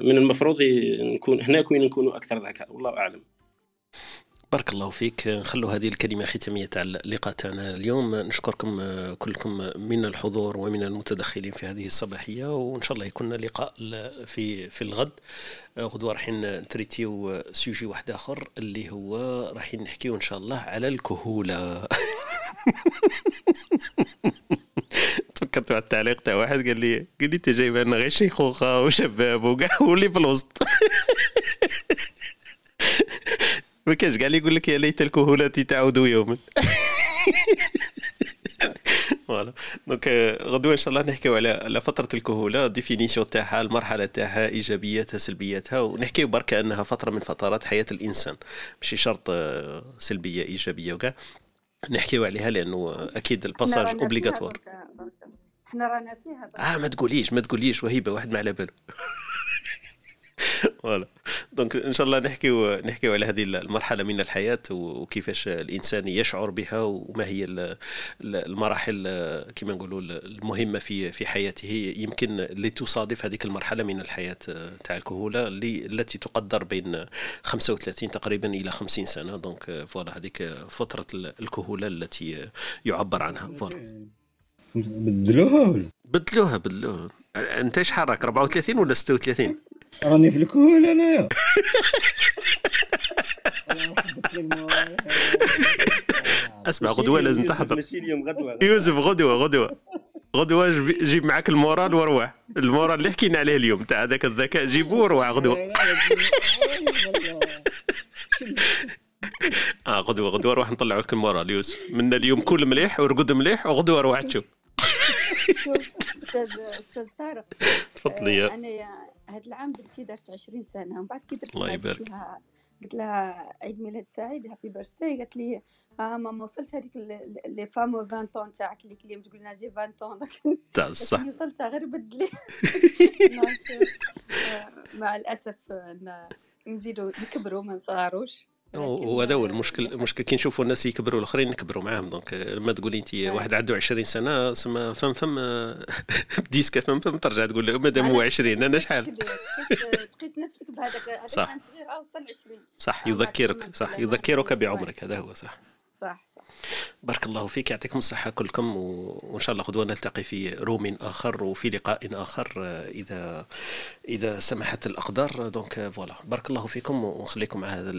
من المفروض نكون هناك وين نكونوا أكثر ذكاء والله أعلم. بارك الله فيك. نخلوا هذه الكلمة ختامية تاع اللقاء تاعنا اليوم. نشكركم كلكم من الحضور ومن المتدخلين في هذه الصباحية وإن شاء الله يكون لقاء في في الغد. غدوة راح ن traiter و sujet واحد آخر اللي هو راح نحكيو إن شاء الله على الكهولة. تفكرت على التعليق تاع واحد قال لي قال لي أنت جايب لنا غير شيخوخة وشباب وكاع واللي في الوسط. ما كانش اللي يقول لك يا ليت الكهولة تعود يوما. voilà donc غدوة إن شاء الله نحكيو على على فترة الكهولة définition تاعها المرحلة تاعها إيجابياتها سلبياتها ونحكيو برك أنها فترة من فترات حياة الإنسان. ماشي شرط سلبية إيجابية وكاع نحكيو عليها لأنه أكيد ال passage obligatoire إحنا رانا فيها آه ما تقوليش ما تقوليش وهيبة واحد ما على باله. voilà donc إن شاء الله نحكيو نحكيو على هذه المرحلة من الحياة وكيفاش الإنسان يشعر بها وما هي المراحل كما نقولوا المهمة في في حياته. يمكن اللي تصادف هذيك المرحلة من الحياة تاع الكهولة التي تقدر بين 35 تقريبا إلى 50 سنة. donc voilà هذيك فترة الكهولة التي يعبر عنها. voilà بدلوها بدلوها بدلوها. أنت شحال راك 34 ولا 36 راني في الكول انايا اسمع غدوة لازم تحضر. يوسف غدوة. غدوة غدوة. جيب معك ال morale وروح. ال morale اللي حكينا عليه اليوم تاع هذاك الذكاء جيبوه روح غدوة. آه غدوة غدوة روح نطلع لك ال morale يوسف. من اليوم كل مليح ورقد مليح وغدوة روح تشوف. أستاذ أستاذ طارق. تفضلي آه، أنا هذا العام بنتي دارت 20 سنة ومن بعد كي درت الله يبارك. قلت لها عيد ميلاد سعيد happy birthday قالت لي آه ماما وصلت هذيك les fameux 20 ans تاعك اللي اليوم تقول لنا جي 20 طون تاع صح وصلت غير بدلي. مع الأسف نزيدو نكبروا ما نصغروش. وهذا هو المشكل المشكل. كي نشوفوا الناس يكبروا الآخرين نكبروا معاهم. donc لما تقولي انت واحد عنده 20 سنة سما فم فم ديسكا فم فم ترجع تقول له مادام هو 20 أنا شحال؟ تقيس نفسك بهذاك صح. صغير أوصل 20 صح يذكرك صح يذكرك بعمرك هذا هو صح. صح. بارك الله فيك يعطيكم الصحة كلكم وإن شاء الله غدوة نلتقي في room آخر وفي لقاء آخر إذا إذا سمحت الأقدار. donc voilà بارك الله فيكم ونخليكم مع هذا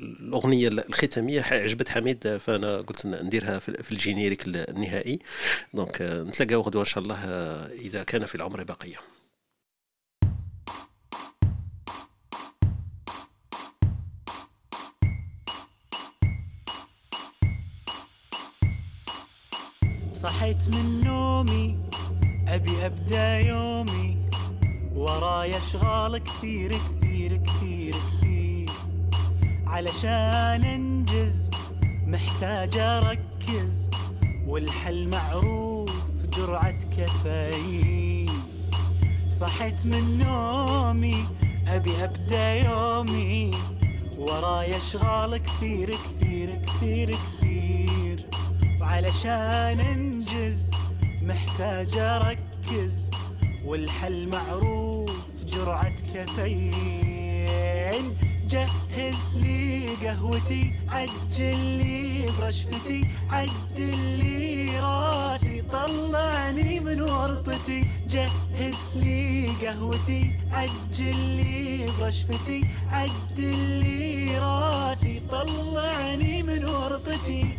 الأغنية الختامية. عجبت حميد فأنا قلت نديرها في ال générique النهائي. donc نتلاقاو غدوة إن شاء الله إذا كان في العمر بقية. صحيت من نومي أبي أبدأ يومي. وراي أشغال كثير كثير كثير كثير. علشان أنجز محتاج أركز. والحل معروف جرعة كافيين. صحيت من نومي أبي أبدأ يومي. وراي أشغال كثير كثير كثير كثير. وعلشان انجز محتاج أركز. والحل معروف جرعة كافيين. جهز لي قهوتي عجل لي برشفتي عدل لي راسي طلعني من ورطتي. جهز لي قهوتي عجل لي برشفتي عدل لي راسي طلعني من ورطتي.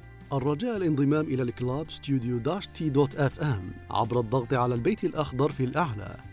الرجاء الانضمام إلى ال club Studio dash T dot FM عبر الضغط على البيت الأخضر في الأعلى.